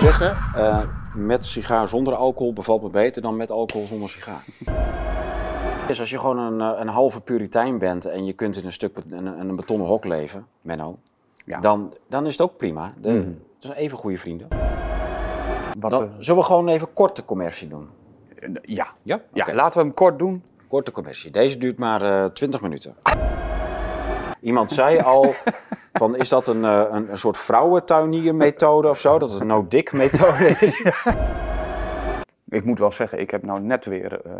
moet zeggen, eh, met sigaar zonder alcohol bevalt me beter dan met alcohol zonder sigaar. Dus als je gewoon een, eh, een halve puritein bent en je kunt in een stuk een, een betonnen hok leven, Menno, Ja. dan, dan is het ook prima. De, Het zijn even goede vrienden. Wat, Dan, eh, zullen we gewoon even korte commercie doen? ja. Ja? ja, laten we hem kort doen. Korte commercie. Deze duurt maar eh 20 minuten. Iemand zei al, van, is dat een, eh, een, een soort vrouwentuiniermethode of zo? Dat het een no-dick methode is? Ik moet wel zeggen, ik heb nou net weer eh,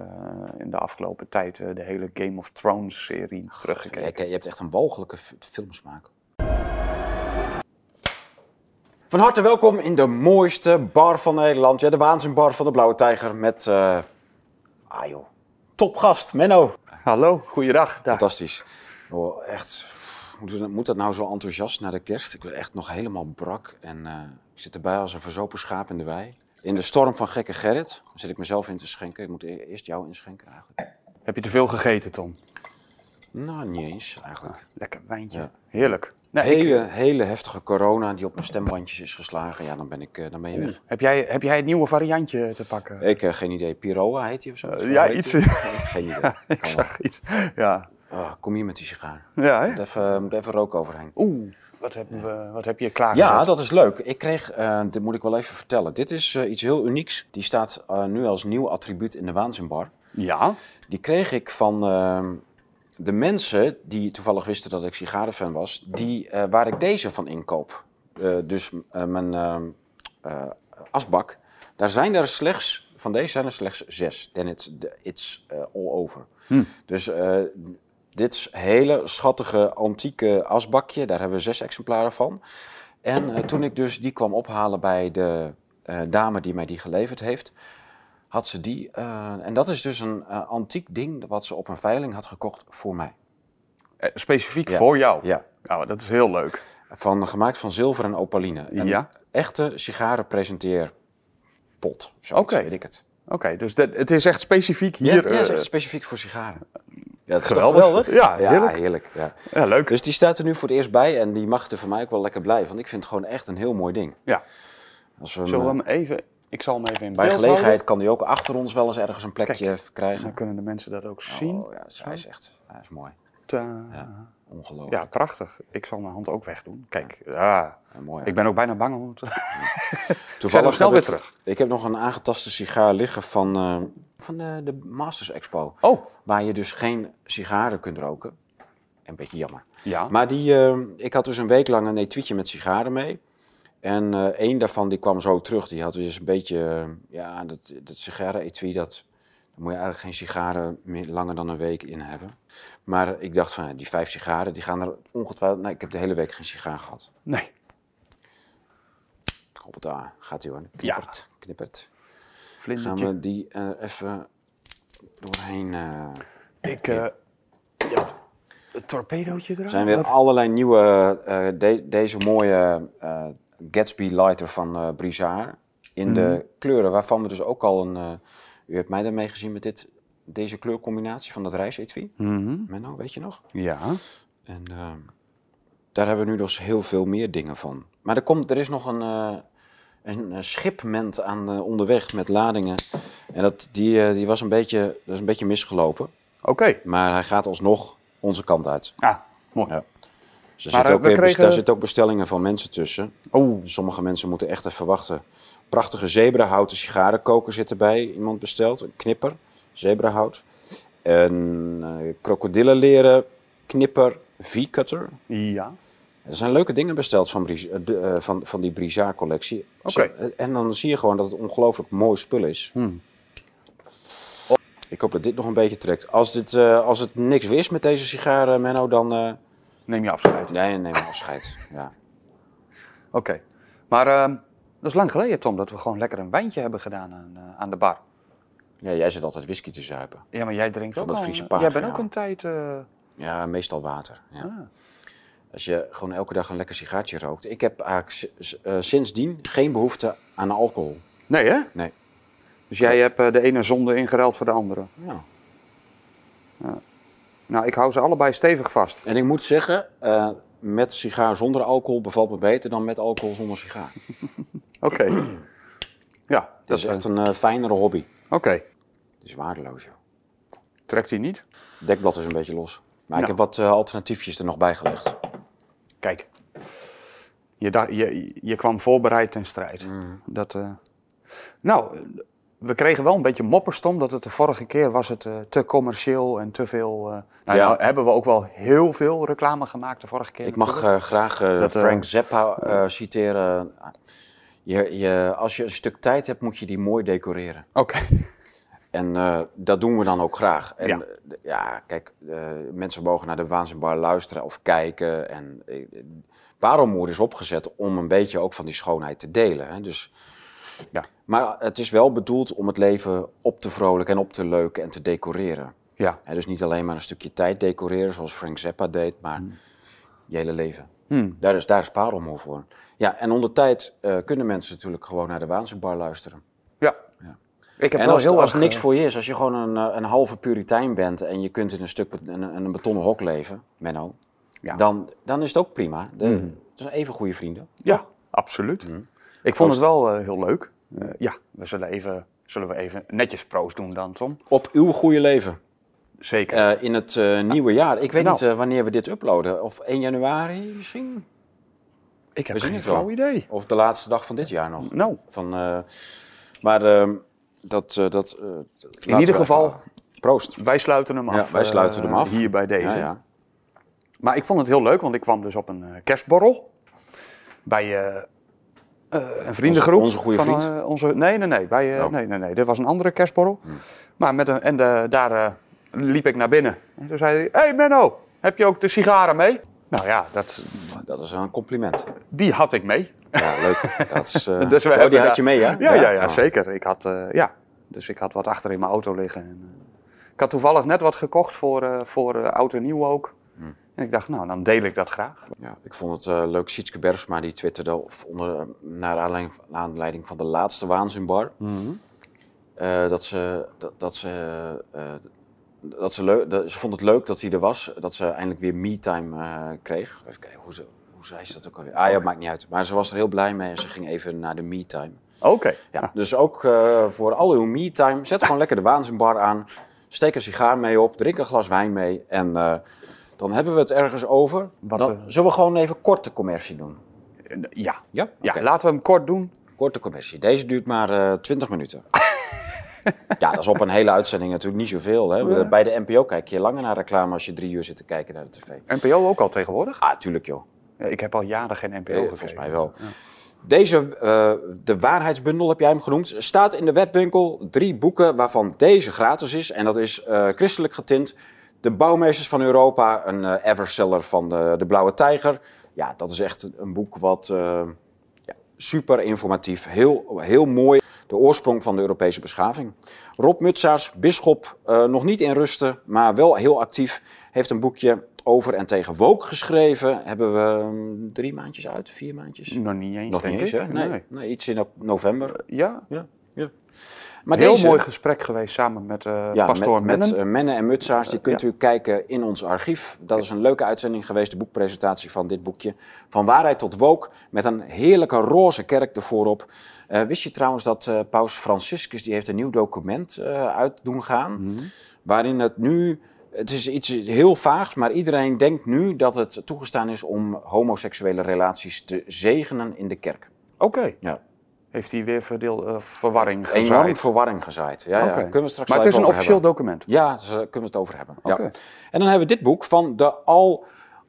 in de afgelopen tijd eh, de hele Game of Thrones serie teruggekeken. Je hebt echt een walgelijke filmsmaak. Van harte welkom in de mooiste bar van Nederland. Ja, de waanzinbar van de Blauwe Tijger met... eh ah joh, topgast, Menno. Hallo, goeiedag. Dag. Fantastisch. Oh, echt, moet, moet dat nou zo enthousiast naar de kerst? Ik ben echt nog helemaal brak en eh, ik zit erbij als een verzopen schaap in de wei. In de storm van gekke Gerrit zit ik mezelf in te schenken. Ik moet e- eerst jou inschenken eigenlijk. Heb je te veel gegeten, Tom? Nou, niet eens eigenlijk. Lekker wijntje. Ja. Heerlijk. Nee, ik- Hele, hele heftige corona die op mijn stembandjes is geslagen. Ja, dan ben, ik, eh, dan ben je weg. heb, jij, heb jij het nieuwe variantje te pakken? Ik heb geen idee. Piroa heet hij of zo? Ja, iets. Geen idee. ik zag iets. Ja. Ah, kom hier met die sigaar. Ja, hè? Moet even, moet even rook overheen. Oeh, wat heb, we- wat heb je klaargezet? Ja, dat is leuk. Ik kreeg, eh, dit moet ik wel even vertellen. Dit is eh, iets heel unieks. Die staat eh, nu als nieuw attribuut in de Waanzinbar. Ja? Die kreeg ik van eh, de mensen die toevallig wisten dat ik sigarenfan was, die, eh, waar ik deze van inkoop. Eh, dus eh, mijn eh, eh, asbak. Daar zijn er slechts, van deze zijn er slechts zes. Then it's, it's eh, all over. Dus eh, dit is hele schattige antieke asbakje. Daar hebben we zes exemplaren van. En eh, toen ik dus die kwam ophalen bij de eh, dame die mij die geleverd heeft, had ze die. eh, en dat is dus een antiek ding wat ze op een veiling had gekocht voor mij. Specifiek Ja. voor jou? Ja. Nou, dat is heel leuk. Van, gemaakt van zilver en opaline. Een Ja. echte sigarenpresenteerpot. Oké. Oké. Weet ik het. Oké, dus dat, het is echt specifiek Hier, ja, ja, is eh, echt specifiek voor sigaren. Ja, dat is Geweldig. Ja, ja heerlijk. ja. ja, leuk. Dus die staat er nu voor het eerst bij en die mag er voor mij ook wel lekker blijven. Want ik vind het gewoon echt een heel mooi ding. Ja. Als we hem, Zullen we eh, hem even... Ik zal hem even in bij gelegenheid houden. kan die ook achter ons wel eens ergens een plekje krijgen. Dan kunnen de mensen dat ook zien. Oh ja, hij is echt hij is mooi. Ta- Ja, ongelooflijk. Ja, prachtig. Ik zal mijn hand ook wegdoen. Kijk, ja. Ja, mooi. Ik ben ook bijna bang om het... Toevallig snel weer terug. Ik heb nog een aangetaste sigaar liggen van, eh, van de, de Masters Expo. Oh, Waar je dus geen sigaren kunt roken. Een beetje jammer. ja. Maar die, eh, ik had dus een week lang een etuietje met sigaren mee. En eh één daarvan die kwam zo terug. Die had dus een beetje, eh, ja, dat, dat sigaren-etui, dat, daar moet je eigenlijk geen sigaren meer langer dan een week in hebben. Maar ik dacht van, ja, die vijf sigaren, die gaan er ongetwijfeld... Nee, ik heb de hele week geen sigaar gehad. Nee. Hoppata, gaat hij hoor. Knippert, knippert. Gaan Vlindertje. we die eh, even doorheen... eh, Ik... eh hebt het torpedootje eraan? Er zijn weer Wat? allerlei nieuwe, eh, de- deze mooie eh, Gatsby lighter van eh Brizard. In Mhm. de kleuren waarvan we dus ook al een... eh, u hebt mij daarmee gezien met dit, deze kleurcombinatie van dat reisetui. Mhm. Menno, weet je nog? Ja. En ehm, daar hebben we nu dus heel veel meer dingen van. Maar er, komt, er is nog een, eh, een, een schipment aan eh, onderweg met ladingen. En dat, die, eh, die was een beetje, dat is een beetje misgelopen. Oké. Maar hij gaat alsnog onze kant uit. Ah, mooi. Ja. Dus eh, ook we weer, kregen- daar zitten ook bestellingen van mensen tussen. Oh, Sommige mensen moeten echt even wachten. Prachtige zebrahouten sigarenkoker zit erbij. Iemand besteld. Een knipper. Zebrahout. Een eh krokodillenleren knipper. V-cutter. ja. Er zijn leuke dingen besteld van, eh, de- eh, van, van die Brizard collectie. Oké. Zo- eh, En dan zie je gewoon dat het ongelooflijk mooi spul is. Hmm. Ik hoop dat dit nog een beetje trekt. Als, dit, als het niks wist met deze sigaren, Menno, dan... Neem je afscheid. nee, neem maar afscheid. Ja. Oké. Maar ehm, dat is lang geleden, Tom, dat we gewoon lekker een wijntje hebben gedaan aan, aan de bar. ja, jij zit altijd whisky te zuipen. Ja, maar jij drinkt Van ook dat. Friese paard Jij bent ook jou. een tijd... Ja, meestal water. Ja. ah. Als je gewoon elke dag een lekker sigaartje rookt. Ik heb eigenlijk eh, sindsdien geen behoefte aan alcohol. Nee, hè? Nee. Dus jij hebt eh, de ene zonde ingeruild voor de andere. Ja. Nou, ik hou ze allebei stevig vast. En ik moet zeggen, eh, met sigaar zonder alcohol bevalt me beter dan met alcohol zonder sigaar. Oké. ja, Dat dat is echt een fijnere hobby. Oké. Het is waardeloos, joh. Trekt hij niet? Het dekblad is een beetje los. Maar ik Nou. heb wat alternatiefjes er nog bij gelegd. Kijk. Je, dacht- je, je kwam voorbereid ten strijd. Dat, eh, Nou, we kregen wel een beetje mopperstom dat het de vorige keer was het eh, te commercieel en te veel... eh, Nou, Ja. hebben we ook wel heel veel reclame gemaakt de vorige keer. Ik mag natuurlijk. graag Dat, Frank Zappa citeren. Je, je, als je een stuk tijd hebt, moet je die mooi decoreren. Oké. En eh, dat doen we dan ook graag. En Ja. ja, ja kijk, eh, mensen mogen naar de Waanzinbar luisteren of kijken. En eh, Parelmoer is opgezet om een beetje ook van die schoonheid te delen. Hè? Dus, Ja. Maar het is wel bedoeld om het leven op te vrolijken en op te leuken en te decoreren. Ja. Hè, dus niet alleen maar een stukje tijd decoreren, zoals Frank Zappa deed, maar je hele leven. Hmm. Daar is, daar is Parelmoer voor. Ja, en onder tijd eh, kunnen mensen natuurlijk gewoon naar de Waanzinbar luisteren. Ik heb En wel als, heel als erg, niks eh, voor je is, als je gewoon een, eh, een halve puritein bent en je kunt in een stuk een, een betonnen hok leven, Menno, Ja. Mhm. dan, dan is het ook prima. De, Het zijn even goede vrienden. Ja, toch? absoluut. Mhm. Ik vond het wel eh, heel leuk. Ja, we zullen, even, zullen we even netjes proost doen dan, Tom. Op uw goede leven Zeker. in het eh, nieuwe jaar. Ik weet Nou. niet wanneer we dit uploaden. Of 1 januari misschien? ik heb geen flauw idee. Of de laatste dag van dit jaar nog. Nou, Van, maar ehm, dat... eh, dat eh, laten ieder geval- even- Proost. wij sluiten hem af. Ja, wij sluiten eh, hem af. Hier bij deze. Ja, ja. Maar ik vond het heel leuk, want ik kwam dus op een kerstborrel. Bij een vriendengroep. Onze- onze goede van, vriend? onze, nee, nee, nee, bij, Oh. nee, nee, nee. Dit was een andere kerstborrel. Maar met een, en de, daar liep ik naar binnen. En toen zei hij, hey Menno, heb je ook de sigaren mee? Nou ja, dat, Dat is een compliment. die had ik mee. Ja, leuk. Dat is, eh, Dus we oh, die had je mee, hè? Ja, ja, ja, Oh. zeker. Ik had, eh, ja. Dus ik had wat achter in mijn auto liggen. En, eh, ik had toevallig net wat gekocht voor, voor oud en nieuw ook. Hmm. En ik dacht, nou, dan deel ik dat graag. Ja, ik vond het leuk. Sietske Bergsma die twitterde onder, naar aanleiding, aanleiding van de laatste waanzinbar. eh, dat ze, dat, dat ze, dat ze, leuk, dat, ze vond het leuk dat hij er was. Dat ze eindelijk weer me-time kreeg. Even kijken, hoe, ze, hoe zei ze dat ook alweer? Ah ja, maakt niet uit. Maar ze was er heel blij mee en ze ging even naar de me-time. Oké. Ja, dus ook eh, voor al uw me-time, zet gewoon lekker de waanzinbar aan. Steek een sigaar mee op, drink een glas wijn mee. En eh, dan hebben we het ergens over. Wat, dan, eh, zullen we gewoon even korte commercie doen? Ja. Ja? Ja, laten we hem kort doen. Korte commercie. Deze duurt maar eh 20 minuten. ja, dat is op een hele uitzending natuurlijk niet zoveel. Hè? Bij de NPO kijk je langer naar reclame als je drie uur zit te kijken naar de tv. NPO ook al tegenwoordig? Ah, tuurlijk joh. Ik heb al jaren geen NPO gekeken. volgens mij wel. Deze, eh, de waarheidsbundel heb jij hem genoemd, staat in de webwinkel. Drie boeken waarvan deze gratis is. En dat is eh, christelijk getint. De Bouwmeesters van Europa, een eh everseller van de, de Blauwe Tijger. Ja, dat is echt een boek wat ja, super informatief, heel, heel mooi. De oorsprong van de Europese beschaving. Rob Mutsaars, bisschop, nog niet in rusten, maar wel heel actief. Heeft een boekje over en tegen woke geschreven. Hebben we mm, drie maandjes uit, vier maandjes? Nog niet eens, Nog denk niet eens, ik. hè? Nee, nee. iets in november. Ja, Ja, ja. Maar heel deze, mooi gesprek geweest samen met eh ja, pastoor met, met Mennen. eh, Menne en Mutsaars. Die kunt Ja. u kijken in ons archief. Dat is een leuke uitzending geweest, de boekpresentatie van dit boekje. Van waarheid tot woke, met een heerlijke roze kerk ervoor op. Eh, wist je trouwens dat eh, paus Franciscus, die heeft een nieuw document eh uit doen gaan. Mhm. Waarin het nu, het is iets heel vaags, maar iedereen denkt nu dat het toegestaan is om homoseksuele relaties te zegenen in de kerk. Oké. Ja. Heeft hij weer verdeel, eh, verwarring Enorm gezaaid? verwarring gezaaid. Ja, ja. Kunnen we straks maar het is een officieel hebben. document. Ja, dus, daar kunnen we het over hebben. Oké. Ja. En dan hebben we dit boek van de al,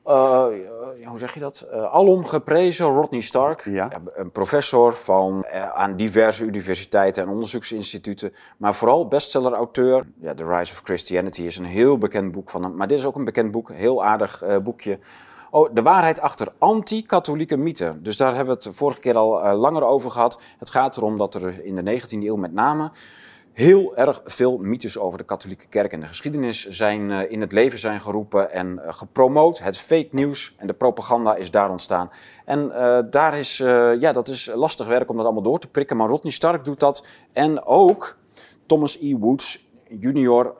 hoe zeg je dat? Eh, alom geprezen Rodney Stark. Ja. Een professor van, eh, aan diverse universiteiten en onderzoeksinstituten. Maar vooral bestseller-auteur. Ja, The Rise of Christianity is een heel bekend boek van hem. Maar dit is ook een bekend boek, heel aardig eh, boekje. Oh, de waarheid achter anti-katholieke mythen. Dus daar hebben we het vorige keer al eh, langer over gehad. Het gaat erom dat er in de 19e eeuw met name heel erg veel mythes over de katholieke kerk en de geschiedenis zijn eh, in het leven zijn geroepen en eh, gepromoot. Het fake nieuws en de propaganda is daar ontstaan. En eh, daar is, ja, dat is lastig werk om dat allemaal door te prikken, maar Rodney Stark doet dat. En ook Thomas E. Woods junior,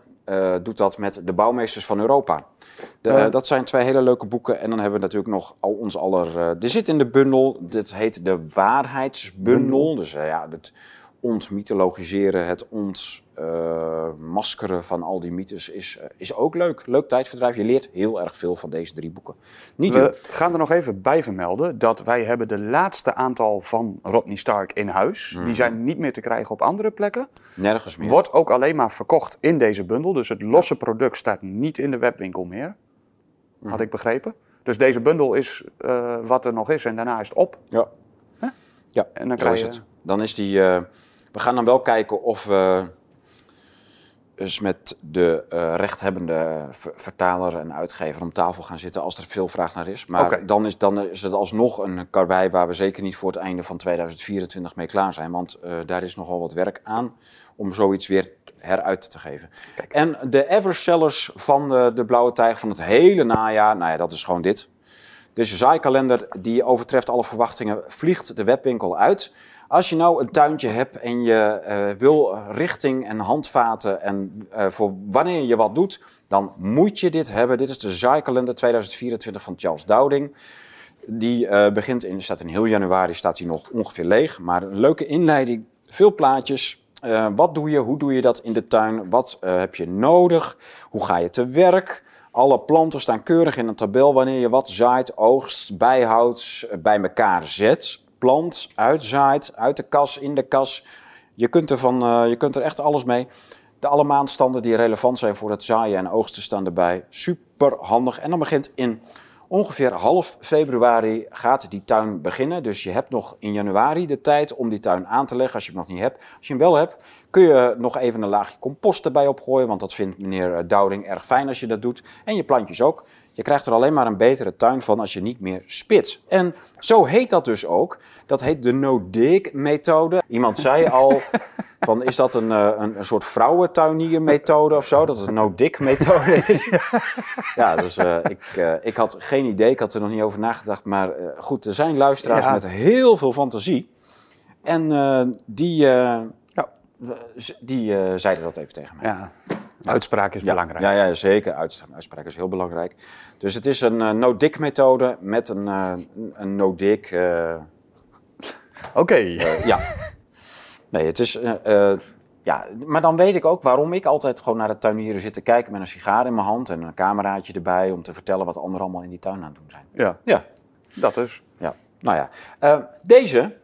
doet dat met De Bouwmeesters van Europa. De, dat zijn twee hele leuke boeken. En dan hebben we natuurlijk nog al ons aller... er zit in de bundel, dit heet de Waarheidsbundel. Dus ja, het ons mythologiseren, het ons eh, maskeren van al die mythes is, eh, is ook leuk. Leuk tijdverdrijf. Je leert heel erg veel van deze drie boeken. Niet duur. We gaan er nog even bij vermelden dat wij hebben de laatste aantal van Rodney Stark in huis. Mhm. Die zijn niet meer te krijgen op andere plekken. Nergens meer. Wordt ook alleen maar verkocht in deze bundel. Dus het losse product staat niet in de webwinkel meer. Mhm. Had ik begrepen. Dus deze bundel is eh, wat er nog is en daarna is het op. Ja. Ja, En dan krijg is je- het. Dan is die... we gaan dan wel kijken of we eens met de eh, rechthebbende ver- vertaler en uitgever om tafel gaan zitten als er veel vraag naar is. Maar dan, is, dan is het alsnog een karwei waar we zeker niet voor het einde van 2024 mee klaar zijn. Want eh, daar is nogal wat werk aan om zoiets weer heruit te geven. Kijk. En de eversellers van de, de Blauwe Tijger van het hele najaar, nou ja, dat is gewoon dit. Dus zaaikalender die overtreft alle verwachtingen, vliegt de webwinkel uit. Als je nou een tuintje hebt en je eh, wil richting en handvaten en eh, voor wanneer je wat doet, dan moet je dit hebben. Dit is de zaaikalender 2024 van Charles Dowding. Die eh, begint in, staat in heel januari, staat hij nog ongeveer leeg. Maar een leuke inleiding, veel plaatjes. Wat doe je? Hoe doe je dat in de tuin? Wat heb je nodig? Hoe ga je te werk? Alle planten staan keurig in een tabel wanneer je wat zaait, oogst, bijhoudt, bij elkaar zet. Plant, uitzaait, uit de kas, in de kas. Je kunt er, van, eh, je kunt er echt alles mee. De alle maandstanden die relevant zijn voor het zaaien en oogsten staan erbij. Super handig. En dan begint in ongeveer half februari gaat die tuin beginnen. Dus je hebt nog in januari de tijd om die tuin aan te leggen als je hem nog niet hebt. Als je hem wel hebt, kun je nog even een laagje compost erbij opgooien. Want dat vindt meneer eh, Dowding erg fijn als je dat doet. En je plantjes ook. Je krijgt er alleen maar een betere tuin van als je niet meer spit. En zo heet dat dus ook. Dat heet de no-dig-methode. Iemand zei al, van, is dat een, eh, een, een soort vrouwentuinier-methode of zo? Dat het een no-dig-methode is. Ja, dus eh, ik, eh, ik had geen idee, ik had er nog niet over nagedacht. Maar goed, er zijn luisteraars Ja. met heel veel fantasie. En die, Ja. die zeiden dat even tegen mij. Ja, uitspraak is belangrijk. Ja, ja zeker. Uitspraak, uitspraak is heel belangrijk. Dus het is een eh, no-dig-methode met een, eh, een no-dig... eh, Oké. ja. Nee, het is... ja, maar dan weet ik ook waarom ik altijd gewoon naar de tuinieren zit te kijken met een sigaar in mijn hand en een cameraatje erbij om te vertellen wat anderen allemaal in die tuin aan het doen zijn. Ja, Ja, dat is. ja. Nou ja, deze,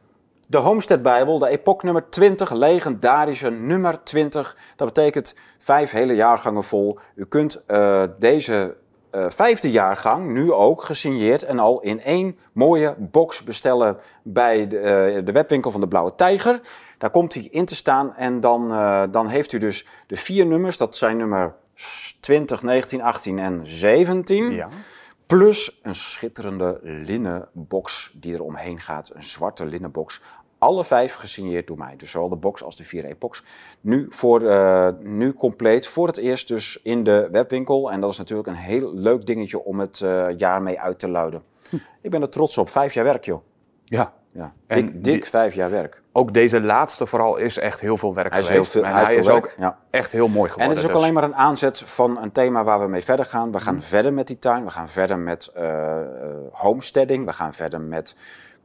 de Homestead Bijbel, de epoch nummer 20, legendarische nummer 20. Dat betekent vijf hele jaargangen vol. U kunt eh, deze eh, vijfde jaargang nu ook gesigneerd en al in één mooie box bestellen bij de, eh, de webwinkel van de Blauwe Tijger. Daar komt hij in te staan en dan, dan heeft u dus de vier nummers. Dat zijn nummer 20, 19, 18 en 17. Ja. Plus een schitterende linnen box die er omheen gaat. Een zwarte linnen box. Alle vijf gesigneerd door mij. Dus zowel de box als de vier epochs. Nu, voor, eh, nu compleet. Voor het eerst dus in de webwinkel. En dat is natuurlijk een heel leuk dingetje om het eh, jaar mee uit te luiden. Ik ben er trots op. Vijf jaar werk, joh. ja. Ja. En Dik, dik die- vijf jaar werk. Ook deze laatste vooral is echt heel veel werk Hij is geweest. heel veel- en hij is ook ja. echt heel mooi geworden. En het is ook dus- alleen maar een aanzet van een thema waar we mee verder gaan. We gaan Mhm. verder met die tuin. We gaan verder met eh, homesteading. We gaan verder met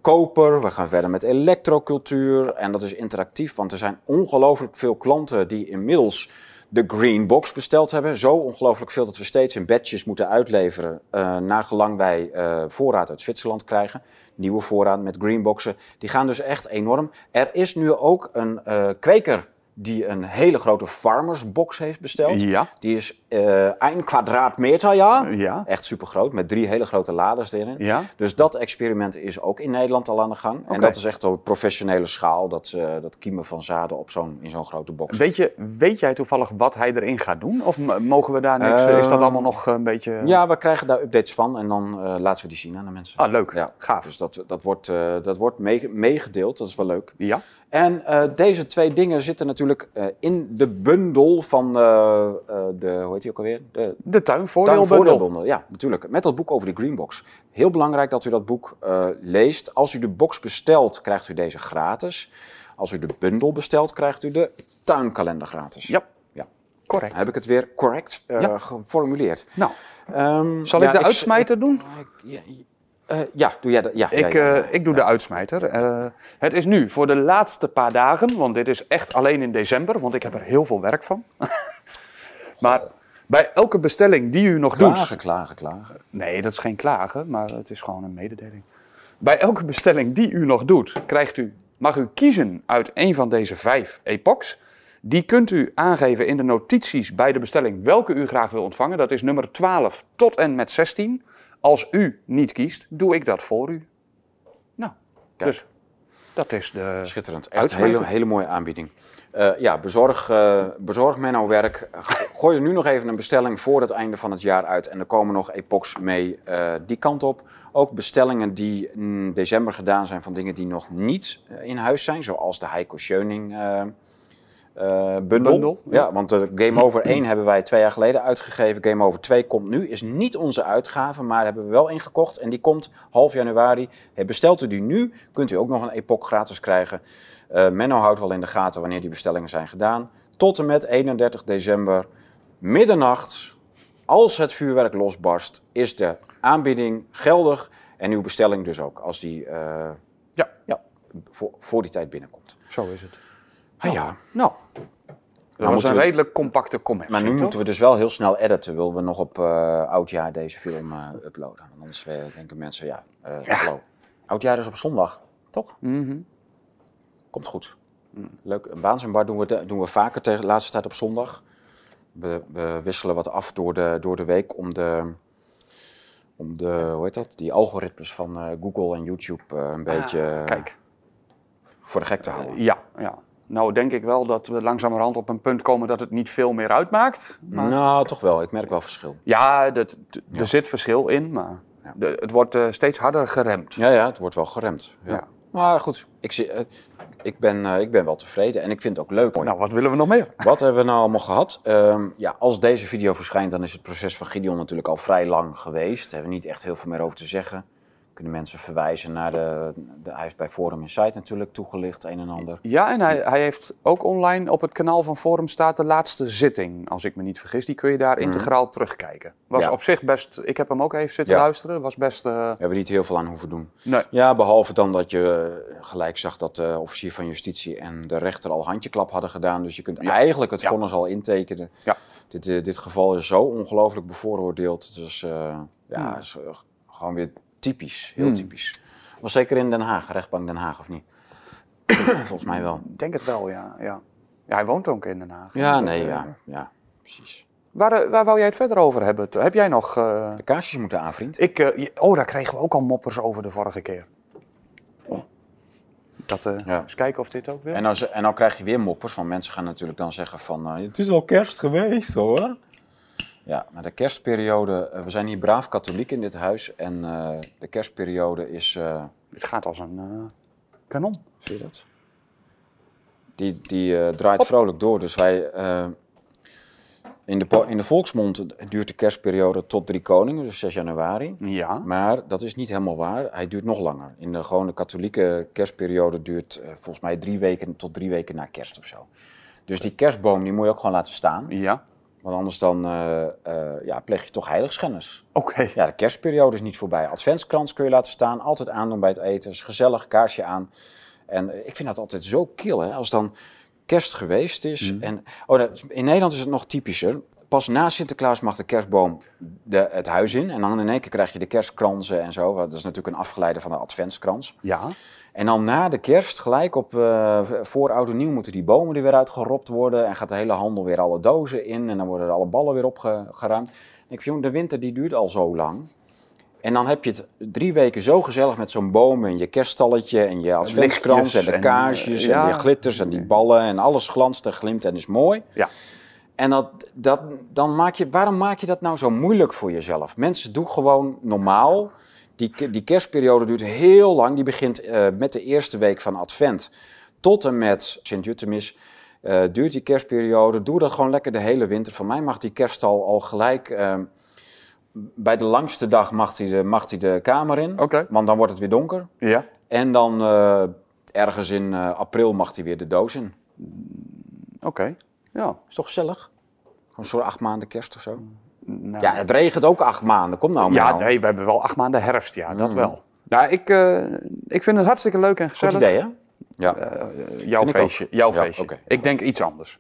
koper. We gaan verder met elektrocultuur. En dat is interactief, want er zijn ongelooflijk veel klanten die inmiddels de Green Box besteld hebben. Zo ongelooflijk veel dat we steeds in batches moeten uitleveren. eh naar gelang wij eh, voorraad uit Zwitserland krijgen. Nieuwe voorraad met Greenboxen. Die gaan dus echt enorm. Er is nu ook een eh, kweker die een hele grote farmersbox heeft besteld. Ja. Die is eh 1 kwadraatmeter, ja. Ja. Echt super groot, met drie hele grote laders erin. Ja. Dus dat experiment is ook in Nederland al aan de gang. En dat is echt op professionele schaal, dat, eh, dat kiemen van zaden op zo'n, in zo'n grote box. Weet, je, weet jij toevallig wat hij erin gaat doen? Of mogen we daar niks... is dat Eh, allemaal nog een beetje... Ja, we krijgen daar updates van en dan eh, laten we die zien aan de mensen. Ah, leuk. Ja, Gaaf. Dus dat, dat wordt, eh, dat wordt mee- meegedeeld, dat is wel leuk. Ja. En eh, deze twee dingen zitten natuurlijk eh, in de bundel van eh, de, hoe heet die ook alweer? De De tuinvoordeelbundel. tuinvoordeelbundel. Ja, natuurlijk. Met dat boek over de Greenbox. Heel belangrijk dat u dat boek leest. Als u de box bestelt, krijgt u deze gratis. Als u de bundel bestelt, krijgt u de tuinkalender gratis. Ja. ja. Correct. Heb ik het weer correct Ja. geformuleerd? Nou, Ehm, zal ja, ik de uitsmijter doen? ik- ja, eh, ja, doe jij dat? Ja, Ik, ja, ja, ja. eh, ik doe de uitsmijter. Eh, het is nu voor de laatste paar dagen, want dit is echt alleen in december, want ik heb er heel veel werk van. maar bij elke bestelling die u nog doet. Klagen, klagen, klagen. Nee, dat is geen klagen, maar het is gewoon een mededeling. Bij elke bestelling die u nog doet, krijgt u, mag u kiezen uit een van deze vijf epochs. Die kunt u aangeven in de notities bij de bestelling welke u graag wil ontvangen. Dat is nummer 12 tot en met 16. Als u niet kiest, doe ik dat voor u. Nou, Kijk. dus dat is de... Schitterend. Echt een hele, hele mooie aanbieding. Eh, ja, bezorg, eh bezorg Menno werk. Gooi er nu nog even een bestelling voor het einde van het jaar uit. En er komen nog epochs mee eh, die kant op. Ook bestellingen die in december gedaan zijn van dingen die nog niet in huis zijn. Zoals de Heiko Schöning eh, eh, bundel. Bundel, ja. ja. want de Game Over 1 hebben wij twee jaar geleden uitgegeven. Game Over 2 komt nu. Is niet onze uitgave, maar hebben we wel ingekocht. En die komt half januari. Bestelt u die nu, kunt u ook nog een epoch gratis krijgen. Eh, Menno houdt wel in de gaten wanneer die bestellingen zijn gedaan. Tot en met 31 december, middernacht, als het vuurwerk losbarst, is de aanbieding geldig. En uw bestelling dus ook, als die eh, Ja, ja, voor, voor die tijd binnenkomt. zo is het. Ah ja, Nou, dat was een we- redelijk compacte commercie, maar nu toch? moeten we dus wel heel snel editen. Willen we nog op eh, oudjaar deze film eh, uploaden? Want anders eh, denken mensen, ja, hallo. Oudjaar is op zondag, toch? Mhm. Komt goed. Leuk. Een doen we, de- doen we vaker tegen de laatste tijd op zondag. We, we wisselen wat af door de, door de week om de, om de, hoe heet dat? Die algoritmes van Google en YouTube een beetje Ah, Kijk. voor de gek te houden. Ja, ja. Nou denk ik wel dat we langzamerhand op een punt komen dat het niet veel meer uitmaakt. Maar... Nou, toch wel. Ik merk wel verschil. Ja, dat, er zit verschil in, maar Ja. de- het wordt eh, steeds harder geremd. Ja, ja, het wordt wel geremd. Ja. Ja. Maar goed, ik, zie, eh, ik, ben, eh, ik ben wel tevreden en ik vind het ook leuk. Nou, wat willen we nog meer? Wat hebben we nou allemaal gehad? Ehm, ja, als deze video verschijnt, dan is het proces van Gideon natuurlijk al vrij lang geweest. Daar hebben we niet echt heel veel meer over te zeggen. Kunnen mensen verwijzen naar de, de hij heeft bij Forum Insight natuurlijk toegelicht, een en ander. Ja, en hij, hij heeft ook online op het kanaal van Forum staat de laatste zitting, als ik me niet vergis. Die kun je daar integraal terugkijken. Was Ja. op zich best, ik heb hem ook even zitten Ja. luisteren, was best... eh, Daar hebben we niet heel veel aan hoeven doen. nee. Ja, behalve dan dat je eh, gelijk zag dat de officier van justitie en de rechter al handjeklap hadden gedaan. Dus je kunt eigenlijk het vonnis al intekenen. Ja. Dit, eh, dit geval is zo ongelooflijk bevooroordeeld. Dus eh, ja, is, eh, gewoon weer typisch. Heel Hmm. typisch. Was zeker in Den Haag, rechtbank Den Haag of niet? Volgens mij wel. Ik denk het wel, ja. ja. Ja, hij woont ook in Den Haag. Ja, nee, Eh, ja, ja, precies. Waar, eh, waar wou jij het verder over hebben? Heb jij nog... eh, De kaarsjes moeten aan, vriend. Ik, oh, daar kregen we ook al moppers over de vorige keer. Dat, eh, Ja. Eens kijken of dit ook wil. En dan, en dan krijg je weer moppers, want mensen gaan natuurlijk dan zeggen van... het is al kerst geweest hoor. Ja, maar de kerstperiode... eh, we zijn hier braaf katholiek in dit huis. En eh, de kerstperiode is... eh, Het gaat als een eh, kanon. zie je dat? Die, die eh, draait vrolijk door. Dus wij... eh, in, de, in de volksmond duurt de kerstperiode tot drie koningen, dus 6 januari. Ja. Maar dat is niet helemaal waar. Hij duurt nog langer. In de gewone katholieke kerstperiode duurt eh, volgens mij drie weken tot drie weken na kerst of zo. Dus die kerstboom die moet je ook gewoon laten staan. Ja. Want anders dan eh, eh, ja, pleeg je toch heiligschennis. Oké. Ja, de kerstperiode is niet voorbij. Adventskrans kun je laten saan. Altijd aandoen bij het eten. is gezellig, kaarsje aan. En eh, ik vind dat altijd zo kil, hè. Als dan kerst geweest is. En, oh, dat- in Nederland is het nog typischer. Pas na Sinterklaas mag de kerstboom de, het huis in. En dan in één keer krijg je de kerstkransen en zo. Dat is natuurlijk een afgeleide van de adventskrans. Ja. En dan na de kerst, gelijk op eh, voor oud en nieuw, moeten die bomen er weer uitgeropt worden. En gaat de hele handel weer alle dozen in. En dan worden alle ballen weer opgeruimd. En ik vind, de winter die duurt al zo lang. En dan heb je het drie weken zo gezellig met zo'n boom en je kerststalletje en je adventskrans en de en, kaarsjes eh, en ja. die glitters en die ballen en alles glanst en glimt en is mooi. Ja. En dat, dat, dan maak je, waarom maak je dat nou zo moeilijk voor jezelf? Mensen, doe gewoon normaal. Die, die kerstperiode duurt heel lang. Die begint eh, met de eerste week van Advent tot en met Sint-Jutemis. Eh, duurt die kerstperiode. Doe dat gewoon lekker de hele winter. Van mij mag die kerststal al gelijk... eh, bij de langste dag mag hij de, mag hij de kamer in. Want dan wordt het weer donker. Ja. En dan eh, ergens in april mag hij weer de doos in. Oké. Ja. Is toch gezellig? Gewoon zo'n acht maanden kerst of zo? Nou, Ja, het regent ook acht maanden. Kom nou maar. ja, nou. nee, we hebben wel acht maanden herfst, ja, dat wel. Nou, ik, eh, ik vind het hartstikke leuk en Goed gezellig. idee, hè? Ja. Eh, jouw Vind feestje. Jouw Ja, feestje. Ik denk iets anders.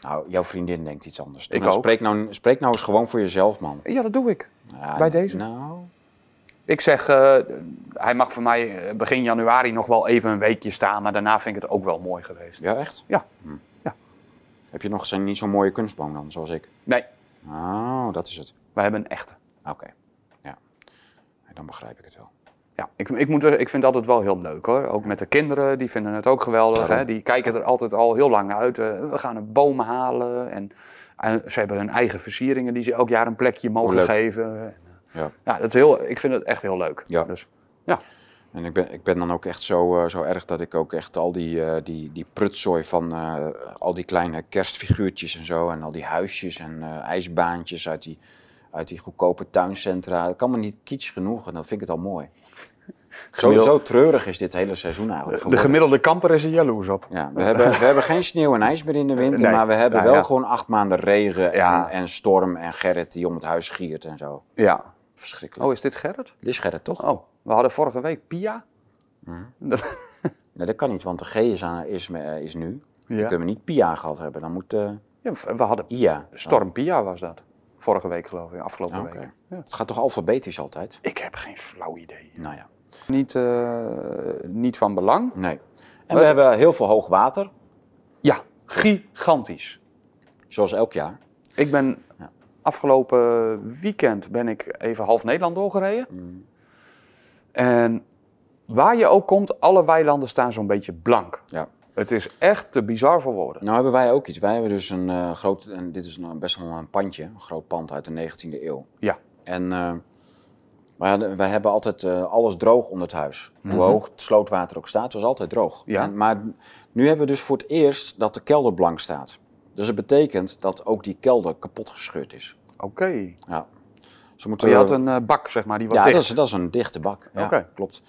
Nou, jouw vriendin denkt iets anders. Ik Nou, ook. Spreek nou, spreek nou eens gewoon voor jezelf, man. Ja, dat doe ik. Ja, Bij deze? Nou, Ik zeg, eh, hij mag voor mij begin januari nog wel even een weekje staan, maar daarna vind ik het ook wel mooi geweest. ja, echt? Ja. Heb je nog zo'n niet zo'n mooie kunstboom dan, zoals ik? Nee, Oh, dat is het. wij hebben een echte. Oké. Ja. Dan begrijp ik het wel. Ja, ik, ik, moet er, ik vind het altijd wel heel leuk hoor. Ook met de kinderen, die vinden het ook geweldig. Hè? Die kijken er altijd al heel lang naar uit. Eh, we gaan een boom halen. En eh, ze hebben hun eigen versieringen die ze elk jaar een plekje mogen geven. Ja. Ja, dat is heel, ik vind het echt heel leuk. Ja. Dus, ja. En ik ben, ik ben dan ook echt zo, eh, zo erg dat ik ook echt al die, eh, die, die prutzooi van eh, al die kleine kerstfiguurtjes en zo. En al die huisjes en ijsbaantjes uit die, uit die goedkope tuincentra. Dat kan me niet kitsch genoeg en dan vind ik het al mooi. Zo, zo treurig is dit hele seizoen eigenlijk De gemiddelde kamper is er jaloers op. Ja, we, hebben, we hebben geen sneeuw en ijs meer in de winter, Nee. maar we hebben Ja, wel ja. gewoon acht maanden regen Ja. en, en storm en Gerrit die om het huis giert en zo. Ja. Verschrikkelijk. Oh, is dit Gerrit? Dit is Gerrit, toch? Oh, we hadden vorige week Pia. Dat, Nee, dat kan niet, want de G is, aan, is, eh, is nu. Dan ja. kunnen we niet Pia gehad hebben, dan moet ja, we hadden IA. Storm Pia was dat. Vorige week geloof ik, afgelopen Oké. week. Ja. Het gaat toch alfabetisch altijd? Ik heb geen flauw idee. Nou ja, Niet, eh, niet van belang. nee. En we hebben heel veel hoog water, Ja, gigantisch. zoals elk jaar. Ik ben. Afgelopen weekend ben ik even half Nederland doorgereden. Mm. En waar je ook komt, alle weilanden staan zo'n beetje blank. Ja. Het is echt te bizar voor woorden. Nou hebben wij ook iets. Wij hebben dus een eh, groot, en dit is een, best wel een pandje, een groot pand uit de 19e eeuw. Ja. En eh, wij, hebben altijd eh, alles droog onder het huis. Hoe hoog het slootwater ook staat, was altijd droog. Mhm. Ja. En, maar nu hebben we dus voor het eerst dat de kelder blank staat. Dus het betekent dat ook die kelder kapot gescheurd is. Oké. Ja. Ze Oh, moeten, je had een eh, bak, zeg maar, die was ja, dicht. dat is, dat is een dichte bak. Ja, Oké. klopt.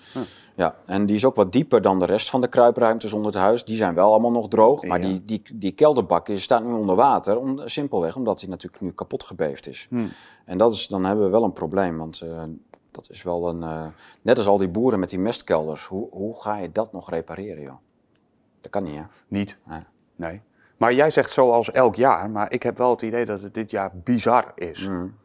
Ja, en die is ook wat dieper dan de rest van de kruipruimtes onder het huis. Die zijn wel allemaal nog droog, maar Ja. die, die, die kelderbak is, staat nu onder water. Om, simpelweg omdat hij natuurlijk nu kapot gebeefd is. Hmm. En dat is, dan hebben we wel een probleem, want eh, dat is wel een... eh, net als al die boeren met die mestkelders. Hoe, hoe ga je dat nog repareren, joh? Dat kan niet, hè? Niet. Nee. Nee. Maar jij zegt zoals elk jaar, maar ik heb wel het idee dat het dit jaar bizar is. Mm.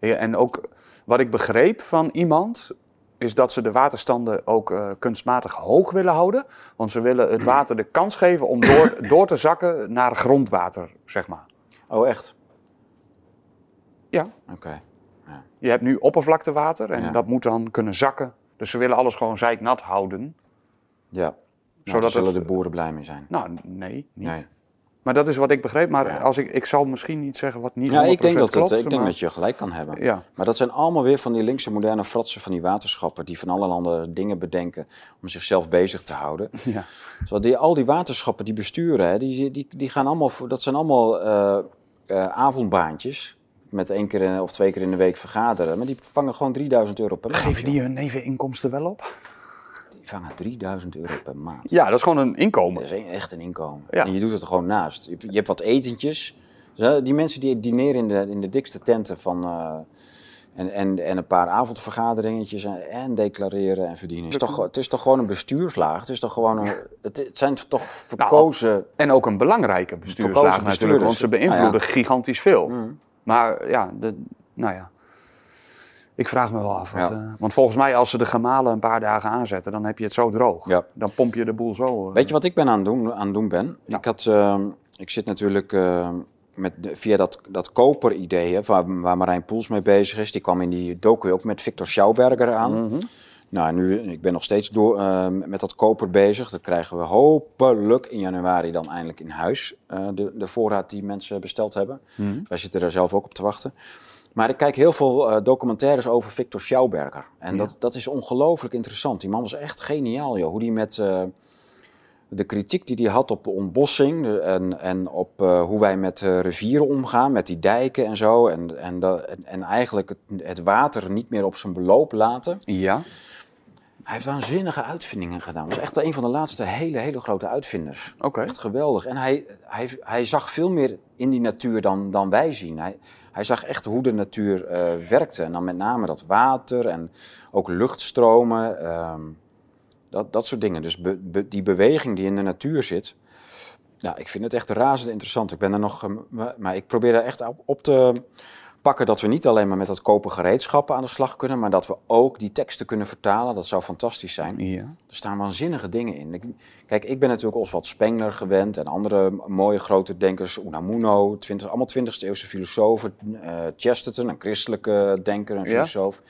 Ja, en ook wat ik begreep van iemand, is dat ze de waterstanden ook eh, kunstmatig hoog willen houden. Want ze willen het water de kans geven om door, door te zakken naar grondwater, zeg maar. Oh, echt? Ja, Oké. je hebt nu oppervlaktewater en Ja. dat moet dan kunnen zakken. Dus ze willen alles gewoon zeiknat houden. Ja. Nou, Zodat zullen het- de boeren blij mee zijn. Nou, nee, niet. Nee. Maar dat is wat ik begreep. Maar Ja. als ik, ik zal misschien niet zeggen wat niet Ja, 100% ik denk, dat, het, ik denk dat je gelijk kan hebben. Ja. Maar dat zijn allemaal weer van die linkse moderne fratsen van die waterschappen... die van allerhande dingen bedenken om zichzelf bezig te houden. Ja. Zoals die, al die waterschappen die besturen, hè, die, die, die gaan allemaal... voor- Dat zijn allemaal eh, eh, avondbaantjes... met één keer in- of twee keer in de week vergaderen. Maar die vangen gewoon 3000 euro per maand. Geven die hun neveninkomsten wel op? Vangen 3000 euro per maand. Ja, dat is gewoon een inkomen. Dat is echt een inkomen. Ja. En je doet het er gewoon naast. Je, hebt- je hebt wat etentjes. Dus, die mensen die dineren in de, in de dikste tenten van... eh, en, en, en een paar avondvergaderingetjes en, en declareren en verdienen. Is toch, het is toch gewoon een bestuurslaag? Het, is toch gewoon een, het, het zijn toch verkozen... En ook een belangrijke bestuurslaag natuurlijk, want ze beïnvloeden Ah, gigantisch veel. Mm. Maar ja, de, nou ja, ik vraag me wel af. Wat, Ja. eh, want volgens mij als ze de gemalen een paar dagen aanzetten, dan heb je het zo droog. Ja. Dan pomp je de boel zo. eh. Weet je wat ik ben aan het doen, aan doen ben? Ja. Ik, had, ehm, ik zit natuurlijk eh, met via dat, dat koper-idee, waar, waar Marijn Poels mee bezig is. Die kwam in die docu ook met Victor Schauberger aan. Mhm. Nou, nu, ik ben nog steeds door, eh, met dat koper bezig. Dat krijgen we hopelijk in januari dan eindelijk in huis. eh, de, de voorraad die mensen besteld hebben. Mhm. Wij zitten er zelf ook op te wachten. Maar ik kijk heel veel eh, documentaires over Victor Schauberger. En Ja. dat, dat is ongelooflijk interessant. Die man was echt geniaal, joh. Hoe die met eh, de kritiek die hij had op de ontbossing... de- en, en op eh, hoe wij met eh, rivieren omgaan, met die dijken en zo... en, en, dat- en, en eigenlijk het, het water niet meer op zijn beloop laten... Ja, Hij heeft waanzinnige uitvindingen gedaan. Hij was echt een van de laatste hele, hele grote uitvinders. Oké. Echt geweldig. En hij, hij, hij zag veel meer in die natuur dan, dan wij zien. Hij, hij zag echt hoe de natuur eh, werkte. En dan met name dat water en ook luchtstromen. ehm, dat, dat soort dingen. Dus die beweging die in de natuur zit. Ja, ik vind het echt razend interessant. Ik ben er nog, ehm, maar- ik probeer er echt op te pakken dat we niet alleen maar met dat kopen gereedschappen aan de slag kunnen, maar dat we ook die teksten kunnen vertalen. Dat zou fantastisch zijn. Ja. Er staan waanzinnige dingen in. Ik- kijk, ik ben natuurlijk Oswald Spengler gewend en andere mooie grote denkers. Unamuno, 20, allemaal 20e eeuwse filosofen. eh, Chesterton, een christelijke denker en Ja. filosoof.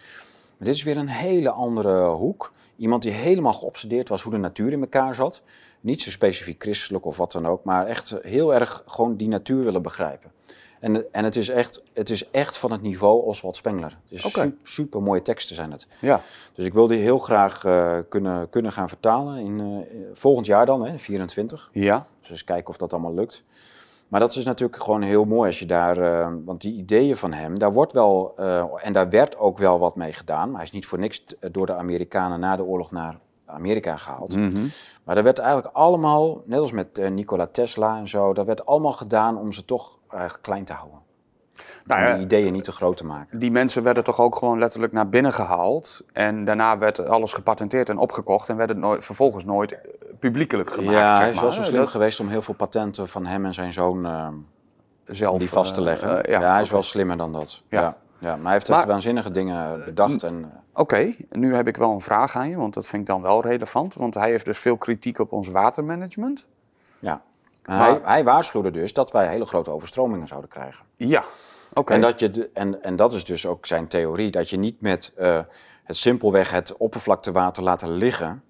Maar dit is weer een hele andere hoek. Iemand die helemaal geobsedeerd was hoe de natuur in elkaar zat. Niet zo specifiek christelijk of wat dan ook, maar echt heel erg gewoon die natuur willen begrijpen. En, en het, is echt, het is echt van het niveau Oswald Spengler. Oké. super, super mooie teksten zijn het. Ja. Dus ik wil die heel graag eh, kunnen, kunnen gaan vertalen. In, eh, volgend jaar dan, hè, 24. Ja. Dus eens kijken of dat allemaal lukt. Maar dat is natuurlijk gewoon heel mooi als je daar... eh, want die ideeën van hem, daar wordt wel... en daar werd ook wel wat mee gedaan. Maar hij is niet voor niks door de Amerikanen na de oorlog naar Amerika gehaald. Mhm. Maar dat werd eigenlijk allemaal, net als met eh, Nikola Tesla en zo... dat werd allemaal gedaan om ze toch eigenlijk klein te houden. Nou om ja, die ideeën niet te groot te maken. die mensen werden toch ook gewoon letterlijk naar binnen gehaald. En daarna werd alles gepatenteerd en opgekocht. En werd het nooit, vervolgens nooit eh, publiekelijk gemaakt. ja, zeg hij is maar. wel zo slim Dat geweest om heel veel patenten van hem en zijn zoon... eh, zelf die vast te leggen. ja, hij is wel slimmer dan dat. Ja. Ja. Ja. maar hij heeft Maar- echt waanzinnige dingen bedacht. En, Oké, nu heb ik wel een vraag aan je, want dat vind ik dan wel relevant. Want hij heeft dus veel kritiek op ons watermanagement. ja. Maar- hij, hij waarschuwde dus dat wij hele grote overstromingen zouden krijgen. Ja, oké. En, dat je de- en, en dat is dus ook zijn theorie, dat je niet met eh, het simpelweg het oppervlaktewater laten liggen,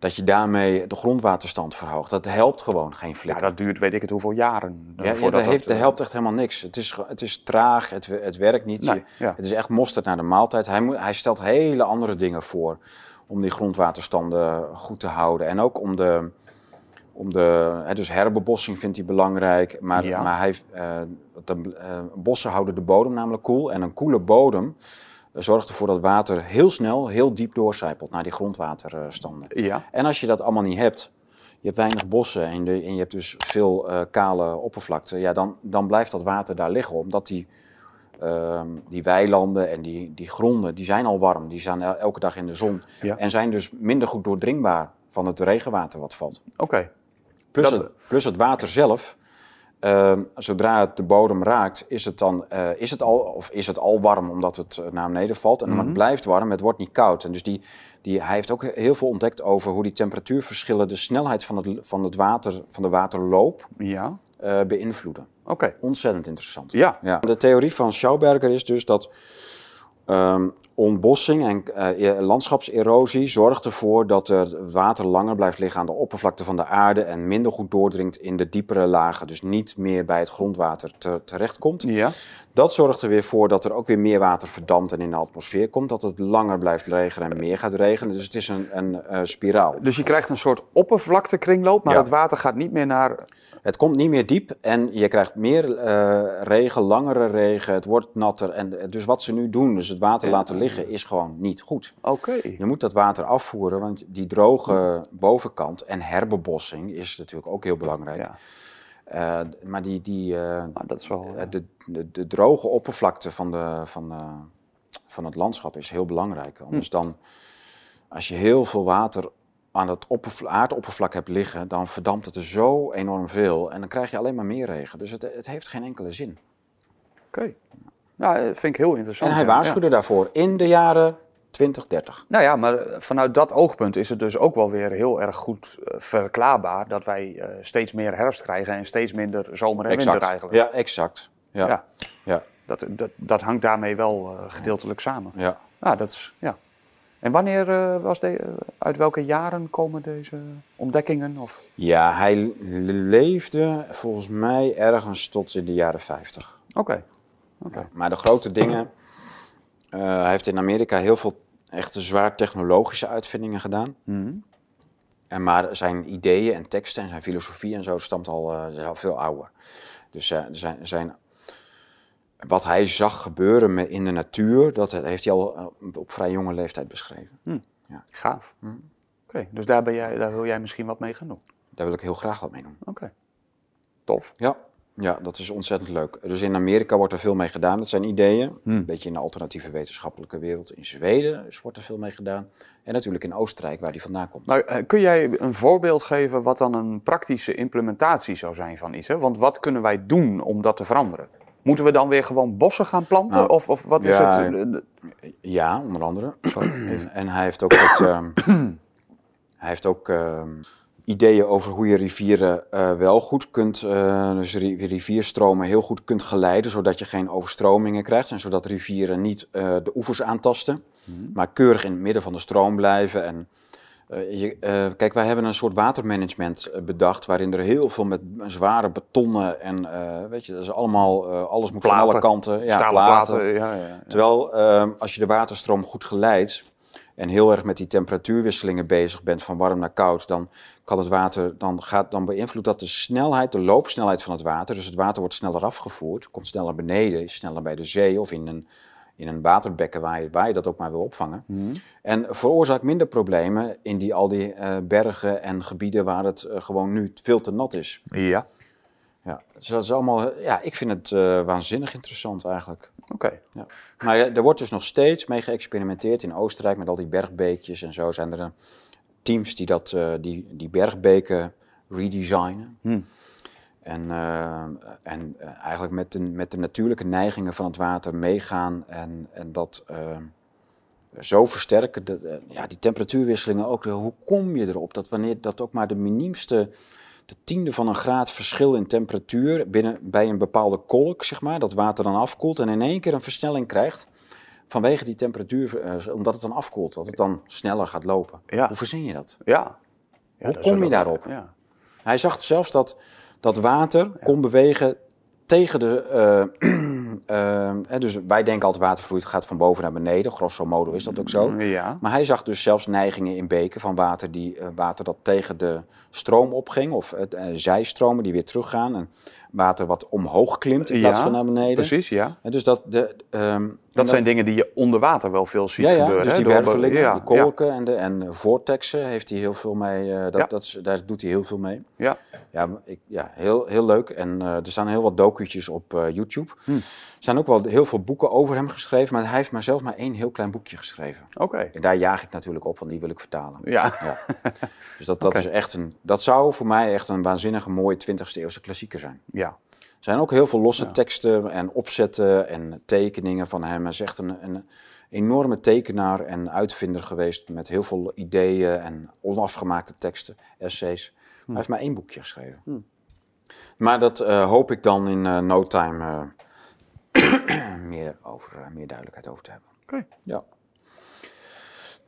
dat je daarmee de grondwaterstand verhoogt. Dat helpt gewoon geen Ja, flikker. dat duurt weet ik het hoeveel jaren. eh, Ja, ja, dat, heeft, dat, dat helpt echt helemaal niks. Het is, het is traag, het, het werkt niet. Nee, Je- ja. Het is echt mosterd naar de maaltijd. Hij, hij stelt hele andere dingen voor om die grondwaterstanden goed te houden. En ook om de, om de hè, dus herbebossing vindt hij belangrijk. Maar, Ja. maar hij, eh, de, eh, bossen houden de bodem namelijk koel. En een koele bodem eh, zorgt ervoor dat water heel snel, heel diep doorcijpelt naar die grondwaterstanden. Ja, En als je dat allemaal niet hebt, je hebt weinig bossen en, de, en je hebt dus veel eh, kale oppervlakte, ja, dan, dan blijft dat water daar liggen. Omdat die, ehm, die weilanden en die, die gronden, die zijn al warm. Die staan el- elke dag in de zon. Ja. En zijn dus minder goed doordringbaar van het regenwater wat valt. oké. Plus, Dat- plus het water zelf, ehm, zodra het de bodem raakt, is het, dan, eh, is, het al, of is het al warm omdat het eh, naar beneden valt. En maar Mhm. het blijft warm, het wordt niet koud. En dus die, die, hij heeft ook heel veel ontdekt over hoe die temperatuurverschillen de snelheid van het, van het water, van de waterloop Ja, eh, beïnvloeden. oké. Ontzettend interessant. Ja, Ja. De theorie van Schauberger is dus dat ehm, ontbossing en eh, landschapserosie zorgt ervoor dat het water langer blijft liggen aan de oppervlakte van de aarde en minder goed doordringt in de diepere lagen, dus niet meer bij het grondwater te- terechtkomt. ja. Dat zorgt er weer voor dat er ook weer meer water verdampt en in de atmosfeer komt, dat het langer blijft regenen en meer gaat regenen. Dus het is een, een eh, spiraal. Dus je krijgt een soort oppervlaktekringloop, maar Ja. het water gaat niet meer naar... Het komt niet meer diep en je krijgt meer eh, regen, langere regen, het wordt natter. En, dus wat ze nu doen, dus het water Ja. laten liggen, is gewoon niet goed. Oké. Je moet dat water afvoeren, want die droge bovenkant en herbebossing is natuurlijk ook heel belangrijk. Ja, Eh, maar die, die, eh, nou, dat is wel... eh, de, de, de droge oppervlakte van, de, van, van het landschap is heel belangrijk. Anders Hm. dan, als je heel veel water aan het oppervla- aardoppervlak hebt liggen, dan verdampt het er zo enorm veel. En dan krijg je alleen maar meer regen. Dus het, het heeft geen enkele zin. Oké. Nou, dat vind ik heel interessant. En hij ja. waarschuwde daarvoor in de jaren 2030. Nou ja, maar vanuit dat oogpunt is het dus ook wel weer heel erg goed eh, verklaarbaar dat wij eh, steeds meer herfst krijgen en steeds minder zomer en winter eigenlijk. Ja, exact. Ja. Ja. Ja. Dat, dat, dat hangt daarmee wel eh, gedeeltelijk samen. Ja. Ja, dat is, ja. En wanneer eh, was de, eh, uit welke jaren komen deze ontdekkingen? Of? Ja, hij leefde volgens mij ergens tot in de jaren 50. Oké. Oké. Maar de grote dingen. Eh, hij heeft in Amerika heel veel echte zwaar technologische uitvindingen gedaan. Mhm. En maar zijn ideeën en teksten en zijn filosofie en zo stamt al, eh, is al veel ouder. Dus eh, zijn, zijn, wat hij zag gebeuren in de natuur, dat heeft hij al op vrij jonge leeftijd beschreven. Hm. Ja. Gaaf. Oké, dus daar, ben jij, daar wil jij misschien wat mee gaan doen. Daar wil ik heel graag wat mee doen. Oké. Tof. Ja. Ja, dat is ontzettend leuk. Dus in Amerika wordt er veel mee gedaan. Dat zijn ideeën. Een beetje in de alternatieve wetenschappelijke wereld. In Zweden wordt er veel mee gedaan. En natuurlijk in Oostenrijk, waar die vandaan komt. Nou, eh, kun jij een voorbeeld geven wat dan een praktische implementatie zou zijn van iets? Hè? Want wat kunnen wij doen om dat te veranderen? Moeten we dan weer gewoon bossen gaan planten? Nou, of, of wat is ja, het? eh, eh, Ja, onder andere. Sorry, En hij heeft ook, wat, ehm, hij heeft ook ehm, ideeën over hoe je rivieren eh, wel goed kunt, eh, dus ri- rivierstromen heel goed kunt geleiden, zodat je geen overstromingen krijgt en zodat rivieren niet eh, de oevers aantasten, maar keurig in het midden van de stroom blijven. En, je, kijk, wij hebben een soort watermanagement bedacht, waarin er heel veel met zware betonnen en, weet je, dat is allemaal, alles moet van alle kanten. Ja, platen. platen? Ja, ja, ja. Terwijl als je de waterstroom goed geleidt en heel erg met die temperatuurwisselingen bezig bent van warm naar koud, dan kan het water, dan, gaat, dan beïnvloedt dat de snelheid, de loopsnelheid van het water. Dus het water wordt sneller afgevoerd, komt sneller beneden, is sneller bij de zee of in een, in een waterbekken waar je, waar je dat ook maar wil opvangen. En veroorzaakt minder problemen in die, al die eh, bergen en gebieden waar het eh, gewoon nu veel te nat is. Ja, Ja, dus dat is allemaal, ja, ik vind het eh, waanzinnig interessant eigenlijk. oké. Ja. Maar er wordt dus nog steeds mee geëxperimenteerd in Oostenrijk met al die bergbeekjes en zo. Zijn er eh, teams die, dat, eh, die, die bergbeken redesignen. Hmm. En, en eigenlijk met de, met de natuurlijke neigingen van het water meegaan en, en dat zo versterken. Eh, ja, die temperatuurwisselingen ook. Hoe kom je erop dat wanneer dat ook maar de miniemste, de tiende van een graad verschil in temperatuur binnen, bij een bepaalde kolk, zeg maar, dat water dan afkoelt en in één keer een versnelling krijgt vanwege die temperatuur, eh, omdat het dan afkoelt, dat het dan sneller gaat lopen. Ja. Hoe verzin je dat? Ja. ja Hoe dat kom je daarop? Ja. Hij zag zelfs dat, dat water kon bewegen tegen de. eh, eh, dus wij denken altijd watervloeit gaat van boven naar beneden. Grosso modo is dat ook zo. Ja. Maar hij zag dus zelfs neigingen in beken van water, die, eh, water dat tegen de stroom opging. Of zijstromen die weer teruggaan. En water wat omhoog klimt in plaats Ja, van naar beneden. Precies, ja. En dus dat, de, ehm, Dat zijn dingen die je onder water wel veel ziet ja, ja, gebeuren. dus die wervelingen, ja, de kolken en, de, en vortexen heeft hij heel veel mee. eh, dat, Ja. dat daar doet hij heel veel mee. Ja. Ja, ik, ja heel, heel leuk. En eh, er staan heel wat docu'tjes op eh, YouTube. Hm. Er zijn ook wel heel veel boeken over hem geschreven, maar hij heeft maar zelf maar één heel klein boekje geschreven. Oké. En daar jaag ik natuurlijk op, want die wil ik vertalen. Ja. Dus dat, dat, is echt een, dat zou voor mij echt een waanzinnige mooie 20e eeuwse klassieker zijn. Zijn ook heel veel losse teksten en opzetten en tekeningen van hem. Hij is echt een, een enorme tekenaar en uitvinder geweest met heel veel ideeën en onafgemaakte teksten, essays. Hij heeft maar één boekje geschreven. Maar dat eh, hoop ik dan in eh, no time eh, meer, over, meer duidelijkheid over te hebben. Oké. Ja.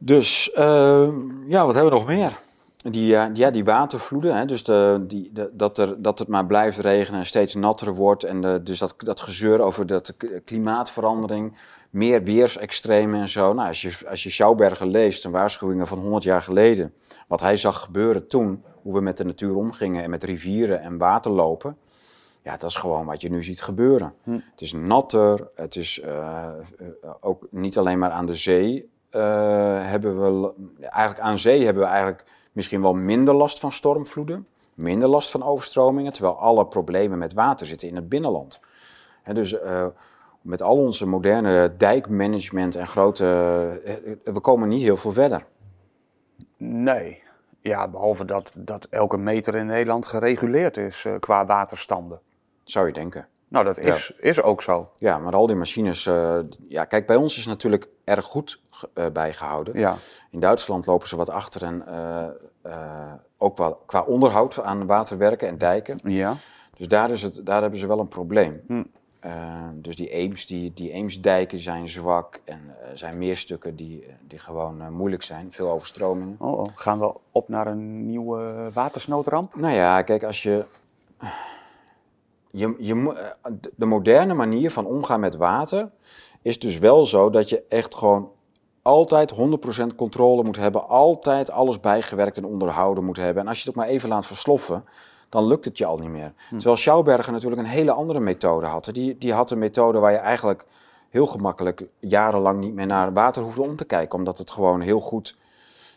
Dus, eh, ja, wat hebben we nog meer? Die, eh, ja, die watervloeden, hè, dus de, die, de- dat, er, dat het maar blijft regenen en steeds natter wordt. En de, dus dat, dat gezeur over dat klimaatverandering, meer weersextremen en zo. Nou, als je, als je Schauberger leest, een waarschuwingen van 100 jaar geleden, wat hij zag gebeuren toen, hoe we met de natuur omgingen en met rivieren en waterlopen. Ja, dat is gewoon wat je nu ziet gebeuren. Het is natter, het is eh, eh, ook niet alleen maar aan de zee. hebben we, eigenlijk aan zee hebben we eigenlijk misschien wel minder last van stormvloeden, minder last van overstromingen, terwijl alle problemen met water zitten in het binnenland. En dus eh, met al onze moderne dijkmanagement en grote, eh, we komen niet heel veel verder. Nee. Ja, behalve dat, dat elke meter in Nederland gereguleerd is eh, qua waterstanden. Zou je denken. Nou, dat is, is ook zo. Ja, maar al die machines. eh, ja, kijk, bij ons is natuurlijk erg goed eh, bijgehouden. Ja. In Duitsland lopen ze wat achter en eh, eh, ook wel qua onderhoud aan waterwerken en dijken. Ja. Dus daar, is het, daar hebben ze wel een probleem. Hm. Dus die, Eems, die, die Eemsdijken zijn zwak en er zijn meer stukken die, die gewoon moeilijk zijn. Veel overstromingen. Oh, oh. Gaan we op naar een nieuwe watersnoodramp? Nou ja, kijk, als je. je, je de moderne manier van omgaan met water is dus wel zo dat je echt gewoon altijd 100% controle moet hebben. Altijd alles bijgewerkt en onderhouden moet hebben. En als je het ook maar even laat versloffen, dan lukt het je al niet meer. Terwijl Schauberger natuurlijk een hele andere methode had. Die, die had een methode waar je eigenlijk heel gemakkelijk jarenlang niet meer naar water hoefde om te kijken. Omdat het gewoon heel goed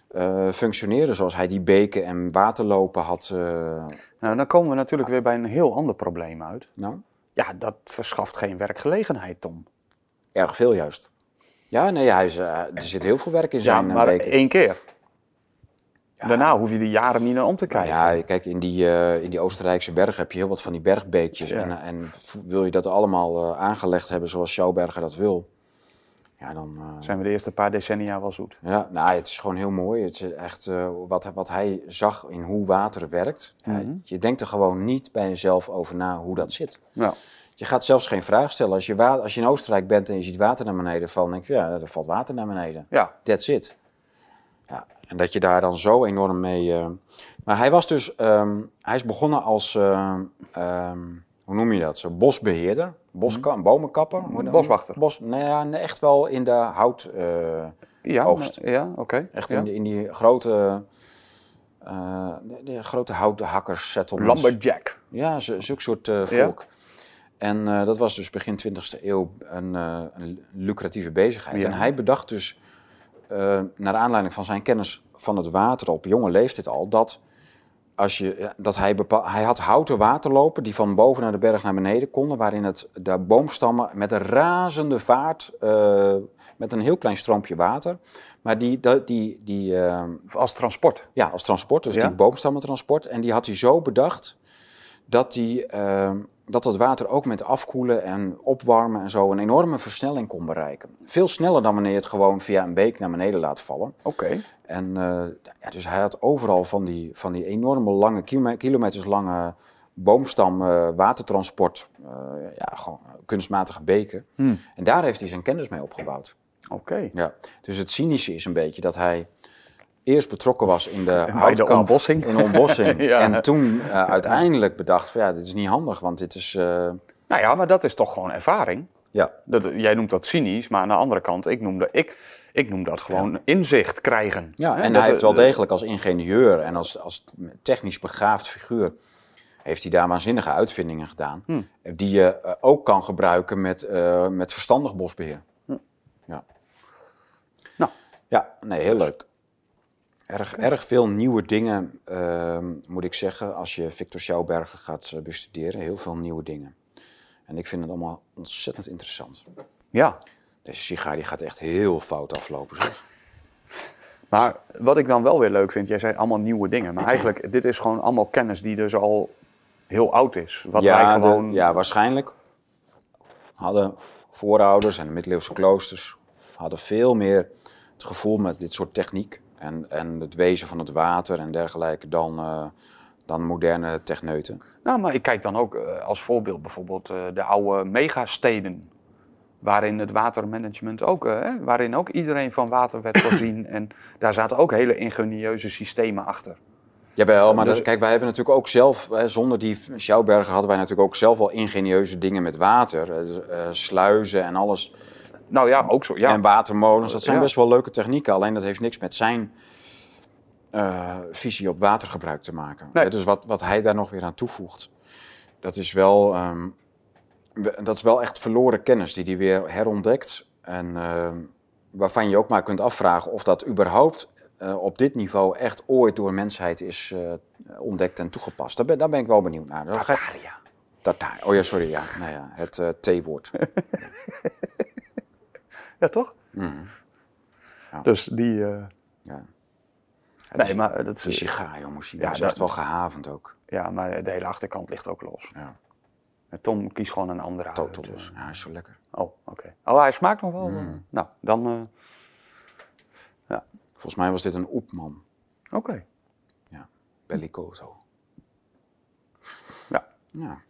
eh, functioneerde zoals hij die beken en waterlopen had. eh, Nou, dan komen we natuurlijk weer bij een heel ander probleem uit. nou, Ja, dat verschaft geen werkgelegenheid, Tom. erg veel juist. Ja, nee, hij is, eh, er zit heel veel werk in Ja, zijn eh, maar één keer. Daarna hoef je er jaren niet naar om te Nou kijken. ja, kijk, in die, eh, in die Oostenrijkse bergen heb je heel wat van die bergbeekjes. Ja. En, en wil je dat allemaal aangelegd hebben zoals Schouwberger dat wil, ja, dan... Zijn we de eerste paar decennia wel zoet. Ja, nou, het is gewoon heel mooi. Het is echt wat, wat hij zag in hoe water werkt. Ja, Mhm. je denkt er gewoon niet bij jezelf over na hoe dat zit. Ja. Je gaat zelfs geen vraag stellen. Als je, als je in Oostenrijk bent en je ziet water naar beneden vallen, denk je, ja, er valt water naar beneden. ja. That's it. Ja, en dat je daar dan zo enorm mee. eh, Maar hij was dus. ehm, hij is begonnen als. ehm, ehm, hoe noem je dat? Zo, bosbeheerder. Boska bomenkapper. noem je- Boswachter. Bos, nou ja, echt wel in de hout. eh, Ja, Oogst. ja oké. echt Ja. in, die- in die grote. eh, de, grote houthakkers settlements. Lumberjack. Ja, zo- zulk soort eh, Ja. En eh, dat was dus begin 20e eeuw een, eh, een lucratieve bezigheid. Ja. En hij bedacht dus, eh, naar aanleiding van zijn kennis van het water op jonge leeftijd al, dat, als je, dat hij, bepaal, hij had houten waterlopen die van boven naar de berg naar beneden konden, waarin het, de boomstammen met een razende vaart, met een heel klein stroompje water, maar die, die, die, die Als transport. ja, als transport, dus Ja. die boomstammentransport. En die had hij zo bedacht dat, die, dat het water ook met afkoelen en opwarmen en zo een enorme versnelling kon bereiken. Veel sneller dan wanneer je het gewoon via een beek naar beneden laat vallen. Oké. En eh, ja, dus hij had overal van die, van die enorme lange, kilome- kilometers lange boomstam eh, watertransport, eh, ja, gewoon kunstmatige beken. Hmm. En daar heeft hij zijn kennis mee opgebouwd. Oké. Ja, dus het cynische is een beetje dat hij eerst betrokken was in de Bij de ontbossing. In de ontbossing. Ja. En toen eh, uiteindelijk bedacht van ja, dit is niet handig, want dit is... eh, Nou ja, maar dat is toch gewoon ervaring. ja, Dat, jij noemt dat cynisch, maar aan de andere kant, ik noem dat, ik, ik noem dat gewoon inzicht krijgen. ja en dat- hij heeft wel degelijk als ingenieur en als, als technisch begaafd figuur... heeft hij daar waanzinnige uitvindingen gedaan. Hm. Die je eh, ook kan gebruiken met, met verstandig bosbeheer. Ja. Nou. Ja, nee, heel leuk. Erg, erg veel nieuwe dingen, ehm, moet ik zeggen, als je Victor Schouwberger gaat eh, bestuderen. Heel veel nieuwe dingen. En ik vind het allemaal ontzettend interessant. Ja, Deze sigaar die gaat echt heel fout aflopen. Zeg. maar wat ik dan wel weer leuk vind, jij zei allemaal nieuwe dingen. Maar eigenlijk, dit is gewoon allemaal kennis die dus al heel oud is. Wat wij de- gewoon... ja, waarschijnlijk hadden voorouders en de middeleeuwse kloosters hadden veel meer het gevoel met dit soort techniek en, en het wezen van het water en dergelijke dan, eh, dan moderne techneuten. Nou, maar ik kijk dan ook eh, als voorbeeld bijvoorbeeld eh, de oude megasteden. Waarin het watermanagement ook, hè, waarin ook iedereen van water werd voorzien. en daar zaten ook hele ingenieuze systemen achter. Jawel, maar dus, kijk, wij hebben natuurlijk ook zelf, hè, zonder die Schouwberger hadden wij natuurlijk ook zelf wel ingenieuze dingen met water. dus, sluizen en alles. Nou ja, ook zo. Ja. En watermolens, dat zijn Ja. best wel leuke technieken. Alleen dat heeft niks met zijn eh, visie op watergebruik te maken. Nee. Dus wat, wat hij daar nog weer aan toevoegt, dat is wel, ehm, dat is wel echt verloren kennis die hij weer herontdekt. En ehm, waarvan je ook maar kunt afvragen of dat überhaupt eh, op dit niveau echt ooit door mensheid is eh, ontdekt en toegepast. Daar ben, daar ben ik wel benieuwd naar. Tartaria. Tartaar. Oh ja, sorry. Ja, nou ja, het eh T-woord. Ja, toch? Mhm. Ja. Dus die... eh, Ja. nee, maar dat is... sigaar, jongens. Die Ja, is dat- echt wel gehavend ook. Ja, maar de hele achterkant ligt ook los. Ja, En Tom kiest gewoon een andere uit. totaal dus-. Ja, is zo lekker. Oh, oké. Oh, hij smaakt nog wel. eh, Nou, dan... eh, Volgens mij was dit een oepman. oké. Ja, bellicoso. Ja. Ja.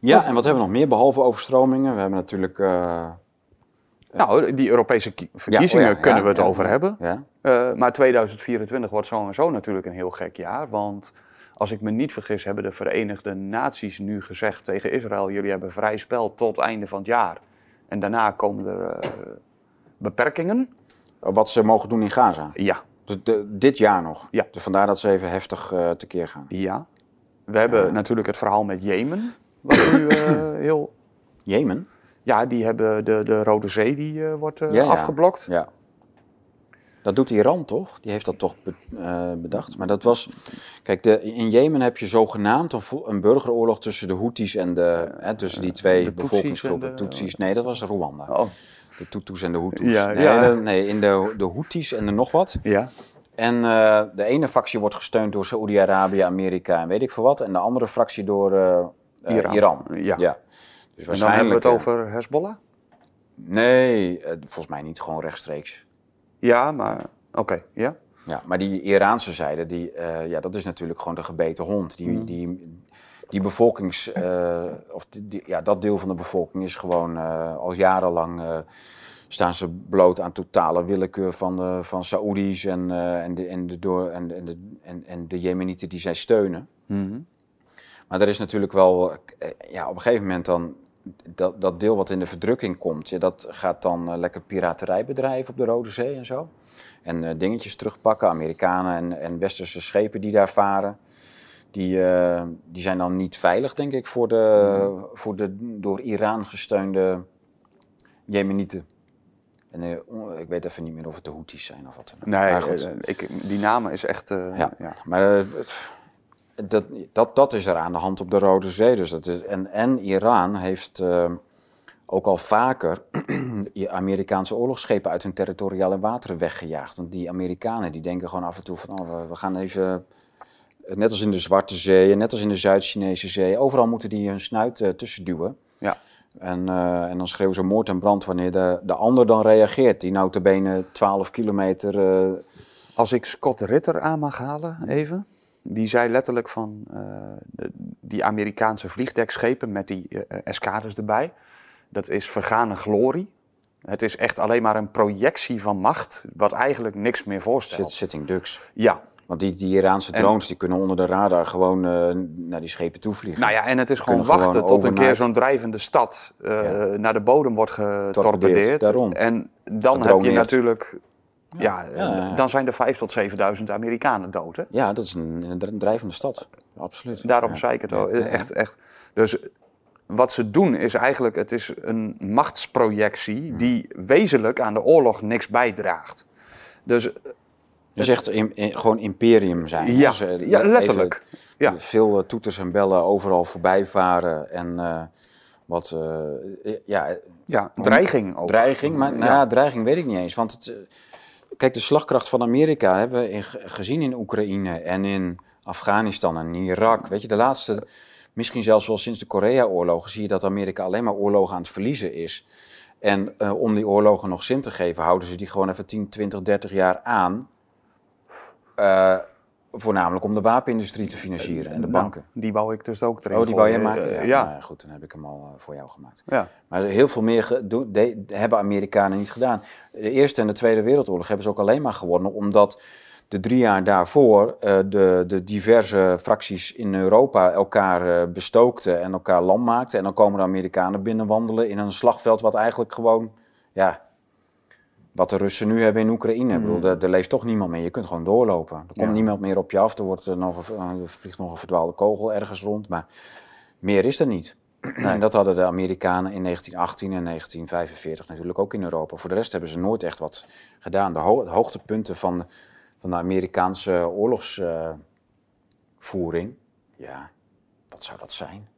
Ja, en wat hebben we nog meer behalve overstromingen? We hebben natuurlijk... Nou, die Europese ki- verkiezingen oh ja, kunnen we het over hebben. Eh, maar 2024 wordt zo en zo natuurlijk een heel gek jaar. Want als ik me niet vergis, hebben de Verenigde Naties nu gezegd tegen Israël: jullie hebben vrij spel tot einde van het jaar. En daarna komen er eh, beperkingen. wat ze mogen doen in Gaza. Ja, Dus de- dit jaar nog. Ja. Dus vandaar dat ze even heftig eh tekeer gaan. ja. We hebben natuurlijk het verhaal met Jemen. Wat nu heel. Jemen? Ja, die hebben de, de Rode Zee die eh, wordt eh, Ja, ja. afgeblokt. Ja. Dat doet Iran toch? Die heeft dat toch be- eh, bedacht. Maar dat was. Kijk, de, in Jemen heb je zogenaamd een, een burgeroorlog tussen de Houthis en de. Hè, tussen die twee bevolkingsgroepen. Tutsis. Nee, dat was Rwanda. Oh, De Tutus en de Hutus. Ja, nee, ja. de- nee, in de, de Houthis en de nog wat. ja. En de ene fractie wordt gesteund door Saoedi-Arabië, Amerika en weet ik veel wat. En de andere fractie door Iran. Iran. Ja. Dus En dan hebben we het over Hezbollah? Nee, eh, volgens mij niet gewoon rechtstreeks. Ja, maar oké, ja. Ja, maar die Iraanse zijde, die, eh, ja, dat is natuurlijk gewoon de gebeten hond. Die, Mm. die, die bevolkings, eh, of die, ja, dat deel van de bevolking is gewoon al jarenlang staan ze bloot aan totale willekeur van de, van Saoedi's en, en, de, en, de, door, en, en, de, en, en de Jemenieten die zij steunen. Mhm. Maar er is natuurlijk wel, ja, op een gegeven moment dan, dat, dat deel wat in de verdrukking komt, ja, dat gaat dan eh, lekker piraterij bedrijven op de Rode Zee en zo. En eh, dingetjes terugpakken, Amerikanen en, en westerse schepen die daar varen. Die, eh, die zijn dan niet veilig, denk ik, voor de, voor de door Iran gesteunde Jemenieten. En ik weet even niet meer of het de Houthis zijn of wat. dan ook. Nee, Maar goed. ik, die naam is echt... Ja, ja. maar dat, dat, dat is er aan de hand op de Rode Zee. Dus dat is, en, en Iran heeft eh, ook al vaker Amerikaanse oorlogsschepen uit hun territoriale wateren weggejaagd. Want die Amerikanen die denken gewoon af en toe van oh, we, gaan even, net als in de Zwarte Zee net als in de Zuid-Chinese Zee, overal moeten die hun snuit eh, tussen duwen. Ja. En, eh, en dan schreeuwen ze moord en brand wanneer de, de ander dan reageert. Die notabene 12 kilometer... Als ik Scott Ritter aan mag halen, even. Die zei letterlijk van eh, die Amerikaanse vliegdekschepen met die escades erbij. Dat is vergane glorie. Het is echt alleen maar een projectie van macht, wat eigenlijk niks meer voorstelt. Sitting ducks. Ja, Want die, die Iraanse En- drones die kunnen onder de radar gewoon naar die schepen toe vliegen. nou ja, en het is gewoon wachten tot een keer zo'n drijvende stad Ja. naar de bodem wordt getorpedeerd. daarom. En dan heb je natuurlijk, ja, Ja, ja, ja. dan zijn er 5.000 tot 7.000 Amerikanen dood. Hè? Ja, dat is een, een dr- drijvende stad. Absoluut. Daarom ja. zei ik het Ja, al. ja, ja. Echt, echt. Dus wat ze doen is eigenlijk, het is een machtsprojectie die wezenlijk aan de oorlog niks bijdraagt. Dus Je zegt in, in- gewoon imperium zijn. Ja, Dus, eh, ja, even letterlijk. Ja. Veel eh, toeters en bellen overal voorbij varen. En eh, wat, eh, ja, ja, dreiging ook. Dreiging, maar nou Ja. ja, dreiging weet ik niet eens. Want het, eh, kijk, de slagkracht van Amerika hebben we in, gezien in Oekraïne en in Afghanistan en Irak. Weet je, de laatste, misschien zelfs wel sinds de Korea-oorlogen, zie je dat Amerika alleen maar oorlogen aan het verliezen is. En eh, om die oorlogen nog zin te geven, houden ze die gewoon even 10, 20, 30 jaar aan. Eh, voornamelijk om de wapenindustrie te financieren en de Nou, banken. die wou ik dus ook erin Oh, die wou je maken? Eh, Ja, ja. nou ja, goed, dan heb ik hem al eh, voor jou gemaakt. ja. Maar heel veel meer de- hebben Amerikanen niet gedaan. De Eerste en de Tweede Wereldoorlog hebben ze ook alleen maar gewonnen omdat de drie jaar daarvoor eh, de, de diverse fracties in Europa elkaar eh, bestookten en elkaar lam maakten. En dan komen de Amerikanen binnenwandelen in een slagveld wat eigenlijk gewoon, ja, wat de Russen nu hebben in Oekraïne. Ik bedoel, er, er leeft toch niemand meer. Je kunt gewoon doorlopen. Er komt Ja. niemand meer op je af. Er, wordt er, nog een, er vliegt nog een verdwaalde kogel ergens rond. Maar meer is er niet. En dat hadden de Amerikanen in 1918 en 1945 natuurlijk ook in Europa. Voor de rest hebben ze nooit echt wat gedaan. De ho- hoogtepunten van, de- van de Amerikaanse oorlogsvoering, ja, wat zou dat zijn?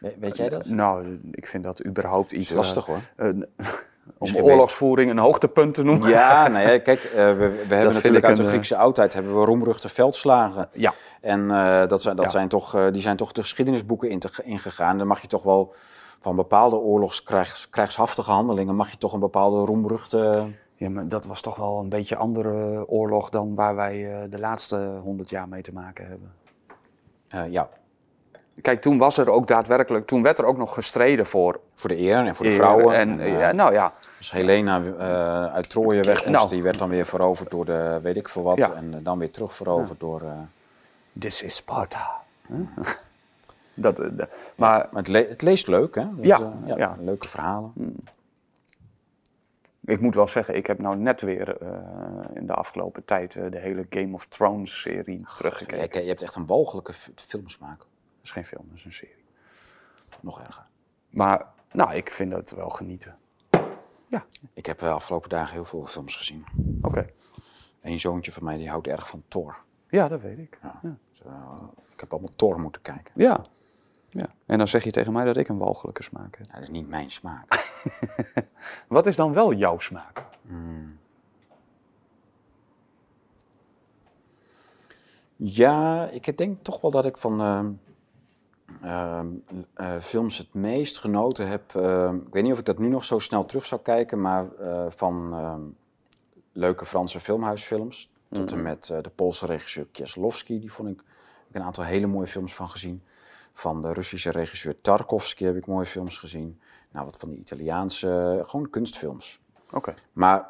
We- weet jij dat? Nou, ik vind dat überhaupt Dat iets... is lastig hoor. Om oorlogsvoering een hoogtepunt te noemen. Ja, nou ja, kijk, eh, we, we hebben natuurlijk uit de een, eh, Griekse oudheid hebben we roemruchte veldslagen. Ja. En eh, dat zijn, dat Ja. zijn toch, eh, die zijn toch de geschiedenisboeken in te- ingegaan. Dan mag je toch wel van bepaalde oorlogskrijgshaftige handelingen, mag je toch een bepaalde roemruchte... Ja, maar dat was toch wel een beetje andere oorlog dan waar wij eh, de laatste honderd jaar mee te maken hebben. eh, ja, Kijk, toen was er ook daadwerkelijk, toen werd er ook nog gestreden voor voor de eer en voor de eer vrouwen. En, ja, nou ja, Als Helena eh, uit Troje weg moest, Nou. die werd dan weer veroverd door de weet ik veel wat. Ja. En eh, dan weer terug veroverd door... eh, this is Sparta. Huh? dat, de- maar maar het, le- het leest leuk, hè? Dat, Ja, ja, ja. Leuke verhalen. ik moet wel zeggen, ik heb nou net weer eh, in de afgelopen tijd de hele Game of Thrones serie teruggekeken. Kijk, je hebt echt een walgelijke filmsmaak. Is geen film, dat is een serie. Nog erger. Maar nou, ik vind dat wel genieten. Ja, Ik heb de afgelopen dagen heel veel films gezien. oké. Een zoontje van mij die houdt erg van Thor. Ja, dat weet ik. Ja. Ja. Dus, eh, ik heb allemaal Thor moeten kijken. Ja. ja. En dan zeg je tegen mij dat ik een walgelijke smaak heb. Ja, dat is niet mijn smaak. Wat is dan wel jouw smaak? Ja, ik denk toch wel dat ik van ehm, ehm, eh, films het meest genoten heb. ehm, ik weet niet of ik dat nu nog zo snel terug zou kijken, maar eh, van ehm, leuke Franse filmhuisfilms. Tot en met eh, de Poolse regisseur Kieslowski, die vond ik, heb ik een aantal hele mooie films van gezien. Van de Russische regisseur Tarkovsky heb ik mooie films gezien. Nou, wat van de Italiaanse, gewoon kunstfilms. Oké. Maar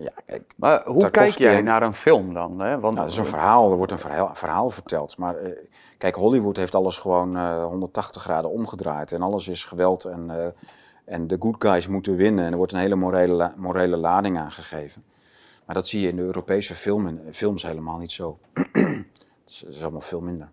ja, kijk, Maar hoe kijk jij en- naar een film dan? Hè? Want nou, dat is een verhaal, er wordt een verhaal, verhaal verteld. Maar eh, kijk, Hollywood heeft alles gewoon eh, 180 graden omgedraaid. En alles is geweld en, eh, en de good guys moeten winnen. En er wordt een hele morele, la- morele lading aangegeven. Maar dat zie je in de Europese filmen, films helemaal niet zo. Het is, is allemaal veel minder.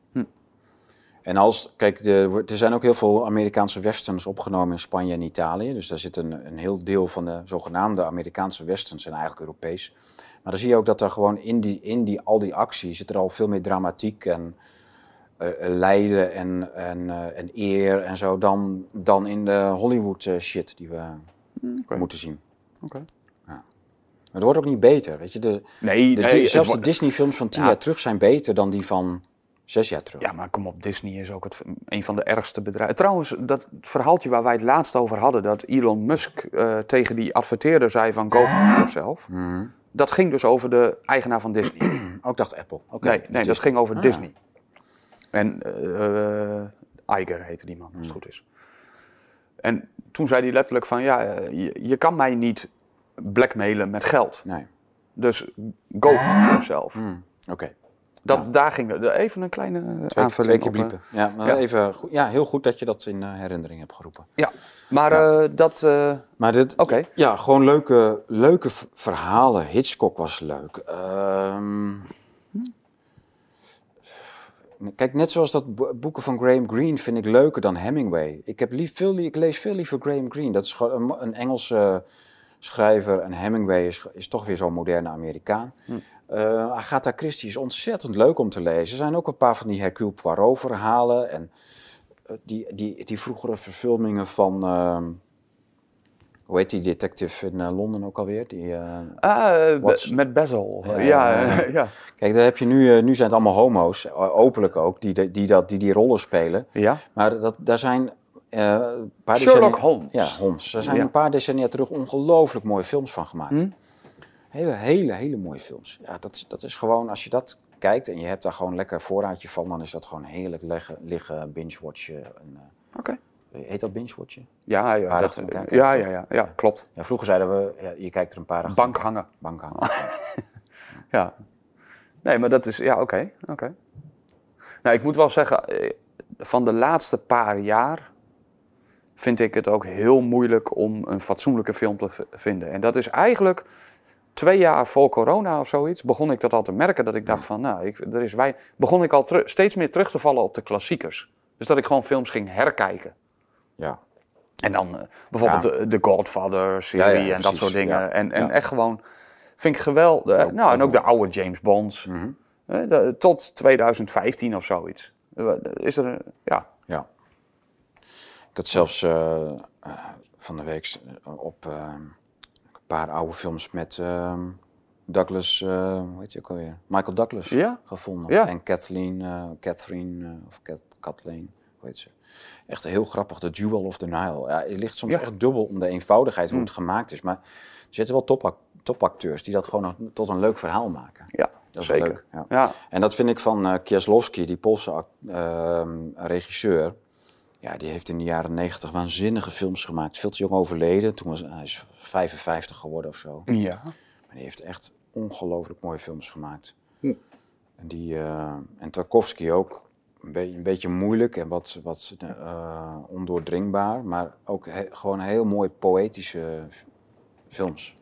En als, kijk, de, er zijn ook heel veel Amerikaanse westerns opgenomen in Spanje en Italië. Dus daar zit een, een heel deel van de zogenaamde Amerikaanse westerns zijn eigenlijk Europees. Maar dan zie je ook dat er gewoon in, die, in die, al die actie zit er al veel meer dramatiek en eh, lijden en, en, eh, en eer en zo dan, dan in de Hollywood shit die we moeten zien. Oké. Maar het wordt ook niet beter, weet je. De, Nee, de, nee, zelfs de Disney-films van tien Ja. jaar terug zijn beter dan die van zes jaar terug. Ja, maar kom op, Disney is ook het, een van de ergste bedrijven. Trouwens, dat verhaaltje waar wij het laatst over hadden, dat Elon Musk eh, tegen die adverteerder zei van go yourself. Mhm. Dat ging dus over de eigenaar van Disney. Ook dacht Apple. Nee, dus nee dat ging over Ah. Disney. En eh, Iger heette die man, als het goed is. En toen zei hij letterlijk van, ja, eh, je, je kan mij niet blackmailen met geld. Nee, Dus go yourself. oké. Dat, Daar ging. Even een kleine eh, Twee, aanvulling twee keer op, bliepen. Ja, maar ja. Even, ja, heel goed dat je dat in eh, herinnering hebt geroepen. Ja, maar eh, dat... eh, Maar dit, Oké. ja, gewoon leuke, leuke verhalen. Hitchcock was leuk. Ehm, kijk, net zoals dat bo- boeken van Graham Greene vind ik leuker dan Hemingway. Ik, heb lief, veel, ik lees veel liever Graham Greene. Dat is gewoon een Engelse schrijver. En Hemingway is, is toch weer zo'n moderne Amerikaan. Eh, Agatha Christie is ontzettend leuk om te lezen. Er zijn ook een paar van die Hercule Poirot verhalen. En eh, die, die, die vroegere verfilmingen van... ehm, hoe heet die detective in eh, Londen ook alweer? Die, Ah, be- met Bezel. Ja, Ja, ja. Kijk, daar heb je nu, nu zijn het allemaal homo's, openlijk ook, die, die, dat, die die rollen spelen. Ja? Maar dat, daar zijn paar Sherlock Holmes. Ja, Holmes. Daar zijn Ja. een paar decennia terug ongelooflijk mooie films van gemaakt. Hm? Hele, hele, hele mooie films. Ja, dat, is- dat is gewoon, als je dat kijkt en je hebt daar gewoon lekker een voorraadje van, dan is dat gewoon heerlijk leggen, liggen, binge-watchen. En, eh, Oké. heet dat binge-watchen? Ja, ja, dat, elkaar ja, ja, ja, ja, klopt. Ja, vroeger zeiden we, ja, je kijkt er een paar achter Bank hangen. bank aan. Ja. Nee, maar dat is, ja, oké. oké. Nou, ik moet wel zeggen, eh, van de laatste paar jaar vind ik het ook heel moeilijk om een fatsoenlijke film te vinden. En dat is eigenlijk twee jaar voor corona of zoiets, begon ik dat al te merken. Dat ik dacht van, nou, ik, er is wij, begon ik al steeds meer terug te vallen op de klassiekers. Dus dat ik gewoon films ging herkijken. Ja. En dan eh, bijvoorbeeld Ja. de, de Godfather-serie Ja, ja, en dat soort dingen. En, en echt gewoon, vind ik geweldig. Ook- nou, en ook de oude James Bonds. Mhm. Eh, de- tot 2015 of zoiets. Eh, Is er, een- ja. Ik had zelfs eh, eh, van de week op eh, een paar oude films met ehm, Douglas, eh, hoe heet je ook alweer? Michael Douglas Ja. gevonden. Ja. En Kathleen, Catherine, of Kat, Kathleen, hoe heet ze? Echt heel grappig, The Jewel of the Nile. Ja, het ligt soms Ja. echt dubbel om de eenvoudigheid hoe het gemaakt is. Maar er zitten wel topak- topacteurs die dat gewoon tot een leuk verhaal maken. ja, Dat is zeker. leuk. Ja. Ja. En dat vind ik van eh Kieslowski, die Poolse ehm, regisseur. Ja, die heeft in de jaren negentig waanzinnige films gemaakt. Veel te jong overleden. Toen was hij is 55 geworden of zo. ja. Maar die heeft echt ongelooflijk mooie films gemaakt. Hm. En, die, eh, en Tarkovsky ook. Een, be- een beetje moeilijk en wat, wat eh, ondoordringbaar. Maar ook he- gewoon heel mooi poëtische films.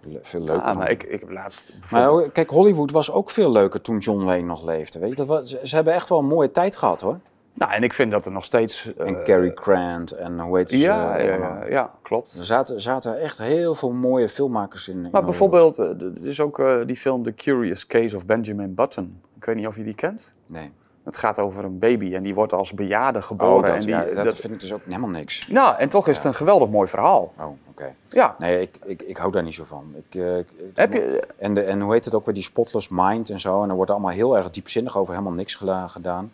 Le- Veel leuker. Ah, maar ik, ik heb laatst maar bijvoorbeeld... kijk, Hollywood was ook veel leuker toen John Wayne nog leefde. Weet je? Dat was, ze hebben echt wel een mooie tijd gehad hoor. Nou, en ik vind dat er nog steeds... eh, En Cary Grant en hoe heet ze? ja, eh, ja, allemaal. ja, ja, klopt. Er zaten, zaten echt heel veel mooie filmmakers in. Maar bijvoorbeeld, eh, er is ook eh, die film The Curious Case of Benjamin Button. Ik weet niet of je die kent. Nee. Het gaat over een baby en die wordt als bejaarde Oh, geboren. dat, en die, ja, dat, dat- vind ik dus ook helemaal niks. Nou, en toch is het een geweldig mooi verhaal. Oh, oké. Ja. Nee, ik, ik, ik hou daar niet zo van. Ik, eh, Heb je, en, de, en hoe heet het ook weer, die spotless mind en zo. En er wordt allemaal heel erg diepzinnig over helemaal niks gedaan.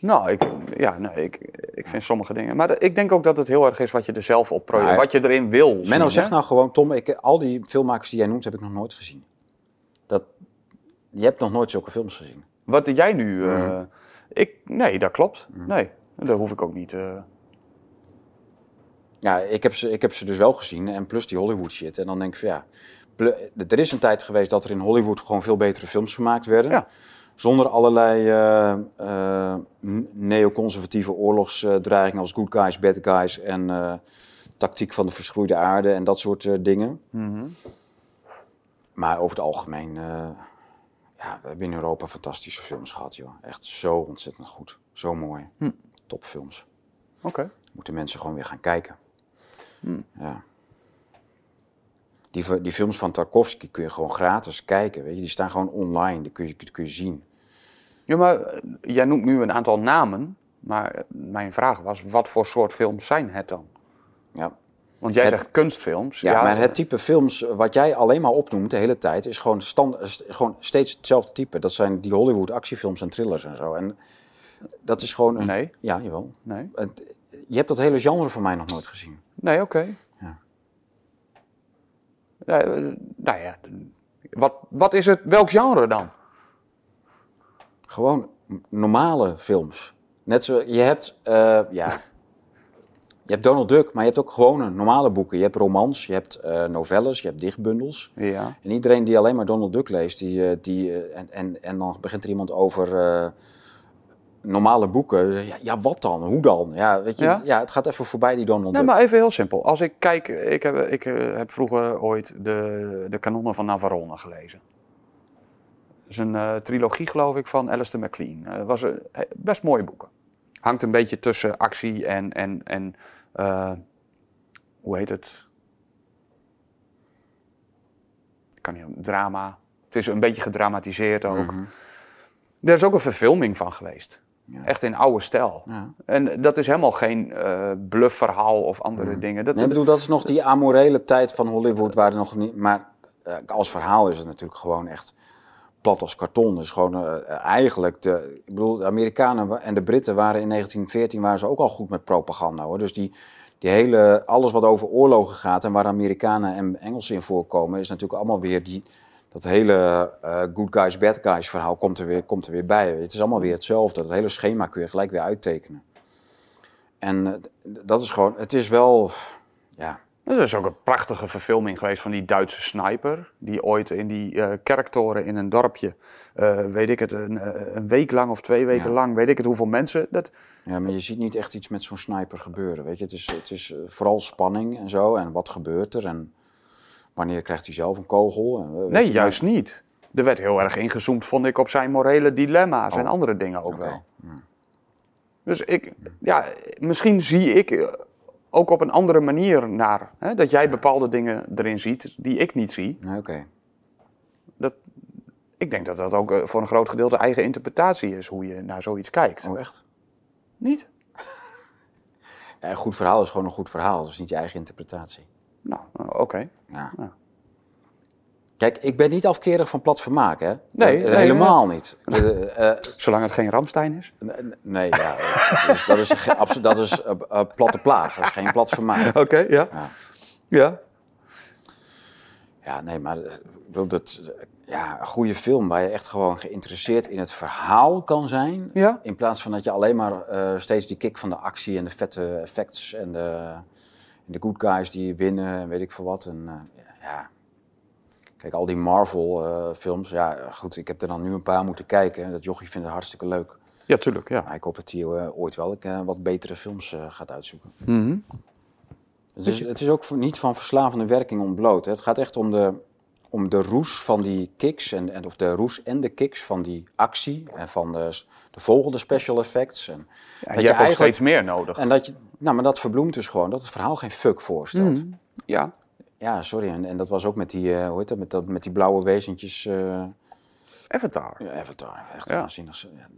Nou, ik, ja, nee, ik, ik vind sommige dingen. Maar ik denk ook dat het heel erg is wat je er zelf op projecteert. Nou, wat je erin wil. zien, Menno, hè? zeg nou gewoon, Tom, ik, al die filmmakers die jij noemt, heb ik nog nooit gezien. Dat, je hebt nog nooit zulke films gezien. Wat jij nu. eh, Mhm. ik, nee, dat klopt. Nee, dat hoef ik ook niet. eh. Ja, ik heb, ze, ik heb ze dus wel gezien. En plus die Hollywood shit. En dan denk ik van ja. Er is een tijd geweest dat er in Hollywood gewoon veel betere films gemaakt werden. Ja. Zonder allerlei eh, eh, neoconservatieve oorlogsdreigingen als good guys, bad guys en eh, tactiek van de verschroeide aarde en dat soort dingen. Maar over het algemeen, ja, we hebben in Europa fantastische films gehad, joh. Echt zo ontzettend goed. Zo mooi. Topfilms. Oké. Moeten mensen gewoon weer gaan kijken. Ja. Die, die films van Tarkovsky kun je gewoon gratis kijken. Weet je? Die staan gewoon online, die kun je, die kun je zien. Ja, maar eh, jij noemt nu een aantal namen. Maar eh, mijn vraag was: wat voor soort films zijn het dan? Ja. Want jij Het- zegt kunstfilms. Ja, maar het type films wat jij alleen maar opnoemt de hele tijd is gewoon, stand, gewoon steeds hetzelfde type. Dat zijn die Hollywood actiefilms en thrillers en zo. En dat is gewoon een. Nee. Ja, jawel. Nee, Het- Je hebt dat hele genre van mij nog nooit gezien. nee oké. Eh, nou ja, wat, wat is het? Welk genre dan? Gewoon normale films. Net zo, je hebt, eh, ja, je hebt Donald Duck, maar je hebt ook gewone normale boeken. Je hebt romans, je hebt eh, novelles, je hebt dichtbundels. Ja. En iedereen die alleen maar Donald Duck leest, die, die, en, en, en dan begint er iemand over normale boeken. Ja, ja, wat dan? Hoe dan? Ja, weet je, Ja? ja? het gaat even voorbij die Donald Nee, maar even heel simpel. Als ik kijk, ik heb, ik eh, heb vroeger ooit de, de kanonnen van Navarone gelezen. Dat is een eh, trilogie, geloof ik, van Alistair MacLean. Het was een, best mooie boeken. Hangt een beetje tussen actie en, en, en hoe heet het? Ik kan niet, drama. Het is een beetje gedramatiseerd ook. Er is ook een verfilming van geweest. Echt in oude stijl. Ja. En dat is helemaal geen eh bluffverhaal of andere dingen. Dat, Nee, ik bedoel, dat is nog die amorele tijd van Hollywood waar er nog niet. Maar eh, als verhaal is het natuurlijk gewoon echt plat als karton. Dus gewoon eh, eigenlijk de. Ik bedoel, de Amerikanen en de Britten waren in 1914 waren ze ook al goed met propaganda hoor. Dus die, die hele. Alles wat over oorlogen gaat en waar Amerikanen en Engelsen in voorkomen, is natuurlijk allemaal weer die. Dat hele eh, good guys, bad guys verhaal komt er, weer, komt er weer bij. Het is allemaal weer hetzelfde. Dat hele schema kun je gelijk weer uittekenen. En eh, dat is gewoon, het is wel, ja, Er is ook een prachtige verfilming geweest van die Duitse sniper. Die ooit in die eh, kerktoren in een dorpje, weet ik het, een, een week lang of twee weken Ja. lang, weet ik het hoeveel mensen. Dat, ja, maar je ziet niet echt iets met zo'n sniper gebeuren, weet je. Het is, het is vooral spanning en zo, en wat gebeurt er, en wanneer krijgt hij zelf een kogel. Eh, nee, je, juist niet. Er werd heel erg ingezoomd, vond ik, op zijn morele dilemma's en Oh. andere dingen ook wel. Dus ik, ja, misschien zie ik eh, ook op een andere manier naar. Hè, dat jij bepaalde dingen erin ziet die ik niet zie. Oké. Dat, ik denk dat dat ook eh, voor een groot gedeelte eigen interpretatie is, hoe je naar zoiets kijkt. Oh, echt? Niet? Ja, een goed verhaal is gewoon een goed verhaal, dus niet je eigen interpretatie. Nou, eh, oké. Ja. Ja. Kijk, ik ben niet afkerig van plat vermaak, hè? Nee, Eh, nee, helemaal niet. Eh, Zolang het geen Ramstein is. nee, ja, dus dat is, ge- dat is platte plaag, dat is geen plat vermaak. Oké, ja. Ja. Ja. Ja, nee, maar dat, ja, een goede film waar je echt gewoon geïnteresseerd in het verhaal kan zijn. Ja. In plaats van dat je alleen maar steeds die kick van de actie en de vette effects en de, de good guys die winnen en weet ik veel wat. En, eh, ja. Kijk, al die Marvel-films, ja, goed, ik heb er dan nu een paar moeten kijken. Dat jochie vindt het hartstikke leuk. Ja, tuurlijk, ja. Maar ik hoop dat hij eh, ooit wel eh, wat betere films eh, gaat uitzoeken. Mhm. Het is, het is ook niet van verslavende werking ontbloot. Hè. Het gaat echt om de, om de roes van die kicks, en, en, of de roes en de kicks van die actie en van de, de volgende special effects. En, Ja, dat je hebt ook steeds meer nodig. En dat je, nou, maar dat verbloemt dus gewoon dat het verhaal geen fuck voorstelt. Mhm. Ja, Ja, sorry. En, en dat was ook met die, eh, hoe heet dat, met, dat, met die blauwe wezentjes. eh, Avatar. ja, Avatar, echt Ja.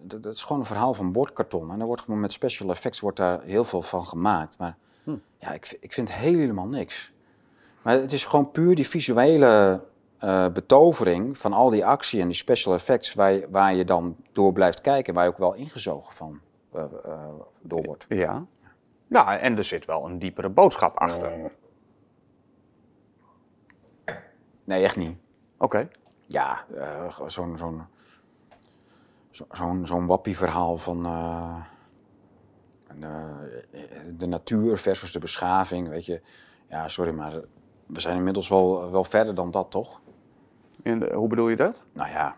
dat, dat is gewoon een verhaal van bordkarton. En daar wordt gewoon met special effects wordt daar heel veel van gemaakt. Maar Hm. ja, ik, ik vind helemaal niks. Maar het is gewoon puur die visuele eh, betovering van al die actie en die special effects... Waar je, waar je dan door blijft kijken, waar je ook wel ingezogen van eh, eh, door wordt. Ja. Nou, en er zit wel een diepere boodschap achter. Nee, echt niet. Oké. Ja, zo'n zo'n zo, zo'n zo'n wappie-verhaal van de natuur versus de beschaving, weet je. Ja, sorry, maar we zijn inmiddels wel, wel verder dan dat, toch? Eh, hoe bedoel je dat? Nou ja,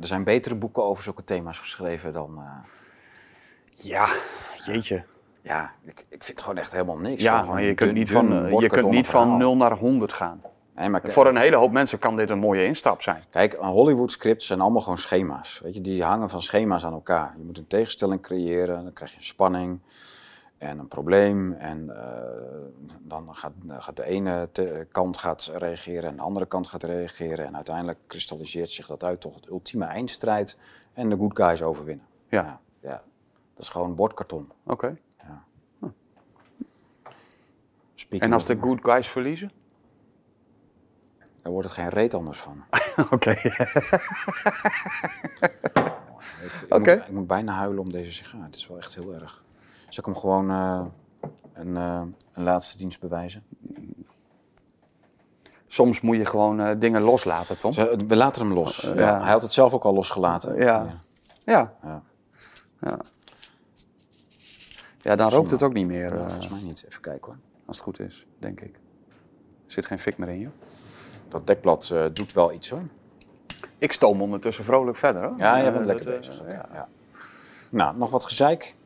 er zijn betere boeken over zulke thema's geschreven dan... eh, Ja, jeetje. ja, ik, ik vind het gewoon echt helemaal niks. Ja, maar je kunt niet van, eh, je kunt niet van verhaal. 0 naar 100 gaan. Nee, maar Voor een hele hoop mensen kan dit een mooie instap zijn. Kijk, Hollywood scripts zijn allemaal gewoon schema's. Weet je, die hangen van schema's aan elkaar. Je moet een tegenstelling creëren, dan krijg je een spanning en een probleem. En eh, dan gaat, gaat de ene te- kant gaat reageren en de andere kant gaat reageren. En uiteindelijk kristalliseert zich dat uit tot het ultieme eindstrijd en de good guys overwinnen. Ja. ja, ja. dat is gewoon bordkarton. Oké. Speaking En als de good guys verliezen? Daar wordt het geen reet anders van. Oké. Ik, ik, Oké. moet, ik moet bijna huilen om deze sigaar. Het is wel echt heel erg. Zal ik hem gewoon eh, een, eh, een laatste dienst bewijzen? Soms moet je gewoon eh, dingen loslaten, Tom. We laten hem los. ja. Ja, hij had het zelf ook al losgelaten. Ja. Ja. Ja. Ja, ja dan rookt het ook niet meer, volgens mij niet. Even kijken hoor. als het goed is, denk ik. Er zit geen fik meer in je. Dat dekblad doet wel iets hoor. Ik stoom ondertussen vrolijk verder. Hoor. Ja, jij Eh, bent lekker bezig. Oké, ja. ja. Nou, nog wat gezeik?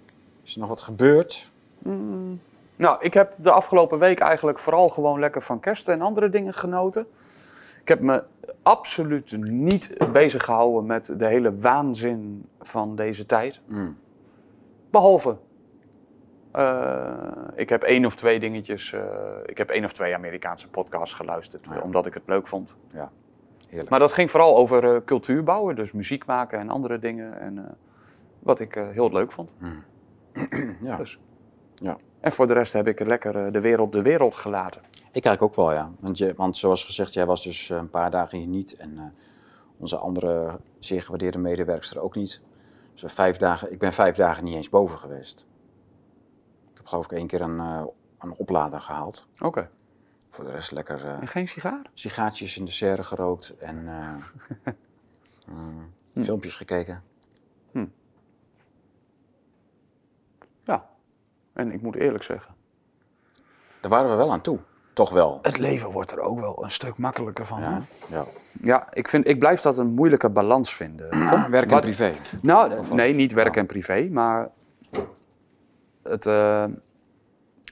Is er nog wat gebeurd? Nou, ik heb de afgelopen week eigenlijk vooral gewoon lekker van kerst en andere dingen genoten. Ik heb me absoluut niet bezig gehouden met de hele waanzin van deze tijd. Mm. Behalve, eh, ik heb één of twee dingetjes, eh, ik heb één of twee Amerikaanse podcasts geluisterd, Ja. omdat ik het leuk vond. Ja, heerlijk. Maar dat ging vooral over eh, cultuur bouwen, dus muziek maken en andere dingen. En, wat ik heel leuk vond. ja. Dus. ja. En voor de rest heb ik lekker eh, de wereld de wereld gelaten. Ik eigenlijk ook wel, ja. Want, je, want zoals gezegd, jij was dus eh, een paar dagen hier niet. En eh, onze andere zeer gewaardeerde medewerkster ook niet. Dus vijf dagen, ik ben vijf dagen niet eens boven geweest. Ik heb geloof ik één keer een, een oplader gehaald. Oké. Voor de rest lekker En geen sigaar? sigaartjes in de serre gerookt en mm, filmpjes gekeken. Ja. En ik moet eerlijk zeggen. Daar waren we wel aan toe. Toch wel. Het leven wordt er ook wel een stuk makkelijker van. Ja, ja. ja ik, vind, ik blijf dat een moeilijke balans vinden. Tom. Werk en Wat- privé. Nou, nee, niet werk en privé, maar het, eh,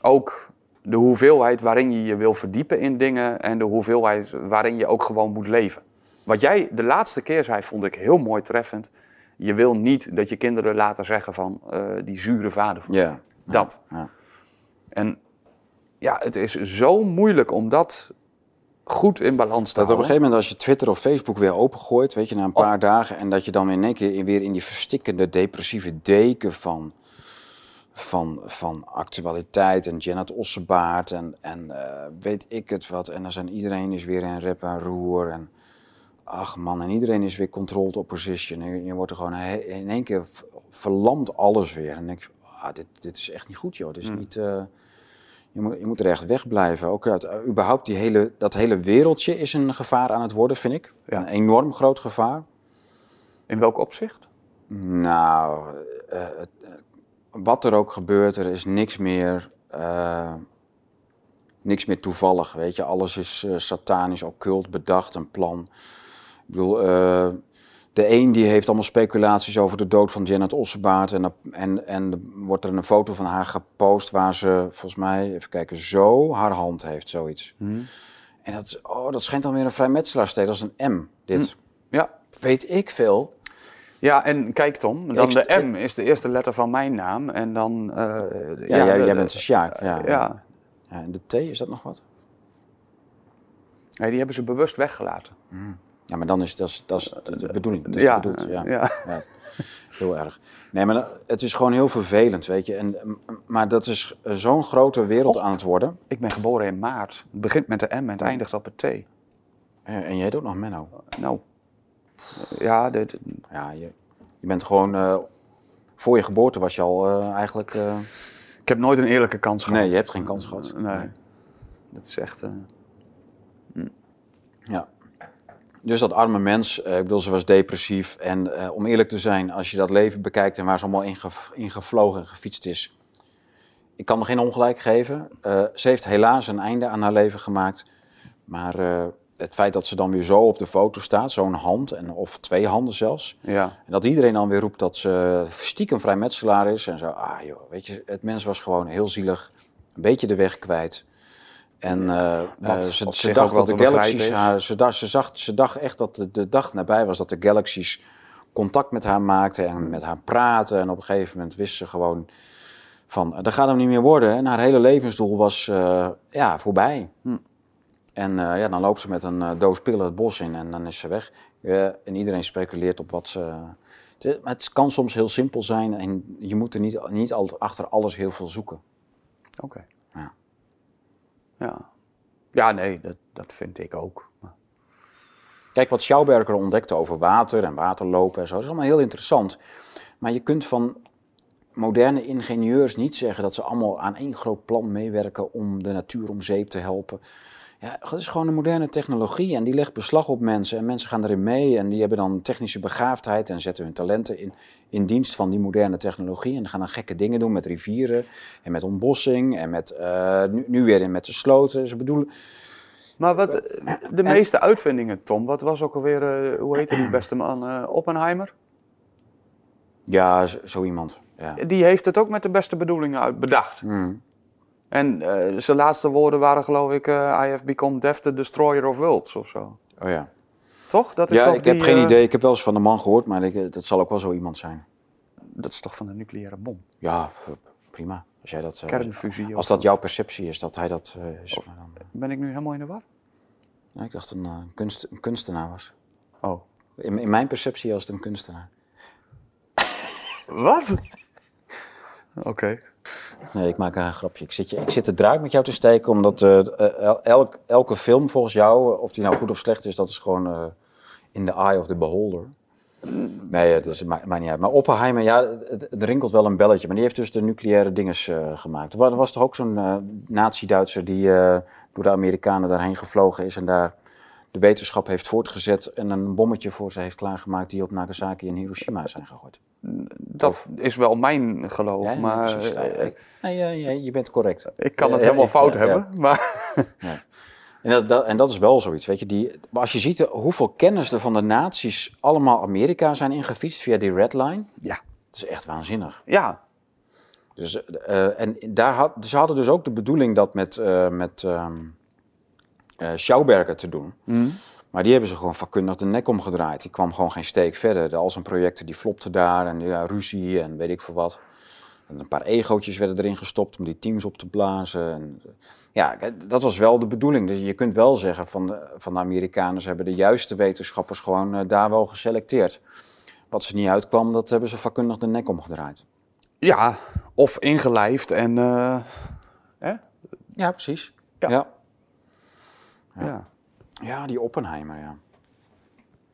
ook de hoeveelheid waarin je je wil verdiepen in dingen en de hoeveelheid waarin je ook gewoon moet leven. Wat jij de laatste keer zei, vond ik heel mooi treffend. Je wil niet dat je kinderen laten zeggen van eh, die zure vader. van Ja. Dat. Ja. En ja, het is zo moeilijk om dat goed in balans te Dat op een houden. gegeven moment als je Twitter of Facebook weer opengooit, weet je, na een paar dagen, en dat je dan in één keer weer in die verstikkende depressieve deken van, van, van actualiteit en Janet Ossebaard en, en eh, weet ik het wat. En dan zijn iedereen is weer in rep en roer en ach man, en iedereen is weer controlled opposition. En je, je wordt er gewoon in één keer v- verlamt alles weer. En ah, dit, dit is echt niet goed joh, dit is niet... eh, je moet, je moet er echt wegblijven. Ook uit, uh, überhaupt die hele, dat hele wereldje is een gevaar aan het worden, vind ik. Ja. Een enorm groot gevaar. In welk opzicht? Nou, eh, eh, wat er ook gebeurt, er is niks meer, eh, niks meer toevallig, weet je. Alles is eh, satanisch, occult, bedacht, een plan. Ik bedoel, eh, de een die heeft allemaal speculaties over de dood van Janet Ossebaard. En, en, en wordt er een foto van haar gepost waar ze, volgens mij, even kijken, zo haar hand heeft, zoiets. En dat, oh, dat schijnt dan weer een vrijmetselaarssteed, dat is een M, dit. Ja. Weet ik veel. Ja, en kijk Tom, dan Ik- de M is de eerste letter van mijn naam. En dan... eh, Ja, jij, de- jij bent een Sjaak. Ja. Ja. Ja. En de T, is dat nog wat? Nee, die hebben ze bewust weggelaten. Ja, maar dan is dat is, dat is de, de bedoeling. Dat is Ja, de bedoeld, ja. ja. Ja. Heel erg. Nee, maar het is gewoon heel vervelend, weet je. En, maar dat is zo'n grote wereld aan het worden. Ik ben geboren in maart. Het begint met de M en het eindigt op het T. Eh, En jij ook nog Menno. Nou, ja, dit, Ja, je, je bent gewoon... eh, voor je geboorte was je al eh, eigenlijk... eh, ik heb nooit een eerlijke kans gehad. nee, je hebt geen kans gehad. Nee, dat is echt... eh, Ja. Dus dat arme mens, eh, ik bedoel, ze was depressief. En eh, om eerlijk te zijn, als je dat leven bekijkt en waar ze allemaal in, ge- in gevlogen en gefietst is. Ik kan er geen ongelijk geven. Eh, ze heeft helaas een einde aan haar leven gemaakt. Maar het feit dat ze dan weer zo op de foto staat, zo'n hand, en, of twee handen zelfs. ja. En dat iedereen dan weer roept dat ze stiekem vrijmetselaar is. En zo, ah joh, weet je, het mens was gewoon heel zielig. Een beetje de weg kwijt. En Wat ze, dacht dat de galaxies haar, ze, dacht, ze, zag, ze dacht echt dat de, de dag nabij was dat de galaxies contact met haar maakten en met haar praten. En op een gegeven moment wist ze gewoon van, dat gaat hem niet meer worden. En haar hele levensdoel was eh, ja, voorbij. Hm. En eh, ja, dan loopt ze met een eh, doos pillen het bos in en dan is ze weg. En iedereen speculeert op wat ze... Het, kan soms heel simpel zijn en je moet er niet, niet altijd achter alles heel veel zoeken. Oké. Ja. Ja, nee, dat, dat vind ik ook. Maar- Kijk, wat Schauberger ontdekte over water en waterlopen en zo, dat is allemaal heel interessant. Maar je kunt van moderne ingenieurs niet zeggen dat ze allemaal aan één groot plan meewerken om de natuur om zeep te helpen. Ja, het is gewoon een moderne technologie en die legt beslag op mensen en mensen gaan erin mee en die hebben dan technische begaafdheid en zetten hun talenten in, in dienst van die moderne technologie en gaan dan gekke dingen doen met rivieren en met ontbossing en met, eh, nu, nu weer in met de sloten. Ze bedoelen, Maar wat, de meeste uitvindingen, Tom, wat was ook alweer, eh, hoe heette die beste man, eh, Oppenheimer? ja, zo, zo iemand. Ja. Die heeft het ook met de beste bedoelingen uit bedacht. Mm. En eh, zijn laatste woorden waren geloof ik, eh, I have become death the destroyer of worlds of zo. Oh ja. Toch? Dat is Ja, toch ik heb geen eh, idee. Ik heb wel eens van de man gehoord, maar ik, dat zal ook wel zo iemand zijn. Dat is toch van de nucleaire bom? Ja, prima. Als jij dat, Kernfusie. als dat jouw perceptie is, dat hij dat is. dan, Ben ik nu helemaal in de war? ik dacht een, kunst, een kunstenaar was. Oh. In, in mijn perceptie was het een kunstenaar. Wat? Oké. Nee, ik maak een grapje. Ik zit, je, ik zit er draak met jou te steken, omdat eh, eh, el- elk, elke film volgens jou, eh, of die nou goed of slecht is, dat is gewoon in the eye of the beholder. Nee, het is, maakt niet uit. Maar Oppenheimer, ja, het, rinkelt wel een belletje. Maar die heeft dus de nucleaire dinges gemaakt. Er wa- was toch ook zo'n nazi-Duitser die door de Amerikanen daarheen gevlogen is en daar de wetenschap heeft voortgezet en een bommetje voor ze heeft klaargemaakt die op Nagasaki en Hiroshima zijn gegooid. Dat is wel mijn geloof, Ja, maar precies. eh, Nee, ja, ja, je bent correct. ik kan het Ja, helemaal fout hebben. Maar En dat, dat- en dat is wel zoiets, weet je. Die, als je ziet eh, hoeveel kennis er van de nazi's allemaal Amerika zijn ingefietst via die Red Line. ja, Dat is echt waanzinnig. ja, Dus, eh, en daar had, ze hadden dus ook de bedoeling dat met, eh met ehm eh, Schauberger te doen. Maar die hebben ze gewoon vakkundig de nek omgedraaid. Die kwam gewoon geen steek verder. De- Al zijn projecten die flopten daar en ja, ruzie en weet ik veel wat. En een paar egootjes werden erin gestopt om die teams op te blazen. En, ja, dat was wel de bedoeling. Dus je kunt wel zeggen van de, van de Amerikanen, ze hebben de juiste wetenschappers gewoon eh, daar wel geselecteerd. Wat ze niet uitkwam, dat hebben ze vakkundig de nek omgedraaid. ja, of ingelijfd en eh, hè? Ja, precies. Ja. ja. Ja. Ja, die Oppenheimer, ja.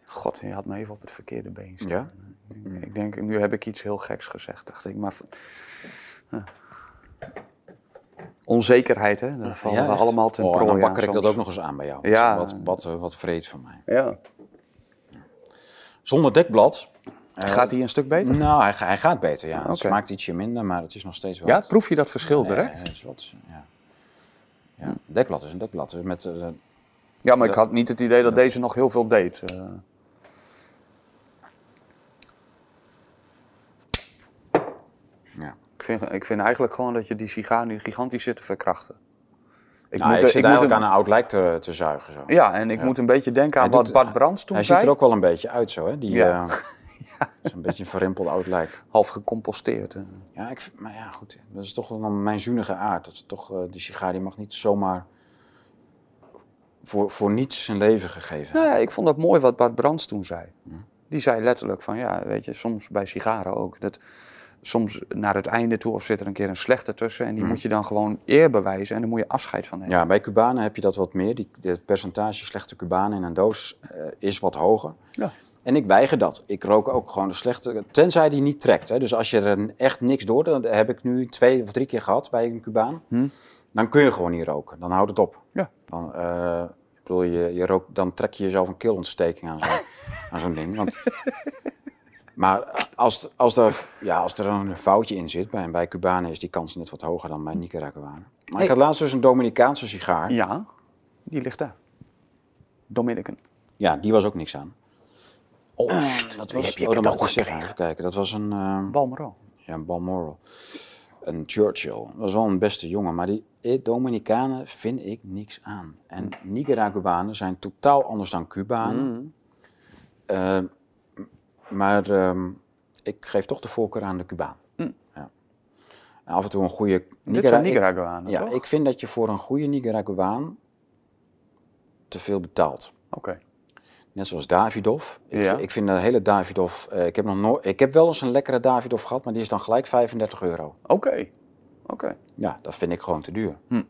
God, je had me even op het verkeerde been staan. Ja? Ik denk, nu heb ik iets heel geks gezegd, dacht ik. Maar ja. onzekerheid, hè? Daar vallen ja, we allemaal ten oh, prooi dan bakker ik dat ook nog eens aan bij jou. Ja. Wat, wat, eh, wat vreed van mij. Ja. Zonder dekblad. eh, Gaat hij een stuk beter? Nou, hij, hij gaat beter, ja. Het smaakt ietsje minder, maar het is nog steeds wel... Ja, proef je dat verschil Ja, direct? het is wat, ja. Ja, dekblad is een dekblad. Met, eh, Ja, maar ik had niet het idee dat deze nog heel veel deed. eh. ja. ik, vind, ik vind eigenlijk gewoon dat je die sigaar nu gigantisch zit te verkrachten. Ik Nou, ik eh, zit moet eigenlijk een- aan een oud lijk te, te zuigen. Zo. Ja, en ik Ja. moet een beetje denken aan Hij wat doet- Bart Brands toen Hij zei. ziet er ook wel een beetje uit zo, hè? Die, Ja. eh, is een beetje een verrimpeld oud lijk. Half gecomposteerd. Ja, ik, maar ja, goed. Dat is toch wel mijn zunige aard. Dat is toch, eh, die sigaar die mag niet zomaar voor, voor niets zijn leven gegeven. Nou ja, ik vond dat mooi wat Bart Brands toen zei. Die zei letterlijk van, ja, weet je, soms bij sigaren ook. Dat soms naar het einde toe of zit er een keer een slechte tussen. En die moet je dan gewoon eer bewijzen en dan moet je afscheid van nemen. Ja, bij Cubanen heb je dat wat meer. Die, het percentage slechte Cubanen in een doos eh, is wat hoger. Ja. En ik weiger dat. Ik rook ook gewoon de slechte, tenzij die niet trekt. Hè. Dus als je er echt niks door, dat heb ik nu twee of drie keer gehad bij een Cubaan. Hm. Dan kun je gewoon niet roken. Dan houdt het op. Ja. Dan, eh, ik bedoel, je, je rookt, dan trek je jezelf een keelontsteking aan zo'n zo'n ding. Want, maar als, als, er, ja, als er een foutje in zit, bij, bij Cubanen is die kans net wat hoger dan bij Nicaraguanen. Maar Hey. ik had laatst dus een Dominicaanse sigaar. Ja, die ligt daar. Dominican. Ja, die was ook niks aan. Oost. Dat was, heb je oh, dat mag ik zeggen. gekregen. Even kijken, dat was een, eh, Balmoral. ja, een Balmoral. Een Churchill. Dat was wel een beste jongen, maar die Dominicanen vind ik niks aan. En Nicaraguanen zijn totaal anders dan Cubanen. Eh, m- maar ehm, ik geef toch de voorkeur aan de Cubaan. Ja. En af en toe een goede... Nicara- Nicaraguanen, Ja, toch? ik vind dat je voor een goede Nicaraguaan te veel betaalt. Oké. Net zoals Davidoff. Ik, Ja. vind, ik vind de hele Davidoff... eh, ik, heb nog nooit, ik heb wel eens een lekkere Davidoff gehad, maar die is dan gelijk 35 euro. Oké. Oké. Ja, dat vind ik gewoon te duur. Hm. Een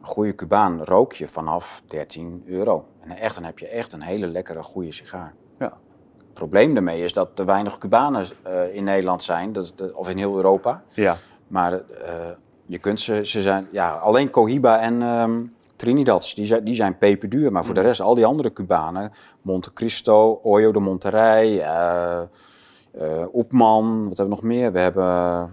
goede Cubaan rook je vanaf 13 euro. En echt, dan heb je echt een hele lekkere, goede sigaar. Ja. Het probleem daarmee is dat er weinig Cubanen eh, in Nederland zijn, dat of in heel Europa. Ja. Maar eh, je kunt ze, ze zijn, ja, alleen Cohiba en ehm Trinidads, die zijn, die zijn peperduur. Maar voor de rest, al die andere Cubanen, Monte Cristo, Oyo de Monterrey, eh, Oepman, wat hebben we nog meer? We hebben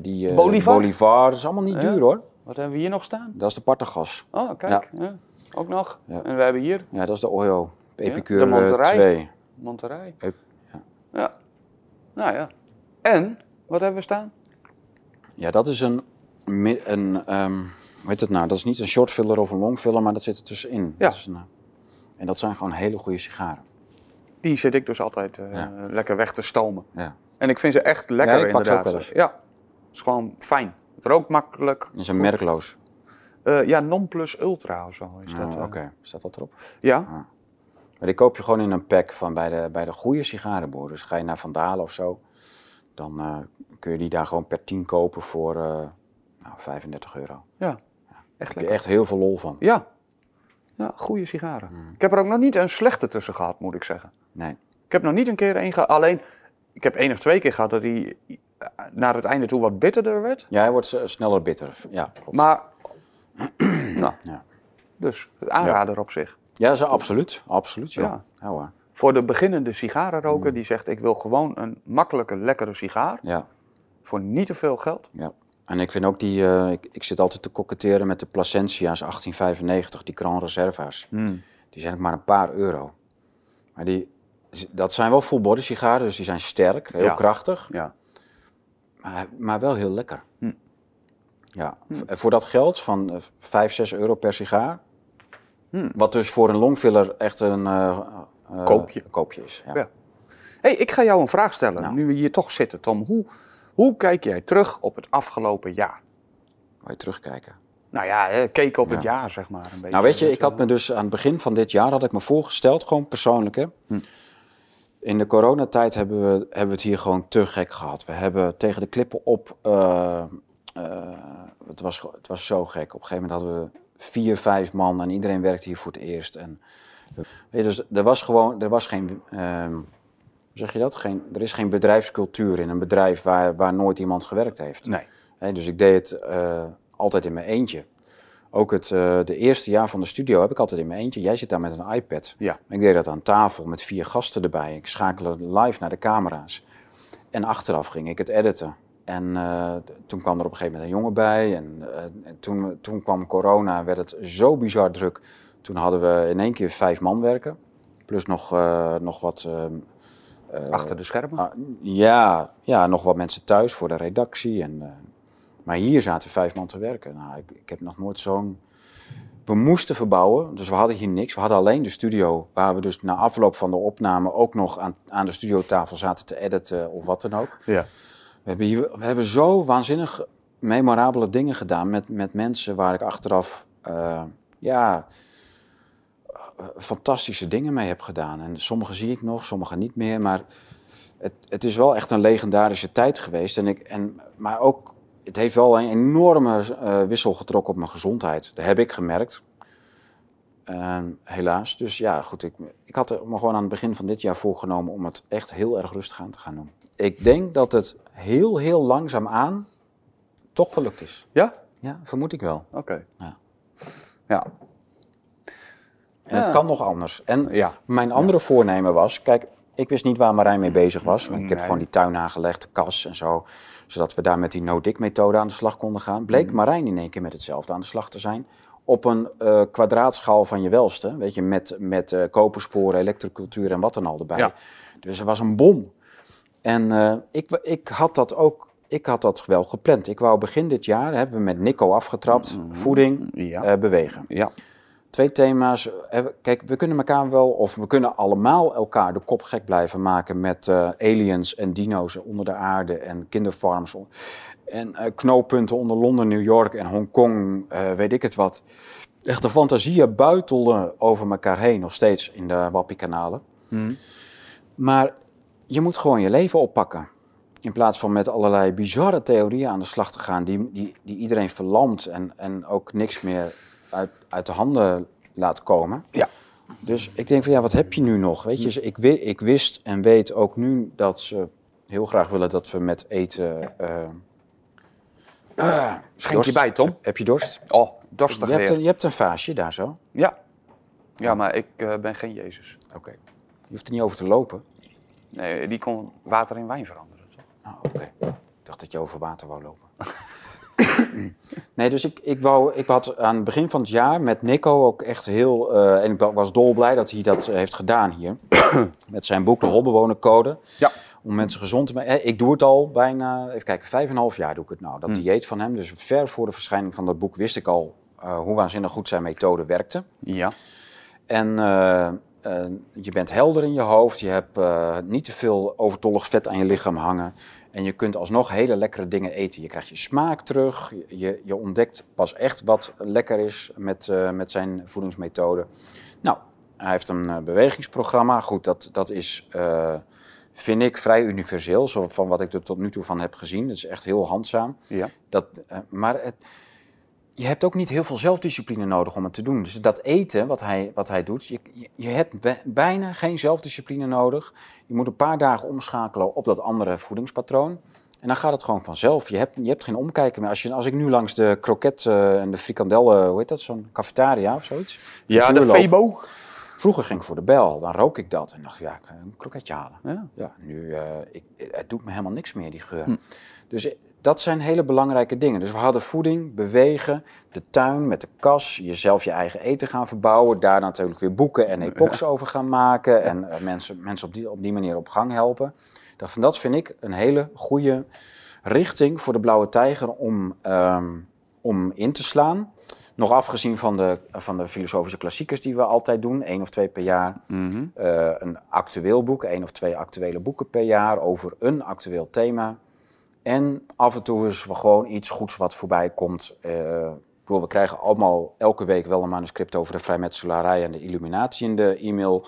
die eh, Bolivar? Bolivar, dat is allemaal niet duur hoor. Wat hebben we hier nog staan? Dat is de Partagas. Oh, kijk. Ja. Ook nog. En we hebben hier Ja, dat is de Oyo. Epicure de Monterey. 2. Monterey. Ep- ja. Ja. Nou ja. En, wat hebben we staan? Ja, dat is een, een ehm, hoe heet het nou? Dat is niet een short filler of een long filler, maar dat zit er tussenin. Ja. Dat is een, eh, en dat zijn gewoon hele goede sigaren. Die zit ik dus altijd eh, Ja. lekker weg te stomen. Ja. En ik vind ze echt lekker Ja, ik pak ze ook inderdaad. wel eens. Ja. Is gewoon fijn. Het rookt makkelijk. Die zijn merkloos. Eh, ja, non plus ultra of zo is dat. Oh, eh. Oké, staat dat erop? Ja. Maar die koop je gewoon in een pack van bij de, bij de goede sigarenboer. Dus ga je naar Vandalen of zo, dan eh, kun je die daar gewoon per 10 kopen voor nou, 35 euro. Ja. Echt Daar heb je echt heel veel lol van. Ja. Ja, goede sigaren. Hmm. Ik heb er ook nog niet een slechte tussen gehad, moet ik zeggen. Nee. Ik heb nog niet een keer een gehad. Alleen, ik heb één of twee keer gehad dat hij eh, naar het einde toe wat bitterder werd. Ja, hij wordt s- sneller bitter. Ja, klopt. Maar, nou, Ja. dus aanrader op zich. Ja, zo, absoluut. Absoluut, ja. Ja. Ja. Voor de beginnende sigarenroker Hmm. die zegt: Ik wil gewoon een makkelijke, lekkere sigaar. Ja, Voor niet te veel geld. ja. En ik vind ook die, eh, ik, ik zit altijd te koketteren met de Placentia's 1895, die Grand Reserva's. Die zijn ook maar een paar euro. Maar die, dat zijn wel full body sigaren, dus die zijn sterk, heel Ja. krachtig. Ja. Maar, maar wel heel lekker. Hm. Ja, v- voor dat geld van eh, 5, 6 euro per sigaar. Hm. Wat dus voor een longfiller echt een eh, eh, Koopje. koopje is. Ja. Ja. hey, ik ga jou een vraag stellen. Nou. Nu we hier toch zitten, Tom. Hoe, hoe kijk jij terug op het afgelopen jaar? Wil je terugkijken? Nou ja, keken op Ja. het jaar, zeg maar. Een beetje. Nou weet je, ik had me dus aan het begin van dit jaar had ik me voorgesteld, gewoon persoonlijk hè. Hm. In de coronatijd hebben we, hebben we het hier gewoon te gek gehad. We hebben tegen de klippen op, eh, eh, het, was, het was zo gek. Op een gegeven moment hadden we vier, vijf man en iedereen werkte hier voor het eerst. En, je, dus er was gewoon, er was geen, ehm, hoe zeg je dat? Geen, er is geen bedrijfscultuur in een bedrijf waar, waar nooit iemand gewerkt heeft. Nee. Hè, dus ik deed het eh, altijd in mijn eentje. Ook het eh, de eerste jaar van de studio heb ik altijd in mijn eentje. Jij zit daar met een iPad. Ja. Ik deed dat aan tafel met vier gasten erbij. Ik schakelde live naar de camera's. En achteraf ging ik het editen. En eh, toen kwam er op een gegeven moment een jongen bij. En, eh, en toen, toen kwam corona, werd het zo bizar druk. Toen hadden we in één keer vijf man werken. Plus nog, nog wat... ehm, eh, Achter de schermen. Ah, ja, ja, nog wat mensen thuis voor de redactie. En, maar hier zaten vijf man te werken. Nou, ik, ik heb nog nooit zo'n we moesten verbouwen, dus we hadden hier niks. We hadden alleen de studio, waar we dus na afloop van de opname ook nog aan, aan de studiotafel zaten te editen of wat dan ook. Ja. We hebben, hier, we hebben zo waanzinnig memorabele dingen gedaan met, met mensen waar ik achteraf eh, ja, eh, fantastische dingen mee heb gedaan. En sommige zie ik nog, sommige niet meer. Maar het, het is wel echt een legendarische tijd geweest. En ik, en, maar ook, het heeft wel een enorme eh, wissel getrokken op mijn gezondheid. Dat heb ik gemerkt. En helaas. Dus ja, goed. Ik, ik had er me gewoon aan het begin van dit jaar voorgenomen om het echt heel erg rustig aan te gaan doen. Ik denk dat het heel, heel langzaam aan toch gelukt is. Ja? Ja, vermoed ik wel. Oké. Ja. Ja. En Ja. het kan nog anders. En Ja. mijn andere voornemen was, kijk, ik wist niet waar Marijn mee bezig was. Ik heb gewoon die tuin aangelegd, de kas en zo. Zodat we daar met die no-dig-methode aan de slag konden gaan. Bleek Marijn in één keer met hetzelfde aan de slag te zijn. Op een eh, kwadraatschaal van je welste. Weet je, met, met eh, kopersporen, elektrocultuur en wat dan al erbij. Ja. Dus er was een bom. En eh, ik, ik had dat ook... Ik had dat wel gepland. Ik wou begin dit jaar, hebben we met Nico afgetrapt, voeding, Ja. eh, bewegen. Ja. Twee thema's. Eh, Kijk, we kunnen elkaar wel, of we kunnen allemaal elkaar de kop gek blijven maken met eh, aliens en dino's onder de aarde en kinderfarms. En eh, knooppunten onder Londen, New York en Hongkong, eh weet ik het wat. Echt de fantasieën buitelden over elkaar heen, nog steeds in de Wappie-kanalen. Maar je moet gewoon je leven oppakken. In plaats van met allerlei bizarre theorieën aan de slag te gaan, die, die, die iedereen verlamt en, en ook niks meer uit, uit de handen laat komen. Ja. Dus ik denk van ja, wat heb je nu nog? Weet je, ik, ik wist en weet ook nu dat ze heel graag willen dat we met eten. eh, ah, Schenk je bij, Tom. Heb je dorst? Oh, dorstig Je hebt, weer. een, je hebt een vaasje daar zo. Oké. Ja. Ja, maar ik eh, ben geen Jezus. Je hoeft er niet over te lopen. Nee, die kon water in wijn veranderen. toch? Ah, oké. Ik dacht dat je over water wou lopen. nee, dus ik, ik, wou, ik had aan het begin van het jaar met Nico ook echt heel... eh, en ik was dolblij dat hij dat eh, heeft gedaan hier. met zijn boek De Holbewonercode. Ja. Om mensen gezond te maken. Ik doe het al bijna, even kijken, vijf en een half jaar doe ik het nou. Dat dieet van hem. Dus ver voor de verschijning van dat boek wist ik al eh, hoe waanzinnig goed zijn methode werkte. Ja. En je bent helder in je hoofd. Je hebt niet te veel overtollig vet aan je lichaam hangen. En je kunt alsnog hele lekkere dingen eten. Je krijgt je smaak terug. Je, je ontdekt pas echt wat lekker is met, eh, met zijn voedingsmethode. Nou, hij heeft een eh, bewegingsprogramma. Goed, dat, dat is, eh, vind ik, vrij universeel. Zo van wat ik er tot nu toe van heb gezien. Dat is echt heel handzaam. Ja. Dat, maar het, je hebt ook niet heel veel zelfdiscipline nodig om het te doen. Dus dat eten wat hij, wat hij doet, je, je, hebt bij- bijna geen zelfdiscipline nodig. Je moet een paar dagen omschakelen op dat andere voedingspatroon. En dan gaat het gewoon vanzelf. Je hebt, je hebt geen omkijken meer. Als, je, als ik nu langs de kroket eh, en de frikandellen, hoe heet dat, zo'n cafetaria of zoiets? Ja, de. Febo. Vroeger ging ik voor de bel, dan rook ik dat en dacht ja, ik ga een kroketje halen. Ja. Ja, nu, eh, ik, het doet me helemaal niks meer, die geur. Dus eh, dat zijn hele belangrijke dingen. Dus we hadden voeding, bewegen, de tuin met de kas, jezelf je eigen eten gaan verbouwen, daar natuurlijk weer boeken en epox over gaan maken en eh, mensen, mensen op, die, op die manier op gang helpen. Van, dat vind ik een hele goede richting voor de Blauwe Tijger om, ehm, om in te slaan. Nog afgezien van de, van de filosofische klassiekers die we altijd doen, één of twee per jaar. Eh, een actueel boek, één of twee actuele boeken per jaar over een actueel thema. En af en toe is wel gewoon iets goeds wat voorbij komt. Bedoel, we krijgen allemaal elke week wel een manuscript over de vrijmetselarij en de illuminatie in de e-mail.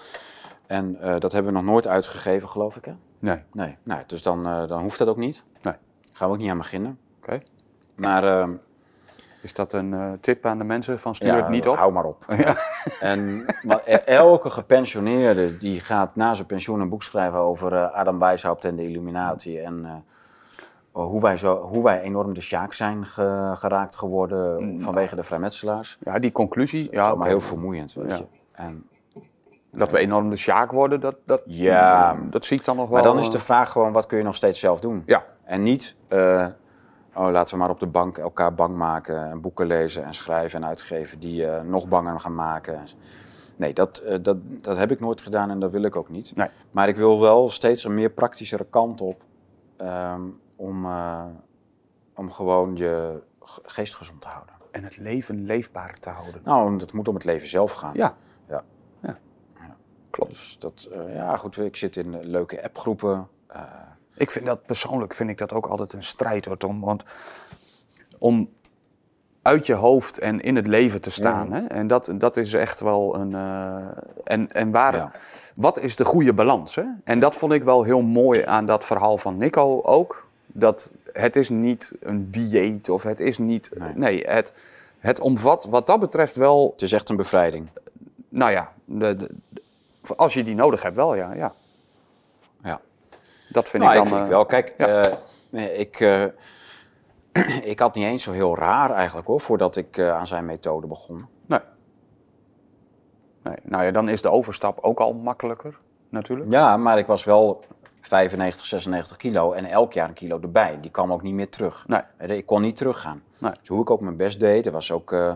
En eh, dat hebben we nog nooit uitgegeven, geloof ik. Hè? Nee. Nee, nou, dus dan, eh, dan hoeft dat ook niet. Nee. Gaan we ook niet aan beginnen. Oké. Maar ehm, Is dat een tip aan de mensen van stuur ja, het niet op? hou maar op. En maar e- elke gepensioneerde die gaat na zijn pensioen een boek schrijven over Adam Weishaupt en de Illuminatie. En hoe, wij zo, hoe wij enorm de sjaak zijn ge- geraakt geworden vanwege de vrijmetselaars. Ja, die conclusie. Ja, maar heel vermoeiend, weet Ja. je. En, Dat we enorm de sjaak worden, dat, dat, Ja. dat zie ik dan nog wel. maar dan is de eh, vraag gewoon, wat kun je nog steeds zelf doen? Ja. En niet, eh, oh, laten we maar op de bank elkaar bang maken en boeken lezen en schrijven en uitgeven die eh, nog banger gaan maken. Nee, dat, eh, dat, dat heb ik nooit gedaan en dat wil ik ook niet. Nee. Maar ik wil wel steeds een meer praktischere kant op ehm, om, eh, om gewoon je ge- geest gezond te houden. En het leven leefbaar te houden. Nou, het moet om het leven zelf gaan. Ja. Ja. Ja. Klopt. Dus dat, eh, ja, goed, ik zit in eh, leuke appgroepen. Ik vind dat persoonlijk vind ik dat ook altijd een strijd hoor, Tom. Want om uit je hoofd en in het leven te staan. Mhm. Hè? En dat, dat is echt wel een. en, en waar, Ja. wat is de goede balans? Hè? En dat vond ik wel heel mooi aan dat verhaal van Nico ook. Dat het is niet een dieet of het is niet. Nee. Nee, het, het omvat wat dat betreft wel. het is echt een bevrijding. Nou ja, de, als je die nodig hebt, wel ja. ja. Ja. Dat vind nou, ik ik dan. vind eh, wel. Kijk, ja. eh, nee, ik, eh, ik had niet eens zo heel raar eigenlijk hoor, voordat ik aan zijn methode begon. Nee. nee. Nou ja, dan is de overstap ook al makkelijker, natuurlijk. Ja, maar ik was wel 95, 96 kilo en elk jaar een kilo erbij. Die kwam ook niet meer terug. Nee. Ik kon niet teruggaan. Nee. Dus hoe ik ook mijn best deed, dat was ook eh,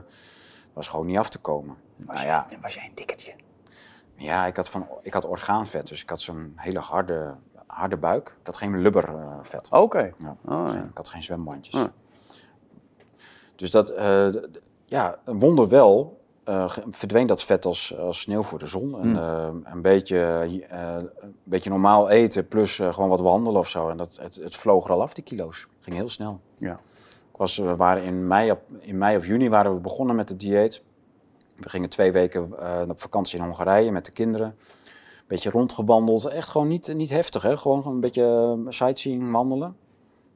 was gewoon niet af te komen. Was, Nou ja, jij, was jij een dikketje? ja ik, had van, ik had orgaanvet, dus ik had zo'n hele harde, harde buik. Ik had geen lubbervet. Oké. Ja. Oh, ja. Ik had geen zwembandjes. Dus dat, eh, ja, een wonder wel, ge- verdween dat vet als, als sneeuw voor de zon. En, eh, een, beetje, eh, een beetje normaal eten plus gewoon wat wandelen of zo. En dat, het, het vloog er al af, die kilo's. ging heel snel. Ja. Ik was, we waren in, mei, in mei of juni waren we begonnen met het dieet. We gingen twee weken op vakantie in Hongarije met de kinderen. Een beetje rondgewandeld. Echt gewoon niet, niet heftig, hè? Gewoon een beetje sightseeing, wandelen.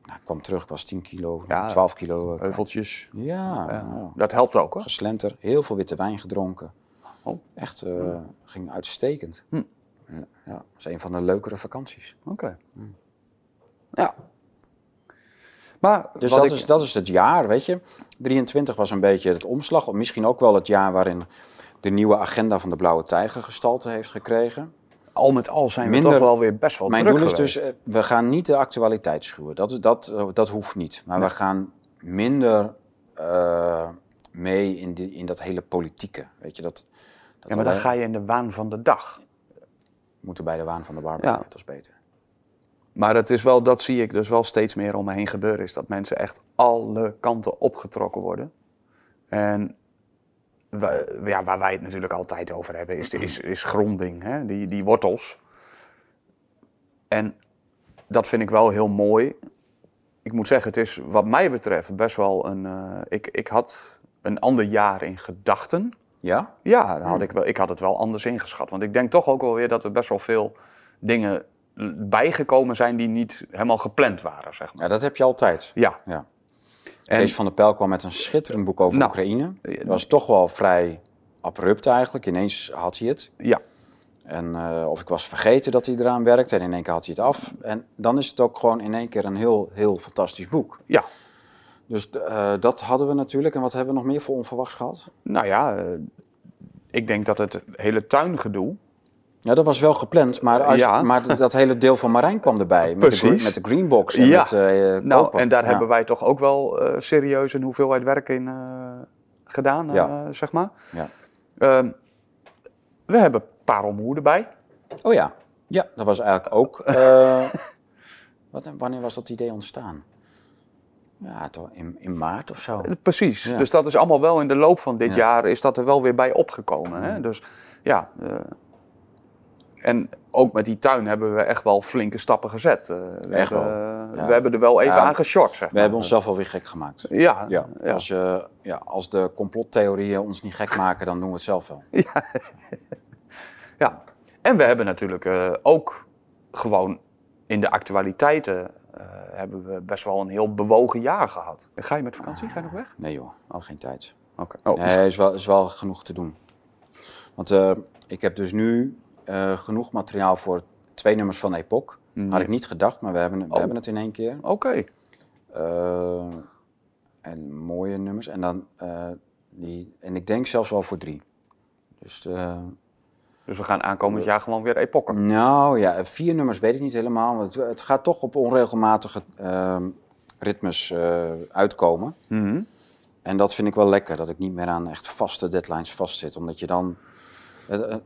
Nou, ik kwam terug, ik was 10 kilo, Ja, 12 kilo. eh. Heuveltjes. Ja, Ja. Dat helpt ook hoor. geslenter, heel veel witte wijn gedronken. Oh. Echt, eh, ging uitstekend. Hm. Ja, dat is een van de leukere vakanties. Oké. Ja. Maar Dus dat, ik, is, dat is het jaar, weet je. 23 was een beetje het omslag. Of misschien ook wel het jaar waarin de nieuwe agenda van de Blauwe Tijger gestalte heeft gekregen. Al met al zijn we toch wel weer best wel Mijn druk doel is dus, eh, we gaan niet de actualiteit schuwen. Dat, dat, eh, dat hoeft niet. Maar Nee. we gaan minder eh, mee in, die, in dat hele politieke. Weet je, dat, dat ja, maar dan we ga je in de waan van de dag. moeten bij de waan van de barber. Ja. Dat is beter. Maar het is wel, dat zie ik dus wel steeds meer om me heen gebeuren. Is dat mensen echt alle kanten opgetrokken worden. En ja, waar wij het natuurlijk altijd over hebben, is, is, is gronding. Hè? Die, die wortels. En dat vind ik wel heel mooi. Ik moet zeggen, het is wat mij betreft best wel een... eh, ik, ik had een ander jaar in gedachten. Ja? Ja, dan had ik, wel, ik had het wel anders ingeschat. Want ik denk toch ook wel weer dat er best wel veel dingen bijgekomen zijn die niet helemaal gepland waren, zeg maar. Ja, dat heb je altijd. Ja. Ja. En, Kees van der Pijl kwam met een schitterend boek over Nou, Oekraïne. Dat was toch wel vrij abrupt eigenlijk. Ineens had hij het. ja, En, eh, of ik was vergeten dat hij eraan werkte en in één keer had hij het af. En dan is het ook gewoon in één keer een heel, heel fantastisch boek. ja. Dus eh, dat hadden we natuurlijk. En wat hebben we nog meer voor onverwachts gehad? Nou ja, eh, ik denk dat het hele tuingedoe... Ja, dat was wel gepland, maar, als, Ja. maar dat hele deel van Marijn kwam erbij. Met de, Precies. met de greenbox en Ja. met eh, Nou, en daar Ja. hebben wij toch ook wel eh, serieus een hoeveelheid werk in eh, gedaan, eh, zeg maar. Ja. Ehm, we hebben parelmoer erbij. Oh ja. Ja, dat was eigenlijk ook... eh, wat, wanneer was dat idee ontstaan? Ja, toch in, in maart of zo. Eh, Precies. Ja. Dus dat is allemaal wel in de loop van dit Ja. jaar is dat er wel weer bij opgekomen. Hè? Dus ja. eh, en ook met die tuin hebben we echt wel flinke stappen gezet. Eh, we, Echt hebben, wel. eh, Ja. we hebben er wel even Ja, aan geshort, zeg We maar. hebben onszelf alweer gek gemaakt. Ja, Ja, ja. Als, je, ja, als de complottheorieën ons niet gek maken, dan doen we het zelf wel. ja. En we hebben natuurlijk eh, ook gewoon in de actualiteiten eh, hebben we best wel een heel bewogen jaar gehad. Ga je met vakantie? Ga je nog weg? Nee joh, al geen tijd. Oké. Oh, Nee, is wel, is wel genoeg te doen. Want eh, ik heb dus nu eh, genoeg materiaal voor twee nummers van Epoch. Had ik niet gedacht, maar we hebben, we Oh. hebben het in één keer. Oké. Eh, en mooie nummers. En, dan, eh, die, en ik denk zelfs wel voor drie. Dus Dus we gaan aankomend jaar gewoon weer epochen. Nou ja, vier nummers weet ik niet helemaal. Want het, het gaat toch op onregelmatige ehm, ritmes uitkomen. Mhm. En dat vind ik wel lekker, dat ik niet meer aan echt vaste deadlines vastzit. Omdat je dan...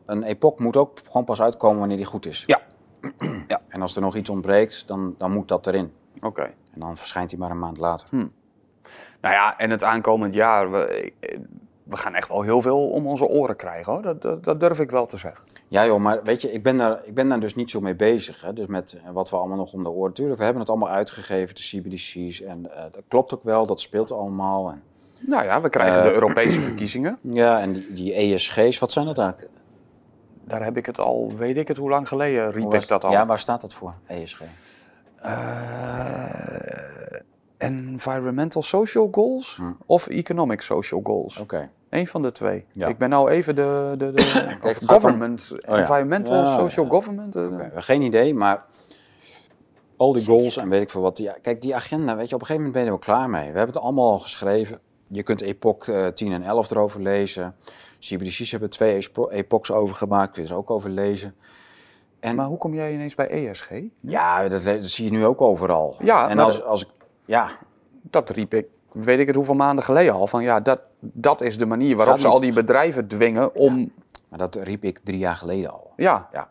Een, epoch moet ook gewoon pas uitkomen wanneer die goed is. Ja. ja. En als er nog iets ontbreekt, dan, dan moet dat erin. Oké. En dan verschijnt hij maar een maand later. Hm. Nou ja, en het aankomend jaar, we, we gaan echt wel heel veel om onze oren krijgen hoor. Dat, dat, dat durf ik wel te zeggen. Ja joh, maar weet je, ik ben daar, ik ben daar dus niet zo mee bezig. Hè? Dus met wat we allemaal nog om de oren. Tuurlijk, we hebben het allemaal uitgegeven, de CBDC's. En eh, dat klopt ook wel, dat speelt allemaal. En, Nou ja, we krijgen Eh, de Europese verkiezingen. ja, en die, die ESG's, wat zijn dat eigenlijk? Daar heb ik het al, weet ik het hoe lang geleden, riep ik dat al. Ja, waar staat dat voor, E ESG? Eh, environmental social goals of economic social goals? Hm. Oké. Eén van de twee. Ja. Ik ben nou even de, de, de of government, ja. environmental Ja, social government. eh, geen idee, maar al die goals en weet ik veel wat. Ja, kijk, die agenda, weet je, op een gegeven moment ben je er wel klaar mee. We hebben het allemaal al geschreven. Je kunt Epoch eh, 10 en 11 erover lezen. CBDC's hebben twee epochs over gemaakt. Kun je er ook over lezen. En Maar hoe kom jij ineens bij ESG? ja, dat, zie je nu ook overal. Ja, en als, als ik, ja, Dat riep ik, weet ik het hoeveel maanden geleden al. Van ja, dat, dat is de manier waarop ze al die bedrijven dwingen om... maar dat riep ik drie jaar geleden al. Ja, Ja.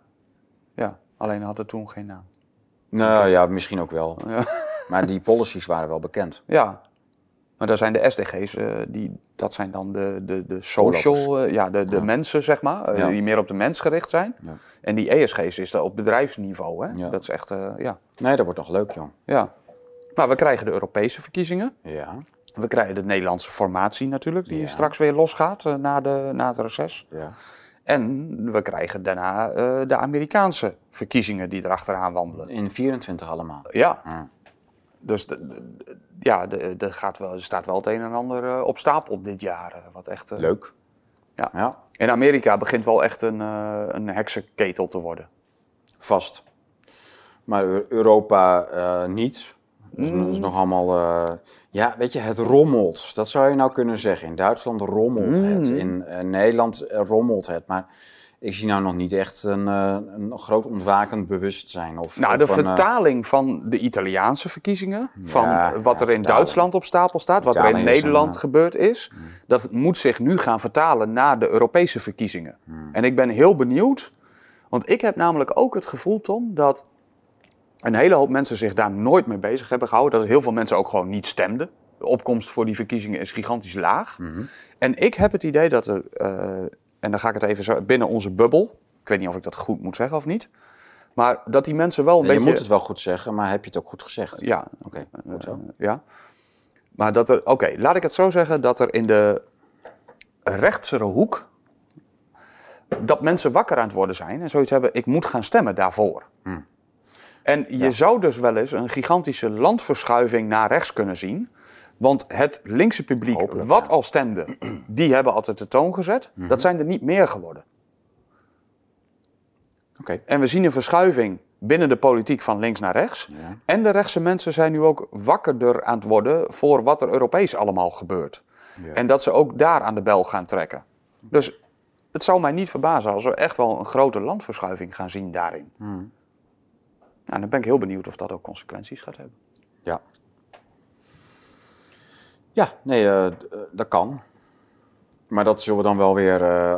ja. alleen had het toen geen naam. Nou ja, misschien ook wel. Ja. Maar die policies waren wel bekend. Ja. Maar daar zijn de SDG's, eh, die, dat zijn dan de, de, de social, eh, ja, de, de mensen zeg maar, eh, Ja. die meer op de mens gericht zijn. Ja. En die ESG's is dat op bedrijfsniveau, hè? Dat is echt, ja. Nee, dat wordt nog leuk, joh. ja. Maar we krijgen de Europese verkiezingen. Ja, We krijgen de Nederlandse formatie natuurlijk, die straks weer losgaat na, de, na het reces. ja. En we krijgen daarna de Amerikaanse verkiezingen die erachteraan wandelen. In 24 allemaal. Ja. Dus de- ja, de, de gaat wel, er staat wel het een en ander eh, op stapel dit jaar. eh, Wat echt, eh, Leuk. Ja. ja. In Amerika begint wel echt een, een heksenketel te worden. Vast. Maar Eu- Europa niet. Dat is, dat is nog allemaal. ja, weet je, het rommelt. Dat zou je nou kunnen zeggen. In Duitsland rommelt het. In eh, Nederland rommelt het. Maar ik zie nou nog niet echt een, eh, een groot ontwakend bewustzijn. Of, Nou, of de een, eh, vertaling van de Italiaanse verkiezingen, van wat ja, er in. Duitsland op stapel staat, wat er in een, Nederland eh, gebeurd is, dat moet zich nu gaan vertalen naar de Europese verkiezingen. Hmm. En ik ben heel benieuwd, want ik heb namelijk ook het gevoel, Tom, dat een hele hoop mensen zich daar nooit mee bezig hebben gehouden. Dat heel veel mensen ook gewoon niet stemden. De opkomst voor die verkiezingen is gigantisch laag. Mhm. En ik heb het idee dat er, en dan ga ik het even zo, binnen onze bubbel, ik weet niet of ik dat goed moet zeggen of niet, maar dat die mensen wel een je beetje... moet het wel goed zeggen, maar heb je het ook goed gezegd? Ja, Oké, goed zo. eh, ja. Maar dat er, oké, laat ik het zo zeggen, dat er in de rechtsere hoek, dat mensen wakker aan het worden zijn en zoiets hebben, ik moet gaan stemmen daarvoor. Hmm. En je zou dus wel eens een gigantische landverschuiving naar rechts kunnen zien. Want het linkse publiek, Hopelijk, wat ja. Al stemde, die hebben altijd de toon gezet. Dat zijn er niet meer geworden. Oké. En we zien een verschuiving binnen de politiek van links naar rechts. Ja. En de rechtse mensen zijn nu ook wakkerder aan het worden voor wat er Europees allemaal gebeurt. Ja. En dat ze ook daar aan de bel gaan trekken. Dus het zou mij niet verbazen als we echt wel een grote landverschuiving gaan zien daarin. Hmm. Nou, dan ben ik heel benieuwd of dat ook consequenties gaat hebben. Ja. Ja, nee, eh, eh, dat kan. Maar dat zullen we dan wel weer, eh,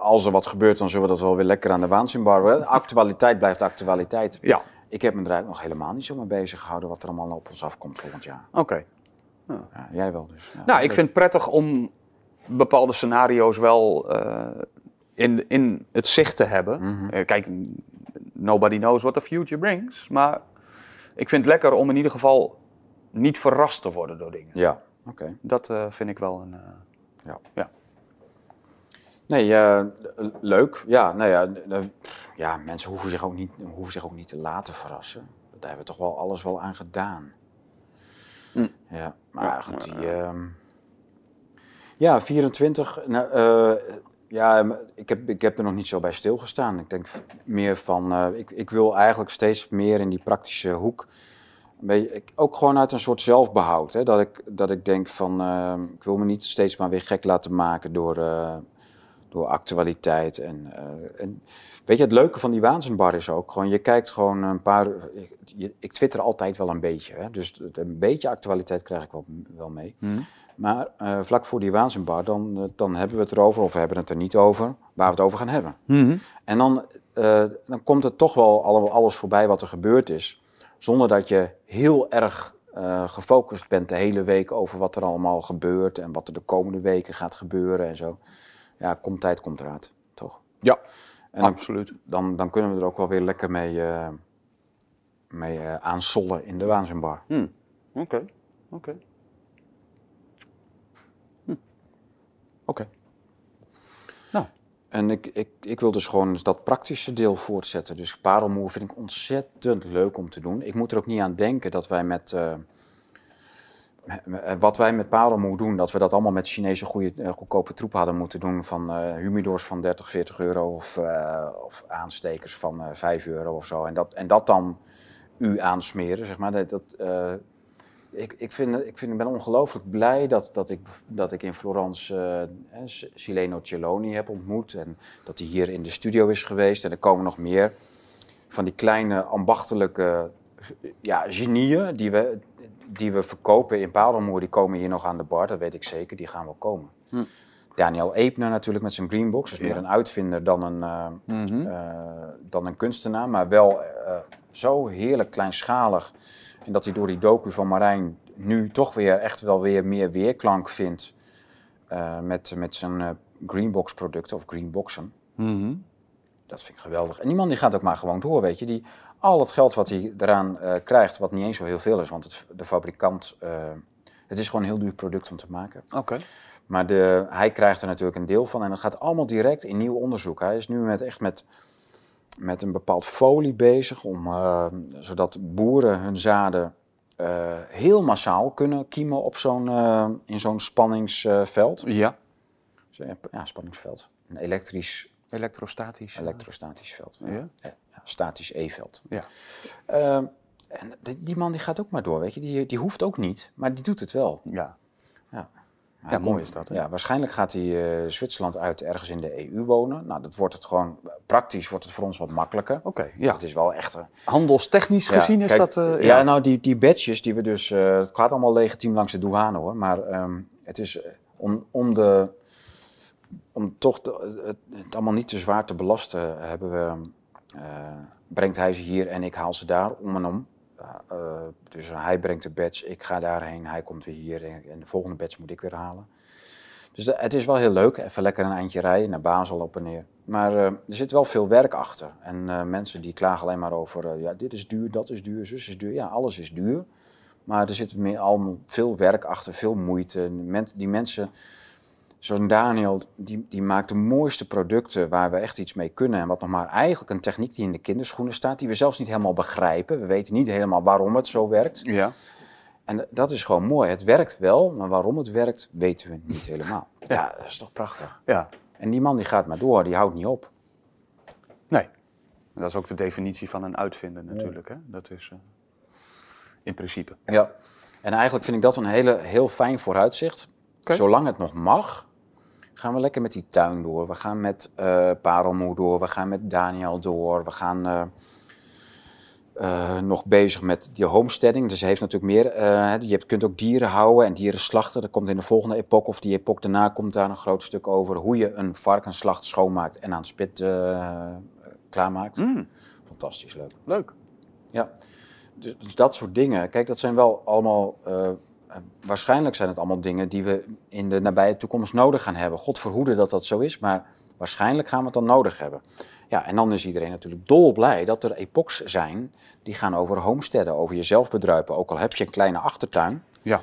als er wat gebeurt, dan zullen we dat wel weer lekker aan de waanzin barren. Actualiteit blijft actualiteit. Ja, Ik heb me er eigenlijk nog helemaal niet zo mee bezig gehouden wat er allemaal op ons afkomt volgend jaar. oké. Ja, jij wel dus. Ja, Nou, ik leuk. vind het prettig om bepaalde scenario's wel in, in het zicht te hebben. Mhm. Kijk, nobody knows what the future brings. Maar ik vind het lekker om in ieder geval niet verrast te worden door dingen. Ja, oké. Dat eh, vind ik wel een... eh, Ja. ja. Nee, eh, leuk. Ja, nou ja, ja, mensen hoeven zich, ook niet, hoeven zich ook niet te laten verrassen. Daar hebben we toch wel alles wel aan gedaan. Hm. Ja, maar goed, die... ehm, ja, 24. Nou, eh, ja, ik heb, ik heb er nog niet zo bij stilgestaan. Ik denk meer van... eh, ik, ik wil eigenlijk steeds meer in die praktische hoek... Beetje, ook gewoon uit een soort zelfbehoud. Hè? Dat, ik, dat ik denk van... ehm, ik wil me niet steeds maar weer gek laten maken door... eh, door actualiteit. En, eh, en weet je, het leuke van die waanzinbar is ook gewoon, je kijkt gewoon een paar. Ik, je- ik twitter altijd wel een beetje, hè, dus een beetje actualiteit krijg ik wel, wel mee. Maar eh, vlak voor die waanzinbar, dan, dan hebben we het erover, of we hebben het er niet over, waar we het over gaan hebben. En dan, dan komt het toch wel alle- alles voorbij wat er gebeurd is, zonder dat je heel erg eh, gefocust bent de hele week over wat er allemaal gebeurt en wat er de komende weken gaat gebeuren en zo. Ja, komt tijd, komt raad, toch? Ja, En dan, absoluut. dan, dan kunnen we er ook wel weer lekker mee, eh mee eh, aansollen in de waanzinbar. Hm. Oké, oké. Hm. Oké. En ik, ik, ik wil dus gewoon dat praktische deel voortzetten. Dus parelmoer vind ik ontzettend leuk om te doen. Ik moet er ook niet aan denken dat wij met... eh, wat wij met parelmoer doen, dat we dat allemaal met Chinese goede, eh, goedkope troep hadden moeten doen. Van eh humidors van 30, 40 euro of, of aanstekers van eh 5 euro of zo. En dat, en dat dan u aansmeren, zeg maar. Dat, dat, ik, ik, vind, ik vind, ik ben ongelooflijk blij dat, dat, ik, dat ik in Florence eh, Sileno Celloni heb ontmoet. En dat hij hier in de studio is geweest. En er komen nog meer van die kleine ambachtelijke ja, genieën die we, die we verkopen in Padelmoer. Die komen hier nog aan de bar, dat weet ik zeker. Die gaan wel komen. Hm. Daniel Eepner natuurlijk met zijn Greenbox. is meer een uitvinder dan een, eh, mhm. eh, dan een kunstenaar, maar wel zo heerlijk kleinschalig. En dat hij door die docu van Marijn nu toch weer echt wel weer meer weerklank vindt eh, met, met zijn eh, Greenbox producten of Greenboxen. Mhm. Dat vind ik geweldig. En die man die gaat ook maar gewoon door, weet je. Die, al het geld wat hij eraan eh, krijgt, wat niet eens zo heel veel is, want het, de fabrikant, het is gewoon een heel duur product om te maken. Oké. Maar de, hij krijgt er natuurlijk een deel van en dat gaat allemaal direct in nieuw onderzoek. Hij is nu met, echt met, met een bepaald folie bezig, om, eh, zodat boeren hun zaden eh, heel massaal kunnen kiemen op zo'n, eh, in zo'n spanningsveld. Ja, Zo, ja, ja, spanningsveld. Een elektrisch, elektrostatisch. elektrostatisch veld. Ja? Ja, ja, statisch E-veld. Ja. Ehm, en die, man die gaat ook maar door, weet je. Die, die hoeft ook niet, maar die doet het wel. Ja. Hij mooi is dat, hè? Ja, waarschijnlijk gaat hij eh, Zwitserland uit ergens in de EU wonen. Nou, dat wordt het gewoon, praktisch wordt het voor ons wat makkelijker. Oké, ja. Het is wel echt een... Handelstechnisch Ja, gezien is dat... eh, ja, ja, nou, die, die badges die we dus... eh, het gaat allemaal legitiem langs de douane, hoor. Maar ehm, het is eh, om, om de... Om toch de- het, het allemaal niet te zwaar te belasten, hebben we... eh, brengt hij ze hier en ik haal ze daar om en om. Ja, eh, dus hij brengt de badge, ik ga daarheen, hij komt weer hier en, de volgende badge moet ik weer halen. Dus het is wel heel leuk, even lekker een eindje rijden, naar Basel op en neer. Maar eh, er zit wel veel werk achter. En eh, mensen die klagen alleen maar over, eh, ja, dit is duur, dat is duur, zus is duur. Ja, alles is duur. Maar er zit meer allemaal veel werk achter, veel moeite. Die mensen, zoals Daniel, die, die maakt de mooiste producten waar we echt iets mee kunnen. En wat nog maar eigenlijk een techniek die in de kinderschoenen staat, die we zelfs niet helemaal begrijpen. We weten niet helemaal waarom het zo werkt. ja. En dat is gewoon mooi. Het werkt wel, maar waarom het werkt, weten we niet helemaal. Ja, dat is toch prachtig. ja. En die man die gaat maar door, die houdt niet op. Nee. Dat is ook de definitie van een uitvinder natuurlijk. Hè? Dat is eh, in principe. Ja. En eigenlijk vind ik dat een hele, heel fijn vooruitzicht. Zolang het nog mag, gaan we lekker met die tuin door. We gaan met eh Parelmoer door, we gaan met Daniel door. We gaan eh, eh, nog bezig met die homesteading. Dus heeft natuurlijk meer. je kunt ook dieren houden en dieren slachten. Dat komt in de volgende epoch of die epoch daarna komt daar een groot stuk over. Hoe je een varkensslacht schoonmaakt en aan het spit klaarmaakt. Mm, Fantastisch leuk. leuk. Ja, dus, dus dat soort dingen. Kijk, dat zijn wel allemaal. Eh, eh, waarschijnlijk zijn het allemaal dingen die we in de nabije toekomst nodig gaan hebben. God verhoede dat dat zo is, maar waarschijnlijk gaan we het dan nodig hebben. Ja, en dan is iedereen natuurlijk dolblij dat er epochs zijn die gaan over homesteaden, over jezelf bedruipen. Ook al heb je een kleine achtertuin. Ja.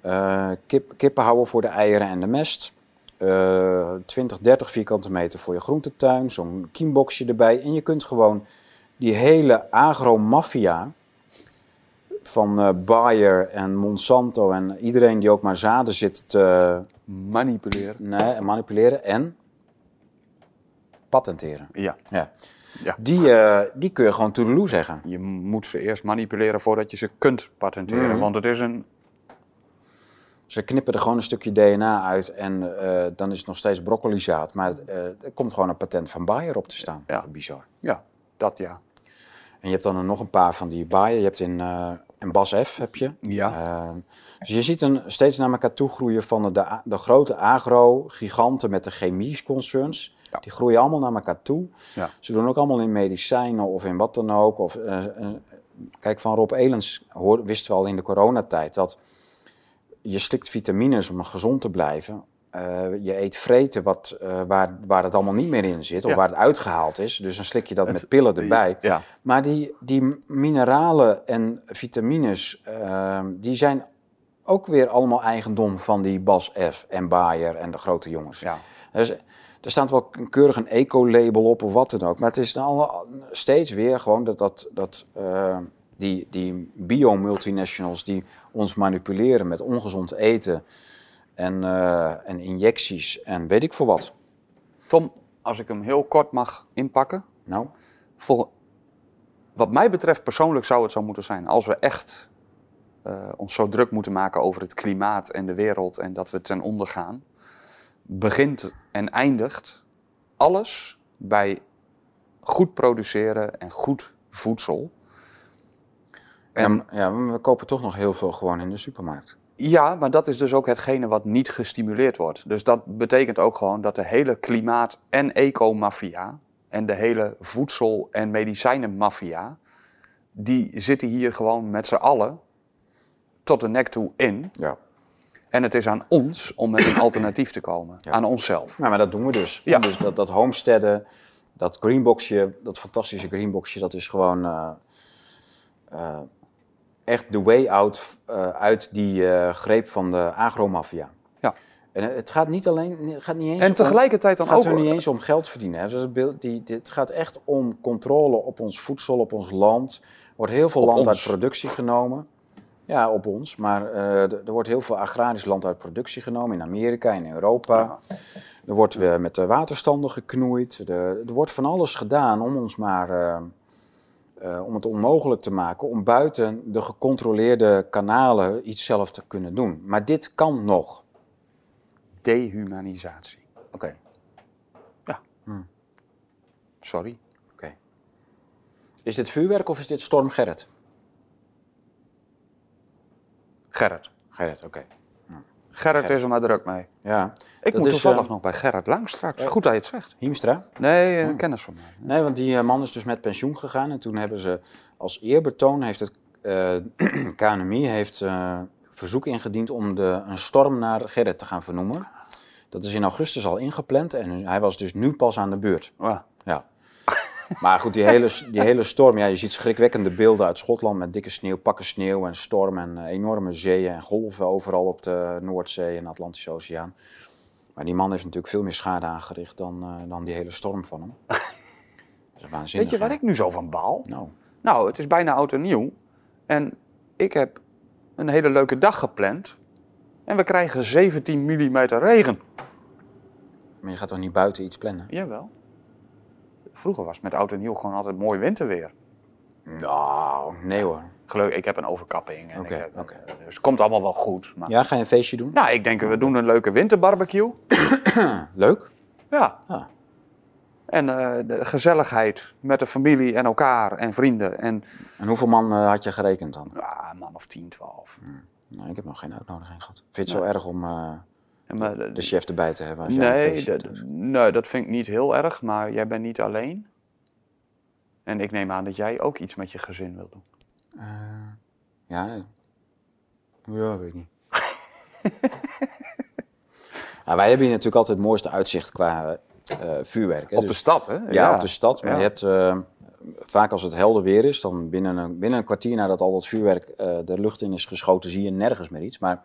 Eh, kip, kippen houden voor de eieren en de mest. Eh 20, 30 vierkante meter voor je groentetuin. Zo'n kiemboxje erbij. En je kunt gewoon die hele agromafia van eh, Bayer en Monsanto en iedereen die ook maar zaden zit te Manipuleren. nee, manipuleren en patenteren. Ja. Ja. Ja. Die, eh, die kun je gewoon toedeloe zeggen. Je moet ze eerst manipuleren voordat je ze kunt patenteren. Mhm. Want het is een... Ze knippen er gewoon een stukje DNA uit en eh, dan is het nog steeds broccolizaad. Maar het, er komt gewoon een patent van Bayer op te staan. Ja. Bizar. Ja, dat ja. En je hebt dan nog een paar van die Bayer. Je hebt in, in Bas F heb je. Ja. Eh, dus je ziet een, steeds naar elkaar toe groeien van de, de, grote agro-giganten met de chemie-concerns. Ja. Die groeien allemaal naar elkaar toe. Ja. Ze doen ook allemaal in medicijnen of in wat dan ook. Of, eh, eh, kijk, van Rob Elens hoor, wisten we al in de coronatijd dat je slikt vitamines om gezond te blijven. Eh, je eet vreten wat, eh, waar, waar het allemaal niet meer in zit, of Ja. waar het uitgehaald is. Dus dan slik je dat met pillen erbij. Ja. Maar die, die mineralen en vitamines, ehm, die zijn ook weer allemaal eigendom van die Bas F. en Bayer en de grote jongens. Ja. Dus, er staat wel een keurig een eco-label op of wat dan ook. Maar het is dan steeds weer gewoon dat, dat, dat eh, die, die bio-multinationals die ons manipuleren met ongezond eten en, eh, en injecties en weet ik voor wat. Tom, als ik hem heel kort mag inpakken. Nou, Vol- wat mij betreft persoonlijk zou het zo moeten zijn. Als we echt eh, ons zo druk moeten maken over het klimaat en de wereld en dat we ten onder gaan. Begint en eindigt alles bij goed produceren en goed voedsel. En ja, ja, we kopen toch nog heel veel gewoon in de supermarkt. Ja, maar dat is dus ook hetgene wat niet gestimuleerd wordt. Dus dat betekent ook gewoon dat de hele klimaat- en eco-maffia en de hele voedsel- en medicijnenmaffia, die zitten hier gewoon met z'n allen tot de nek toe in. Ja. En het is aan ons om met een alternatief te komen. Aan onszelf. Nou, maar dat doen we dus. Ja. Dus dat, dat homesteaden, dat greenboxje, dat fantastische greenboxje, dat is gewoon eh, eh, echt de way out eh, uit die eh, greep van de agromafia. Ja. En het gaat niet alleen, het gaat niet eens En tegelijkertijd om, dan het ook... gaat er niet eens om geld verdienen. Hè. Dus het, beeld- die, dit gaat echt om controle op ons voedsel, op ons land. Er wordt heel veel Op land ons. uit productie genomen. Ja, op ons. Maar eh, er er wordt heel veel agrarisch land uit productie genomen in Amerika, in Europa. Er wordt weer met de waterstanden geknoeid. Er, er wordt van alles gedaan om ons maar eh, om het onmogelijk te maken om buiten de gecontroleerde kanalen iets zelf te kunnen doen. Maar dit kan nog. Dehumanisatie. Oké, Sorry. oké. Is dit vuurwerk of is dit Storm Gerrit? Gerrit. Gerrit, oké. Gerrit is er maar druk mee. Ja. Ik moet is, toevallig eh, nog bij Gerrit lang straks. Goed dat je het zegt. Hiemstra? Nee, een kennis van mij. Nee, want die eh, man is dus met pensioen gegaan. En toen hebben ze als eerbetoon, heeft het eh, KNMI heeft, eh, verzoek ingediend om de, een storm naar Gerrit te gaan vernoemen. Dat is in augustus al ingepland en hij was dus nu pas aan de beurt. Ja. Maar goed, die hele, die hele storm, ja, je ziet schrikwekkende beelden uit Schotland met dikke sneeuw, pakken sneeuw en storm en eh, enorme zeeën en golven overal op de Noordzee en de Atlantische Oceaan. Maar die man heeft natuurlijk veel meer schade aangericht dan, eh, dan die hele storm van hem. Dat is waanzinnig. Weet je waar hè? ik nu zo van baal? Nou, Nou, het is bijna oud en nieuw. En ik heb een hele leuke dag gepland. En we krijgen 17 mm regen. maar je gaat toch niet buiten iets plannen? Jawel. Vroeger was met oud en nieuw gewoon altijd mooi winterweer. Nou, nee hoor. Gelukkig, ik heb een overkapping. En ik heb- oké. Dus het komt allemaal wel goed. Maar... Ja, ga je een feestje doen? Nou, ik denk we doen een leuke winterbarbecue. Leuk. Ja. Ja. En eh, de gezelligheid met de familie en elkaar en vrienden. En En hoeveel man eh, had je gerekend dan? ja, een man of 10, 12. Nou, ik heb nog geen uitnodiging gehad. Vind je het zo erg om eh, maar de- de chef erbij te hebben? Als Nee, dat, nee, dat vind ik niet heel erg, maar jij bent niet alleen. En ik neem aan dat jij ook iets met je gezin wilt doen. Eh, ja. Ja, weet ik niet. Nou, wij hebben hier natuurlijk altijd het mooiste uitzicht qua eh, vuurwerk. Hè? Op de Dus- stad, hè? ja, op de stad. Maar Ja. je hebt eh, vaak als het helder weer is, dan binnen een, binnen een kwartier nadat al dat vuurwerk eh, de lucht in is geschoten, zie je nergens meer iets. Maar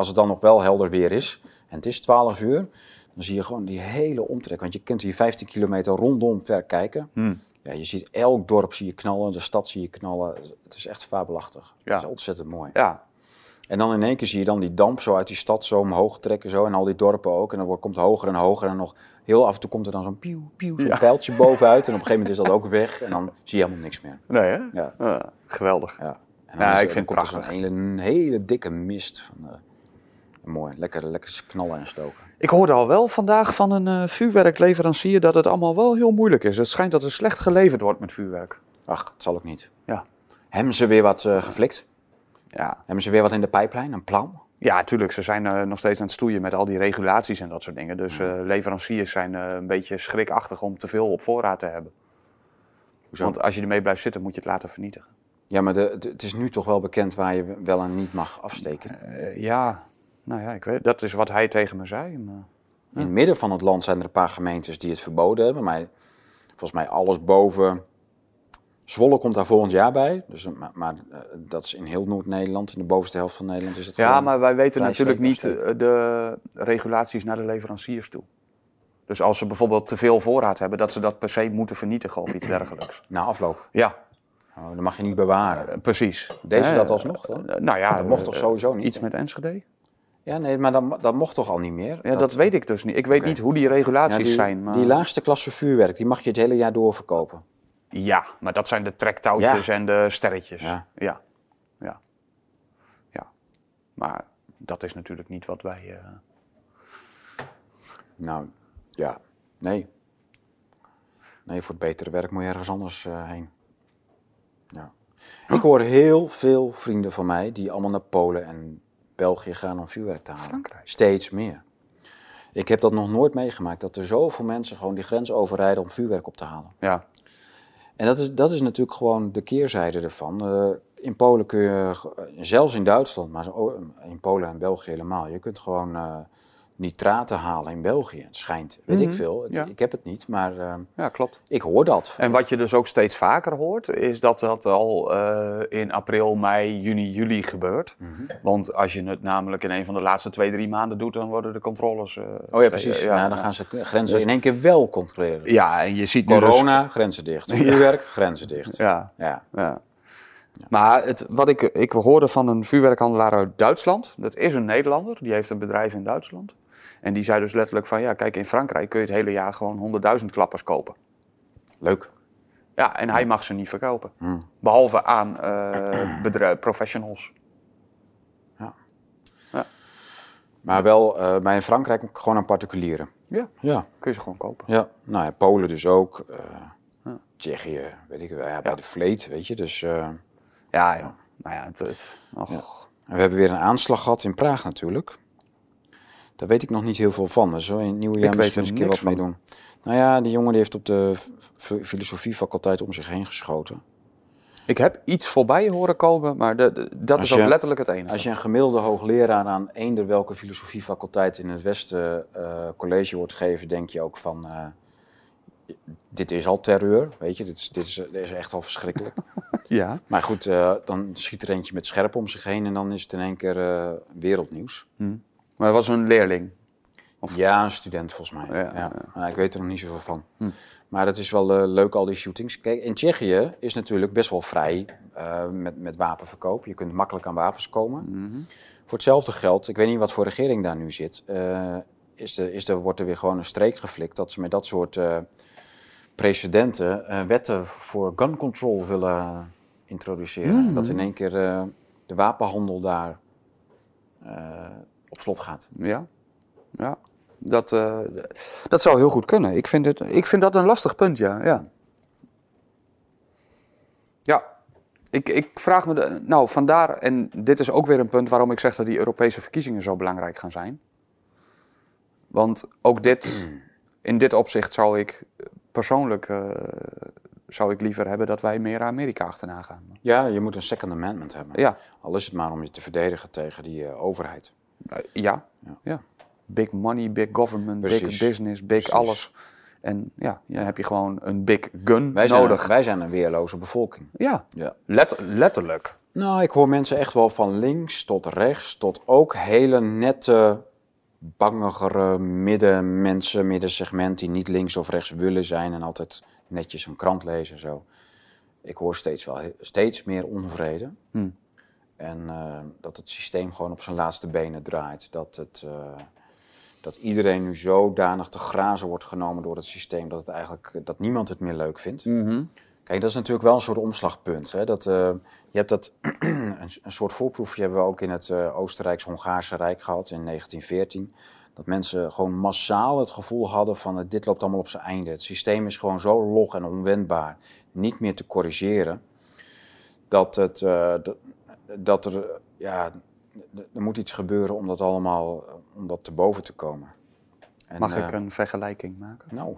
als het dan nog wel helder weer is en het is 12 uur, dan zie je gewoon die hele omtrek. Want je kunt hier 15 kilometer rondom ver kijken. Hmm. Ja, je ziet elk dorp zie je knallen, de stad zie je knallen. Het is echt fabelachtig. Ja. Het is ontzettend mooi. Ja, En dan in één keer zie je dan die damp zo uit die stad zo omhoog trekken zo, en al die dorpen ook. En dan wordt, komt het hoger en hoger en nog heel af en toe komt er dan zo'n pieuw, pieuw, zo'n Ja. pijltje bovenuit. En op een gegeven moment is dat ook weg en dan zie je helemaal niks meer. nee, hè? Ja. Ah, geweldig. Ja. En Ja, is er- ik vind dan het komt er zo'n prachtig. hele, hele dikke mist. Van, mooi, lekker, lekker knallen en stoken. Ik hoorde al wel vandaag van een eh, vuurwerkleverancier dat het allemaal wel heel moeilijk is. Het schijnt dat er slecht geleverd wordt met vuurwerk. Ach, het zal ook niet. Ja. Hebben ze weer wat eh, geflikt? Ja, Hebben ze weer wat in de pijplijn? Een plan? ja tuurlijk. Ze zijn eh, nog steeds aan het stoeien met al die regulaties en dat soort dingen. Dus leveranciers zijn een beetje schrikachtig om te veel op voorraad te hebben. Hoezo? Want als je ermee blijft zitten, moet je het laten vernietigen. Ja, maar de, de- het is nu toch wel bekend waar je wel en niet mag afsteken. Ja, nou ja, ik weet, dat is wat hij tegen me zei. Maar, In het midden van het land zijn er een paar gemeentes die het verboden hebben. Maar volgens mij alles boven... Zwolle komt daar volgend jaar bij. Dus, maar maar eh, dat is in heel Noord-Nederland. In de bovenste helft van Nederland is het ja, maar wij weten natuurlijk niet eh, de regulaties naar de leveranciers toe. Dus als ze bijvoorbeeld te veel voorraad hebben, dat ze dat per se moeten vernietigen of iets dergelijks. Na afloop. Ja, Oh, dat mag je niet bewaren. eh, precies. Deze dat alsnog dan? eh, nou ja, Dat mocht toch eh, sowieso niet? Iets met Enschede? Ja, nee, maar dat, dat mocht toch al niet meer? Ja, dat, weet ik dus niet. Ik weet niet hoe die Ja, regulaties die, zijn. Maar... die laagste klasse vuurwerk, die mag je het hele jaar door verkopen. Ja, maar dat zijn de trektouwtjes en de sterretjes. Ja. Ja. ja. Ja. Maar dat is natuurlijk niet wat wij... eh, Nou, ja, nee. Nee, voor het betere werk moet je ergens anders eh, heen. Ja. Ik hoor heel veel vrienden van mij die allemaal naar Polen en België gaan om vuurwerk te halen. Frankrijk. Steeds meer. Ik heb dat nog nooit meegemaakt, dat er zoveel mensen gewoon die grens overrijden om vuurwerk op te halen. Ja. En dat is, dat is natuurlijk gewoon de keerzijde ervan. Eh, in Polen kun je, zelfs in Duitsland, maar zo- in Polen en België helemaal, je kunt gewoon eh, nitraten halen in België. Het schijnt, weet ik veel. ja. Ik heb het niet, maar eh, ja, klopt. ik hoor dat. En wat je dus ook steeds vaker hoort, is dat dat al eh, in april, mei, juni, juli gebeurt. Mhm. Want als je het namelijk in een van de laatste twee, drie maanden doet, dan worden de controles... eh, Oh ja, precies. ja, Ja, dan ja. gaan ze grenzen Dus- in één keer wel controleren. Ja, en je ziet nu dus- Corona, grenzen dicht. Vuurwerk, grenzen dicht. Ja. Ja, Ja. Maar het, wat ik, ik hoorde van een vuurwerkhandelaar uit Duitsland, dat is een Nederlander, die heeft een bedrijf in Duitsland. En die zei dus letterlijk van, ja kijk, in Frankrijk kun je het hele jaar gewoon 100.000 klappers kopen. Leuk. Ja, en hij mag ze niet verkopen. Hmm. Behalve aan eh bedrijf, professionals. Maar wel eh, bij in Frankrijk gewoon aan particulieren. Ja, Ja. kun je ze gewoon kopen. Ja, nou ja, Polen dus ook. eh, Tsjechië, weet ik wel. Ja, bij Ja. de Vleet, weet je. Dus, eh, Ja, ja. Nou ja, het, het, och. we hebben weer een aanslag gehad in Praag natuurlijk. Daar weet ik nog niet heel veel van. Dus zo in het nieuwe jaar Ik misschien eens er een keer wat mee doen. Nou ja, die jongen die heeft op de filosofiefaculteit om zich heen geschoten. Ik heb iets voorbij horen komen, maar de, de- dat Als is ook letterlijk het enige. Als je een gemiddelde hoogleraar aan eender welke filosofiefaculteit in het Westen eh, college wordt gegeven, denk je ook van, eh, dit is al terreur, weet je, dit is, dit is, dit is echt al verschrikkelijk. Ja. maar goed, eh, dan schiet er eentje met scherp om zich heen en dan is het in één keer wereldnieuws. Maar was een leerling. Of- Ja, een student volgens mij. Ja, Ja, ja. Maar ik weet er nog niet zoveel van. Maar het is wel eh, leuk, al die shootings. Kijk, in Tsjechië is natuurlijk best wel vrij eh, met, met wapenverkoop. Je kunt makkelijk aan wapens komen. Voor hetzelfde geld, ik weet niet wat voor regering daar nu zit, eh, is de, is de, wordt er weer gewoon een streek geflikt dat ze met dat soort precedenten wetten voor gun control willen introduceren. Dat in één keer de wapenhandel daar op slot gaat. Ja, ja. Dat, eh, dat zou heel goed kunnen. Ik vind, het, ik vind dat een lastig punt, ja. Ja, ja. Ik, ik vraag me... De, nou, vandaar... En dit is ook weer een punt waarom ik zeg dat die Europese verkiezingen zo belangrijk gaan zijn. Want ook dit... In dit opzicht zou ik persoonlijk... eh, zou ik liever hebben dat wij meer Amerika achterna gaan. Ja, je moet een second amendment hebben. Ja, Al is het maar om je te verdedigen tegen die eh, overheid. Eh, ja, ja. Big money, big government, big business, big Precies. alles. En ja, dan heb je gewoon een big gun Wij zijn, nodig. Een, wij zijn een weerloze bevolking. Ja, Ja. let- letterlijk. Nou, ik hoor mensen echt wel van links tot rechts, tot ook hele nette, bangigere middenmensen, middensegment die niet links of rechts willen zijn en altijd netjes een krant lezen en zo. Ik hoor steeds, wel, steeds meer onvrede. Hmm. En eh, dat het systeem gewoon op zijn laatste benen draait. Dat, het, eh, dat iedereen nu zodanig te grazen wordt genomen door het systeem dat, het eigenlijk, dat niemand het meer leuk vindt. Kijk, dat is natuurlijk wel een soort omslagpunt. Hè? Dat, eh, je hebt dat, een, een soort voorproefje hebben we ook in het eh, Oostenrijks-Hongaarse Rijk gehad in 1914. Dat mensen gewoon massaal het gevoel hadden van eh, dit loopt allemaal op zijn einde. Het systeem is gewoon zo log en onwendbaar, niet meer te corrigeren. Dat, het, eh, dat, dat er, eh, ja, er moet iets gebeuren om dat allemaal, eh, om dat te boven te komen. En, Mag eh, ik een vergelijking maken? Nou,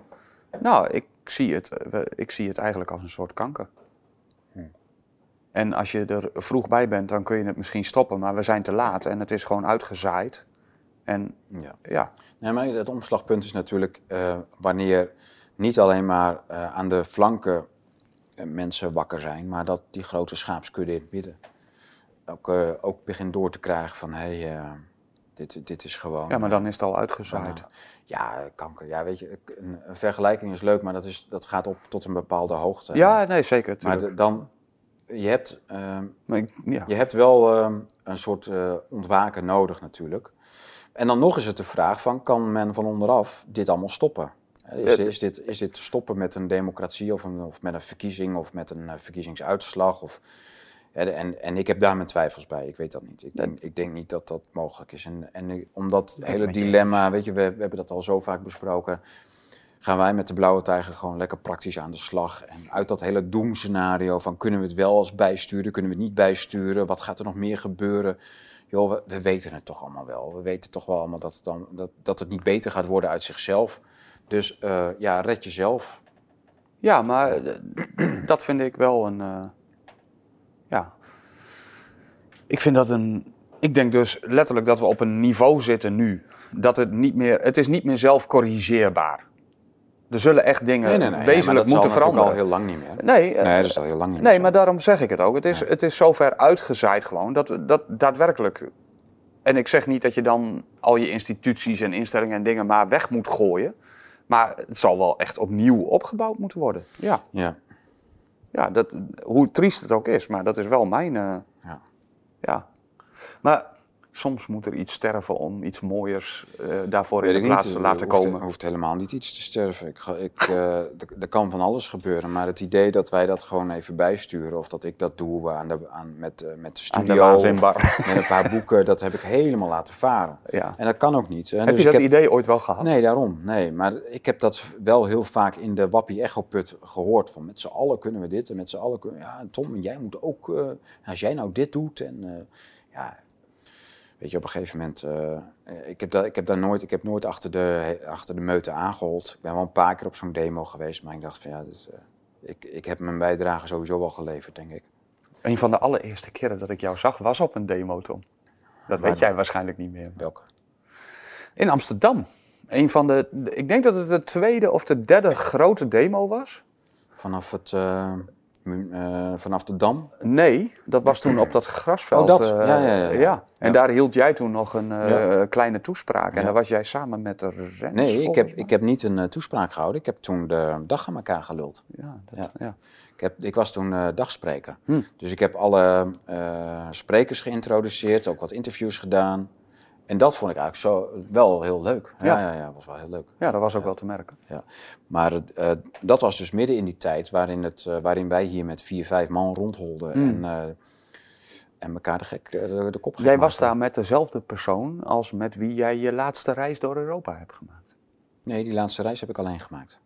Nou, ik zie, het, eh, ik zie het eigenlijk als een soort kanker. En als je er vroeg bij bent, dan kun je het misschien stoppen. Maar we zijn te laat en het is gewoon uitgezaaid. En Ja. ja, Nee, maar het omslagpunt is natuurlijk eh, wanneer niet alleen maar eh, aan de flanken eh, mensen wakker zijn, maar dat die grote schaapskudde in het midden ook, eh, ook begint door te krijgen van hé, hey, eh, dit, dit is gewoon. ja maar eh, dan is het al uitgezaaid. ja, kanker. Ja, weet je, een, een vergelijking is leuk, maar dat, is, dat gaat op tot een bepaalde hoogte. Ja, nee, zeker. maar de- dan, je hebt, ehm, Maar ik- ja. je hebt wel ehm, een soort ontwaken nodig natuurlijk. En dan nog is het de vraag van, kan men van onderaf dit allemaal stoppen? Is, is, dit, is dit stoppen met een democratie of, een, of met een verkiezing of met een verkiezingsuitslag? Of, en, en ik heb daar mijn twijfels bij, ik weet dat niet. Ik denk, ik denk niet dat dat mogelijk is. En, en ik- om dat ik hele dilemma, weet je, we, we hebben dat al zo vaak besproken gaan wij met de blauwe tijger gewoon lekker praktisch aan de slag. En uit dat hele doemscenario van kunnen we het wel als bijsturen, kunnen we het niet bijsturen, wat gaat er nog meer gebeuren? Joh, we, we weten het toch allemaal wel. We weten toch wel allemaal dat het, dan, dat, dat het niet beter gaat worden uit zichzelf. Dus eh, ja, red jezelf. Ja, maar eh, dat vind ik wel een. eh. Ik vind dat een. Ik denk dus letterlijk dat we op een niveau zitten nu. Dat het niet meer. Het is niet meer zelf corrigeerbaar. Er zullen echt dingen maar wezenlijk dat moeten zal natuurlijk veranderen. al heel lang niet meer. Nee, eh, Nee, dat is al heel lang niet meer Nee, zo. maar daarom zeg ik het ook. Het is, het is zover uitgezaaid gewoon dat, dat daadwerkelijk. En ik zeg niet dat je dan al je instituties en instellingen en dingen maar weg moet gooien. Maar het zal wel echt opnieuw opgebouwd moeten worden. Ja, Ja, ja dat, hoe triest het ook is, maar dat is wel mijn. eh, ja. Maar soms moet er iets sterven om iets mooiers eh, daarvoor Weet in de niet. plaats te laten hoeft, komen. Er hoeft helemaal niet iets te sterven. Ik, ik, eh, er- kan van alles gebeuren. Maar het idee dat wij dat gewoon even bijsturen... of dat ik dat doe aan de, aan, met, eh, met de Aan de studio... of waanzinbar. met een paar boeken, dat heb ik helemaal laten varen. Ja. En dat kan ook niet. Hè. Heb Dus je dat idee ooit wel gehad? Nee, daarom. Nee, maar ik heb dat wel heel vaak in de Wappie Echo Put gehoord. Van met z'n allen kunnen we dit en met z'n allen kunnen Ja, Tom, jij moet ook... als jij nou dit doet en... ja, weet je, op een gegeven moment... eh, ik, heb dat, ik heb daar nooit... Ik heb nooit achter de, achter de meute aangehold. Ik ben wel een paar keer op zo'n demo geweest. Maar ik dacht van ja, eh, ik, ik heb mijn bijdrage sowieso wel geleverd, denk ik. Een van de allereerste keren dat ik jou zag was op een demo, Tom. Dat weet dan? jij waarschijnlijk niet meer. Welke? In Amsterdam. Een van de, ik denk dat het de tweede of de derde grote demo was. Vanaf, het, eh, eh, vanaf de Dam? Nee, dat was toen op dat grasveld. Oh, dat. eh, Ja, ja, ja, ja. En daar hield jij toen nog een eh, kleine toespraak. En daar was jij samen met de renners. Nee, ik heb, ik heb niet een toespraak gehouden. Ik heb toen de dag aan elkaar geluld. Ja, dat, Ja. Ik, heb, ik was toen dagspreker. Hm. Dus ik heb alle sprekers geïntroduceerd, ook wat interviews gedaan. En dat vond ik eigenlijk zo, wel heel leuk. Ja, Ja. ja, ja, was wel heel leuk. ja, dat was ook wel te merken. Ja. Maar eh, dat was dus midden in die tijd waarin, het, eh, waarin wij hier met vier, vijf man rondholden. En, eh, en elkaar de, gek, de, de kop Jij was daar met dezelfde persoon als met wie jij je laatste reis door Europa hebt gemaakt. Nee, die laatste reis heb ik alleen gemaakt.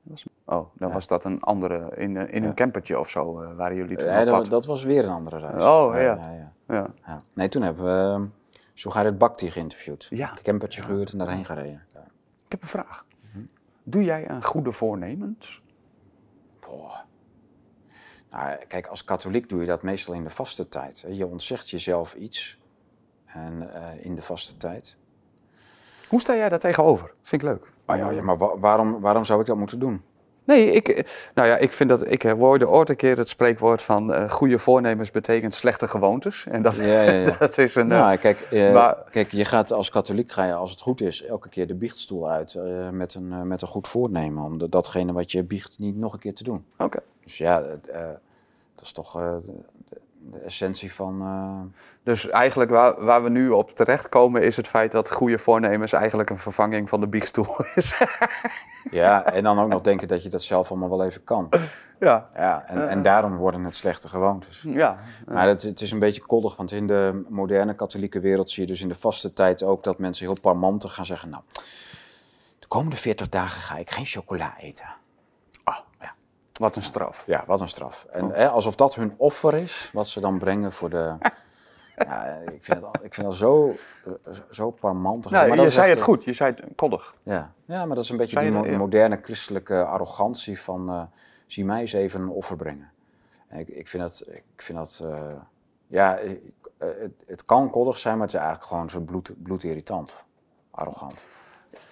Oh, dan was dat een andere, in, een- in een Ja. campertje of zo, waren jullie toen op dat, dat was weer een andere reis. Oh, ja. ja, ja. Ja. Ja. Nee, toen hebben we Sugarit Bhakti geïnterviewd. Ja. Een campertje gehuurd en daarheen gereden. Ja. Ik heb een vraag. Doe jij aan goede voornemens? Boah. Nou, kijk, als katholiek doe je dat meestal in de vaste tijd. Je ontzegt jezelf iets en, eh, in de vaste tijd. Hoe sta jij daar tegenover? Vind ik leuk. Ah, ja, ja, maar wa- waarom, waarom zou ik dat moeten doen? Nee, ik, eh, nou ja, ik vind dat, ik hoorde ooit een keer het spreekwoord van eh, goede voornemens betekent slechte gewoontes. En dat, Ja, ja, ja. dat is een... Nou, kijk, eh, maar- kijk, je gaat als katholiek, ga je, als het goed is, elke keer de biechtstoel uit met, een, met een goed voornemen. Om de- datgene wat je biecht niet nog een keer te doen. Oké. Dus ja, dat is toch de, essentie van... eh, Dus eigenlijk waar, waar we nu op terechtkomen is het feit dat goede voornemens eigenlijk een vervanging van de biechtstoel is. ja, en dan ook nog denken dat je dat zelf allemaal wel even kan. ja. Ja, en, en daarom worden het slechte gewoontes. Ja. Maar het, het is een beetje koddig, want in de moderne katholieke wereld zie je dus in de vaste tijd ook dat mensen heel parmantig gaan zeggen, nou, de komende 40 dagen ga ik geen chocola eten. Wat een straf. Ja, wat een straf. En hè, alsof dat hun offer is, wat ze dan brengen voor de... ja, ik vind het, al- ik vind dat zo, eh, zo parmantig. Nou, Maar je dat zei het goed, je zei het koddig. Ja. ja, maar dat is een beetje die mo- dat? Moderne christelijke arrogantie van... eh, zie mij eens even een offer brengen. En ik, ik vind dat, ik vind dat eh, ja, ik- het, het kan koddig zijn, maar het is eigenlijk gewoon zo bloed, bloedirritant. Arrogant.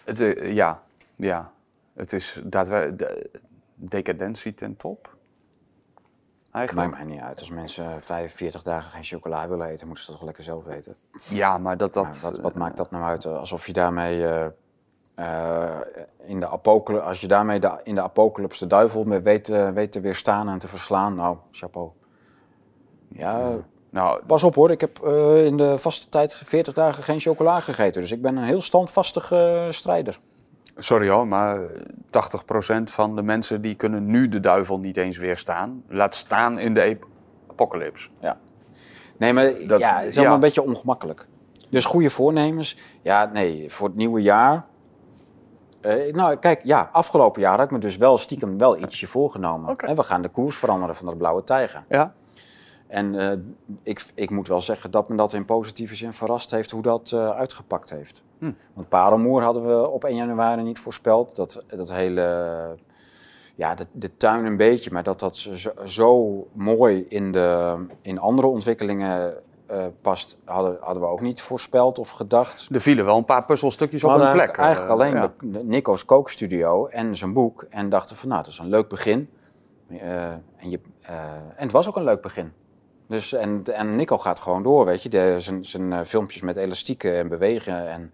Het, ja, ja. Het is daadwerkelijk decadentie ten top. Eigenlijk. Maakt mij niet uit. Als mensen 45 dagen geen chocola willen eten, moeten ze dat toch lekker zelf weten. Ja, maar dat... dat Maar wat, wat maakt dat nou uit? Alsof je daarmee eh, eh, in de apocalypse, als je daarmee de, in de apocalypse de duivel mee weet, eh, weet te weerstaan en te verslaan, nou, chapeau. Ja, Nou, pas op hoor. Ik heb in de vaste tijd 40 dagen geen chocola gegeten. Dus ik ben een heel standvastige strijder. Sorry hoor, maar 80% van de mensen die kunnen nu de duivel niet eens weerstaan. Laat staan in de apocalypse. Ja. Nee, maar Dat- ja, het is allemaal ja. een beetje ongemakkelijk. Dus goede voornemens. Ja, nee, voor het nieuwe jaar. Eh, nou, kijk, ja, afgelopen jaar had ik me dus wel stiekem wel ietsje voorgenomen. En we gaan de koers veranderen van de blauwe tijger. Ja? En eh, ik, ik moet wel zeggen dat me dat in positieve zin verrast heeft hoe dat eh, uitgepakt heeft. Hm. Want Parelmoer hadden we op 1 januari niet voorspeld. Dat, dat hele, ja, de, de tuin een beetje, maar dat dat zo, zo mooi in, de, in andere ontwikkelingen eh, past, hadden, hadden we ook niet voorspeld of gedacht. Er vielen wel een paar puzzelstukjes op hun plek. eigenlijk, eigenlijk eh, alleen ja. de, de Nico's kookstudio en zijn boek. En dachten van, nou, dat is een leuk begin. Eh, en, je, en het was ook een leuk begin. Dus, en, en Nico gaat gewoon door, weet je. De, zijn zijn eh, filmpjes met elastieken en bewegen en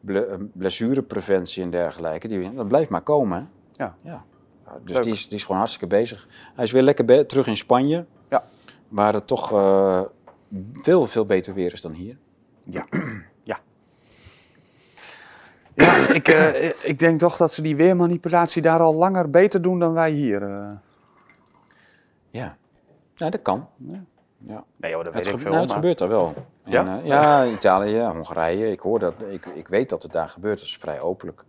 ble- eh, blessurepreventie en dergelijke. Die, dat blijft maar komen. hè. Ja. ja. Dus Leuk. die is, die is gewoon hartstikke bezig. Hij is weer lekker be- terug in Spanje. Ja. Waar het toch eh, veel, veel beter weer is dan hier. Ja. ja. Ja, ik, ik denk toch dat ze die weermanipulatie daar al langer beter doen dan wij hier. Ja, ja dat kan. Ja. Ja. Nee joh, dat Het, weet ik veel. nou, het maar- gebeurt daar wel. En, Ja? eh, ja, Italië, Hongarije. Ik, hoor dat, ik, ik weet dat het daar gebeurt. Dat is vrij openlijk.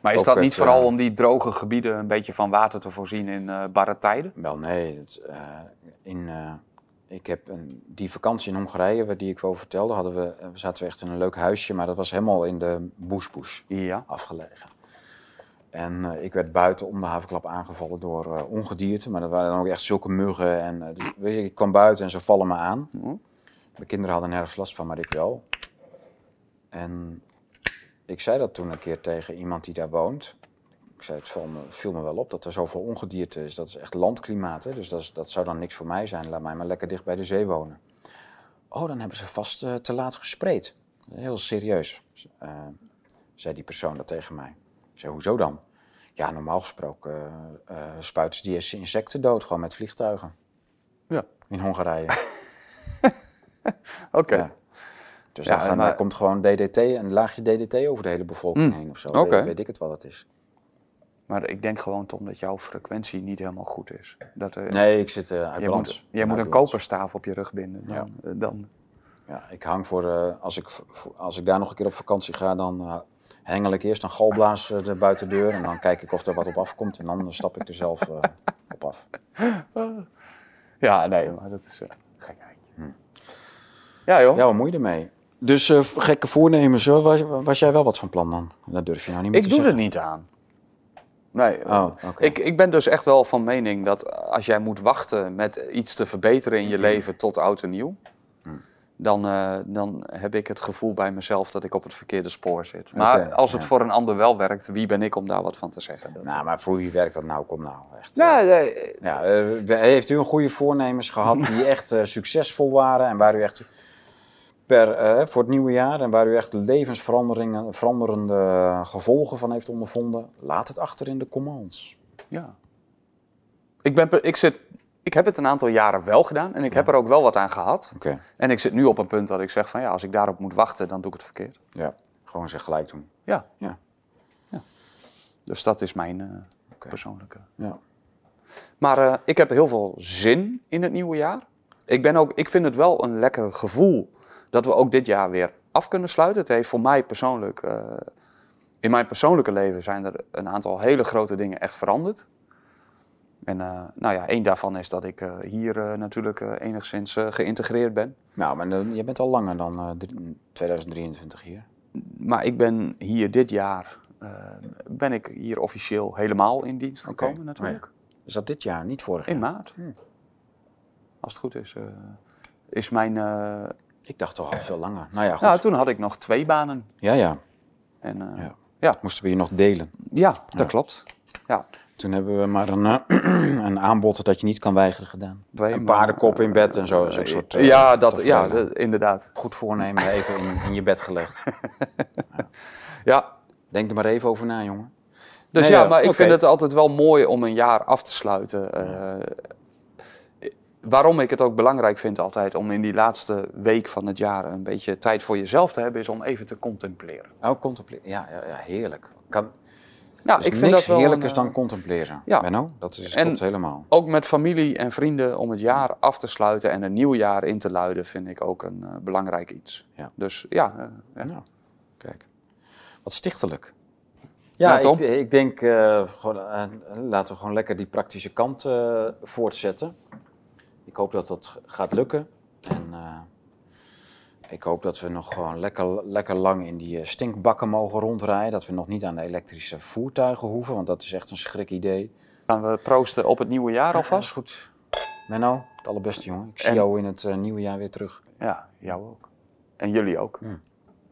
Maar is Ook dat het, niet vooral eh, om die droge gebieden een beetje van water te voorzien in eh barre tijden? Wel, nee. Het, eh, in, eh, ik heb een, die vakantie in Hongarije, waar die ik wel vertelde, hadden we, eh, zaten we echt in een leuk huisje. Maar dat was helemaal in de boesboes Ja. afgelegen. En eh, ik werd buiten om de havenklap aangevallen door eh, ongedierte. Maar dat waren dan ook echt zulke muggen. En, eh, dus, weet je, ik kwam buiten en ze vallen me aan. Hm. Mijn kinderen hadden nergens last van, maar ik wel. En ik zei dat toen een keer tegen iemand die daar woont. Ik zei, het viel me, viel me wel op dat er zoveel ongedierte is. Dat is echt landklimaat, hè? dus dat, is- dat zou dan niks voor mij zijn. Laat mij maar lekker dicht bij de zee wonen. Oh, dan hebben ze vast te laat gespreid. Heel serieus, zei die persoon dat tegen mij. Hoezo dan? Ja, normaal gesproken eh, eh, spuiten ze die insecten dood, gewoon met vliegtuigen. Ja. In Hongarije. Oké. Ja. Dus Ja, dan gaan, maar- daar komt gewoon DDT, een laagje DDT over de hele bevolking Hmm. heen of zo. Oké. Weet, weet ik het wat het is. Maar ik denk gewoon, Tom, dat jouw frequentie niet helemaal goed is. Dat, eh, Nee, ik zit eh uit jij balans. moet, jij moet een koperstaaf op je rug binden. Dan, eh, dan. Ja, ik hang voor, eh, als, ik, voor- als ik daar nog een keer op vakantie ga, dan eh, hengel ik eerst een galblaas eh, de buitendeur. En dan kijk ik of er wat op afkomt. En dan stap ik er zelf eh, op af. Ja, nee, maar dat is uh, gekheid. Ja, joh. Ja, wat moet je ermee? Dus eh, gekke voornemens, hoor. Was, was jij wel wat van plan dan? Dat durf je nou niet meer ik te doe er zeggen. niet aan. Nee, Oh, oké. ik, ik ben dus echt wel van mening dat als jij moet wachten met iets te verbeteren in je leven tot oud en nieuw, dan, eh, dan heb ik het gevoel bij mezelf dat ik op het verkeerde spoor zit. Maar als het ja. voor een ander wel werkt, wie ben ik om daar wat van te zeggen? Dat- Nou, maar voor wie werkt dat nou? Kom nou, echt. Ja, nee, Ja, eh, heeft u een goede voornemens gehad die echt eh, succesvol waren en waar u echt per, voor het nieuwe jaar en waar u echt levensveranderingen, veranderende gevolgen van heeft ondervonden? Laat het achter in de comments. Ja. Ik, ben, ik, zit, ik heb het een aantal jaren wel gedaan en ik heb er ook wel wat aan gehad. Oké, En ik zit nu op een punt dat ik zeg van ja, als ik daarop moet wachten, dan doe ik het verkeerd. ja, gewoon zeg gelijk doen. Ja. Ja. Dus dat is mijn eh, persoonlijke. Ja. Maar eh, ik heb heel veel zin in het nieuwe jaar. Ik, ben ook, ik vind het wel een lekker gevoel dat we ook dit jaar weer af kunnen sluiten. Het heeft voor mij persoonlijk, eh, in mijn persoonlijke leven zijn er een aantal hele grote dingen echt veranderd. En eh, nou ja, één daarvan is dat ik eh, hier eh, natuurlijk enigszins geïntegreerd ben. Nou, maar je bent al langer dan eh, drie- 2023 hier. Maar ik ben hier dit jaar, ben ik hier officieel helemaal in dienst gekomen Oké, natuurlijk. Is dat dit jaar, niet vorig jaar? In maart. als het goed is. is mijn... Ik dacht toch al veel langer. Nou ja, goed. nou, toen had ik nog twee banen. Ja, ja. En, Ja. ja. Moesten we je nog delen. Ja, dat klopt. Ja. Toen hebben we maar een, eh, een aanbod dat je niet kan weigeren gedaan. Twee, een paardenkop in bed en zo. Zo'n soort, eh, ja, dat, ja eh, inderdaad. Goed voornemen, even in, in je bed gelegd. Ja, Denk er maar even over na, jongen. Dus Nee, ja, ja, maar ik vind het altijd wel mooi om een jaar af te sluiten. Eh, waarom ik het ook belangrijk vind altijd om in die laatste week van het jaar een beetje tijd voor jezelf te hebben, is om even te contempleren. Oh, contempleren. Ja, ja, ja, heerlijk. Kan, Nou, dus ik vind niks dat wel heerlijkers een, eh, dan contempleren. ja. Benno, dat is, En- klopt helemaal. Ook met familie en vrienden om het jaar af te sluiten en een nieuw jaar in te luiden, vind ik ook een eh, belangrijk iets. Ja. Dus ja, eh, ja. Nou, kijk. Wat stichtelijk. Ja, Nou, Tom? ik, ik denk, eh, gewoon, laten we gewoon lekker die praktische kant eh, voortzetten. Ik hoop dat dat gaat lukken. En eh, ik hoop dat we nog gewoon lekker, lekker lang in die eh, stinkbakken mogen rondrijden. Dat we nog niet aan de elektrische voertuigen hoeven, want dat is echt een schrik idee. gaan we proosten op het nieuwe jaar Dat is alvast? goed. Menno, het allerbeste jongen. Ik zie jou in het eh, nieuwe jaar weer terug. Ja, jou ook. En jullie ook. Ja.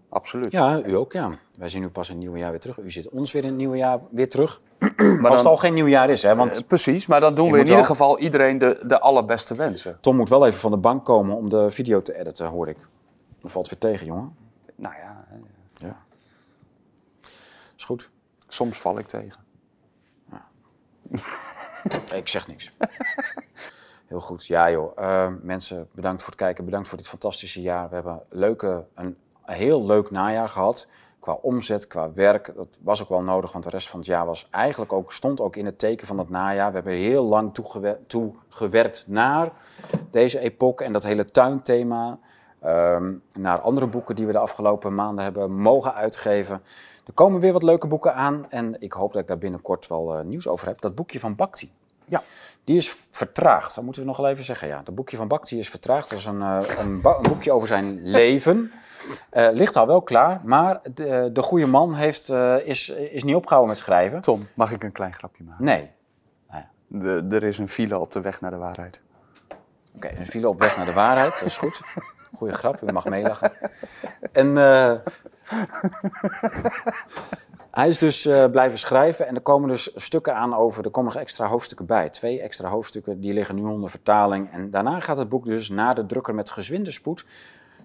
Absoluut. Ja, u ook, ja. Wij zien u pas in het nieuwe jaar weer terug. U zit ons weer in het nieuwe jaar weer terug. maar Als het al geen nieuw jaar is, hè. Want Eh, precies, maar dan doen we in ieder geval iedereen de, de allerbeste wensen. Tom moet wel even van de bank komen om de video te editen, hoor ik. Dat valt weer tegen, jongen. Nou ja, Ja. Is goed. soms val ik tegen. Ik zeg niks. Heel goed. Ja, joh. Eh, mensen, bedankt voor het kijken. Bedankt voor dit fantastische jaar. We hebben leuke, een heel leuk najaar gehad. Qua omzet, qua werk. Dat was ook wel nodig, want de rest van het jaar was eigenlijk ook, stond ook in het teken van het najaar. We hebben heel lang toegewer- toegewerkt naar deze epoch en dat hele tuinthema. Ehm, naar andere boeken die we de afgelopen maanden hebben mogen uitgeven. Er komen weer wat leuke boeken aan en ik hoop dat ik daar binnenkort wel eh, nieuws over heb. Dat boekje van Bakti. Ja. Die is vertraagd, dat moeten we nog wel even zeggen. Ja, het boekje van Bakti is vertraagd. Dat is een, eh, een, boekje over zijn leven. Eh, ligt al wel klaar, maar de, de goede man heeft, is, is niet opgehouden met schrijven. Tom, mag ik een klein grapje maken? Nee. De, er is een file op de weg naar de waarheid. Oké, een file op weg naar de waarheid, dat is goed. Goeie grap, u mag meelachen. En eh, hij is dus eh, blijven schrijven en er komen dus stukken aan over, er komen nog extra hoofdstukken bij. Twee extra hoofdstukken, die liggen nu onder vertaling. En daarna gaat het boek dus naar de drukker met gezwinde spoed,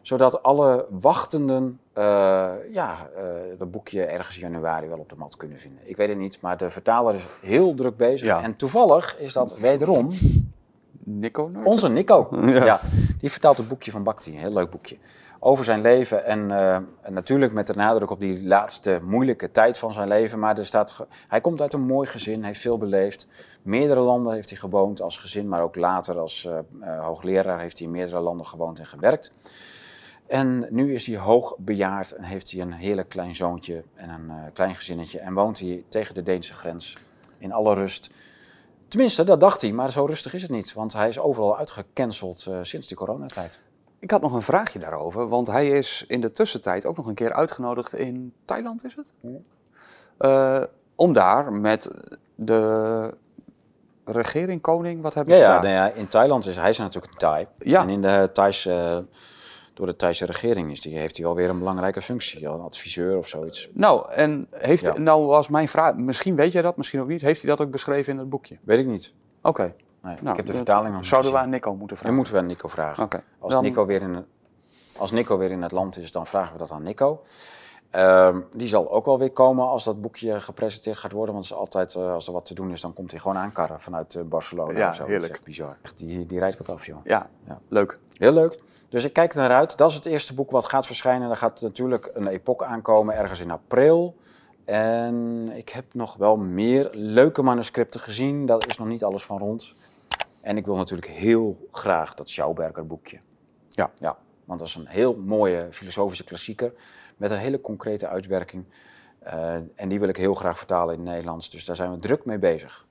zodat alle wachtenden eh, ja, dat boekje ergens in januari wel op de mat kunnen vinden. Ik weet het niet, maar de vertaler is heel druk bezig. Ja. En toevallig is dat wederom Nico onze Nico. Ja. Ja. die vertaalt het boekje van Bakti, een heel leuk boekje. Over zijn leven en, eh, en natuurlijk met de nadruk op die laatste moeilijke tijd van zijn leven. Maar er staat, hij komt uit een mooi gezin, heeft veel beleefd. Meerdere landen heeft hij gewoond als gezin, maar ook later als eh, eh, hoogleraar heeft hij in meerdere landen gewoond en gewerkt. En nu is hij hoogbejaard en heeft hij een heerlijk klein zoontje en een klein gezinnetje. En woont hij tegen de Deense grens in alle rust. Tenminste, dat dacht hij, maar zo rustig is het niet. Want hij is overal uitgecanceld eh, sinds de coronatijd. Ik had nog een vraagje daarover, want hij is in de tussentijd ook nog een keer uitgenodigd in Thailand, is het? Eh, om daar met de regering, koning, wat hebben Ja, ze ja, daar? nou ja, in Thailand is hij is natuurlijk een Thai. Ja. En in de Thaise, eh, door de Thaise regering is die, heeft hij wel weer een belangrijke functie. Een adviseur of zoiets. Nou, en heeft, Ja. nou was mijn vraag, misschien weet jij dat, misschien ook niet, heeft hij dat ook beschreven in het boekje? Weet ik niet. Oké. Nee, Nou, ik heb de dat vertaling nog niet Zouden we aan Nico moeten Dan vragen? moeten we aan Nico vragen. Oké. Als, Dan- Nico weer in, als Nico weer in het land is, dan vragen we dat aan Nico. Ehm, die zal ook wel weer komen als dat boekje gepresenteerd gaat worden. Want het is altijd, eh, als er wat te doen is, dan komt hij gewoon aankarren vanuit eh, Barcelona. Ja, of zo. Dat heerlijk. is echt bizar. Echt, die, die rijdt wat af, joh. Ja, Ja. leuk. Heel leuk. Dus ik kijk er naar uit. Dat is het eerste boek wat gaat verschijnen. Er gaat natuurlijk een epoch aankomen, ergens in april. En ik heb nog wel meer leuke manuscripten gezien. Daar is nog niet alles van rond. En ik wil natuurlijk heel graag dat Schauberger boekje. Ja. ja. Want dat is een heel mooie filosofische klassieker. Met een hele concrete uitwerking. Eh, en die wil ik heel graag vertalen in het Nederlands. Dus daar zijn we druk mee bezig.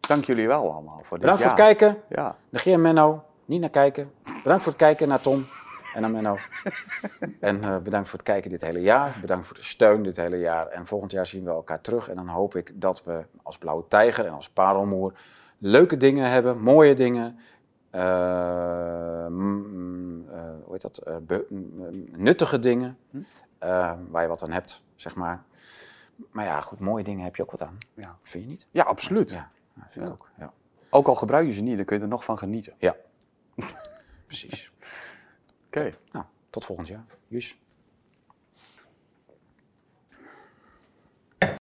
Dank jullie wel allemaal voor dit Bedankt voor het kijken. Ja. Negeer Menno. Niet naar kijken. Bedankt voor het kijken naar Tom en naar Menno. en eh, bedankt voor het kijken dit hele jaar. Bedankt voor de steun dit hele jaar. En volgend jaar zien we elkaar terug. En dan hoop ik dat we als Blauwe Tijger en als Parelmoer leuke dingen hebben, mooie dingen. eh, mm, eh, hoe heet dat? Be- mm, nuttige dingen. eh, waar je wat aan hebt, zeg maar. Maar ja, goed, mooie dingen heb je ook wat aan. Ja, Vind je niet? ja absoluut. Ja, ja, vind ik Ja. ook. Ja, Ook al gebruik je ze niet, dan kun je er nog van genieten. ja. Precies. Oké. Nou, tot volgend jaar. Jus.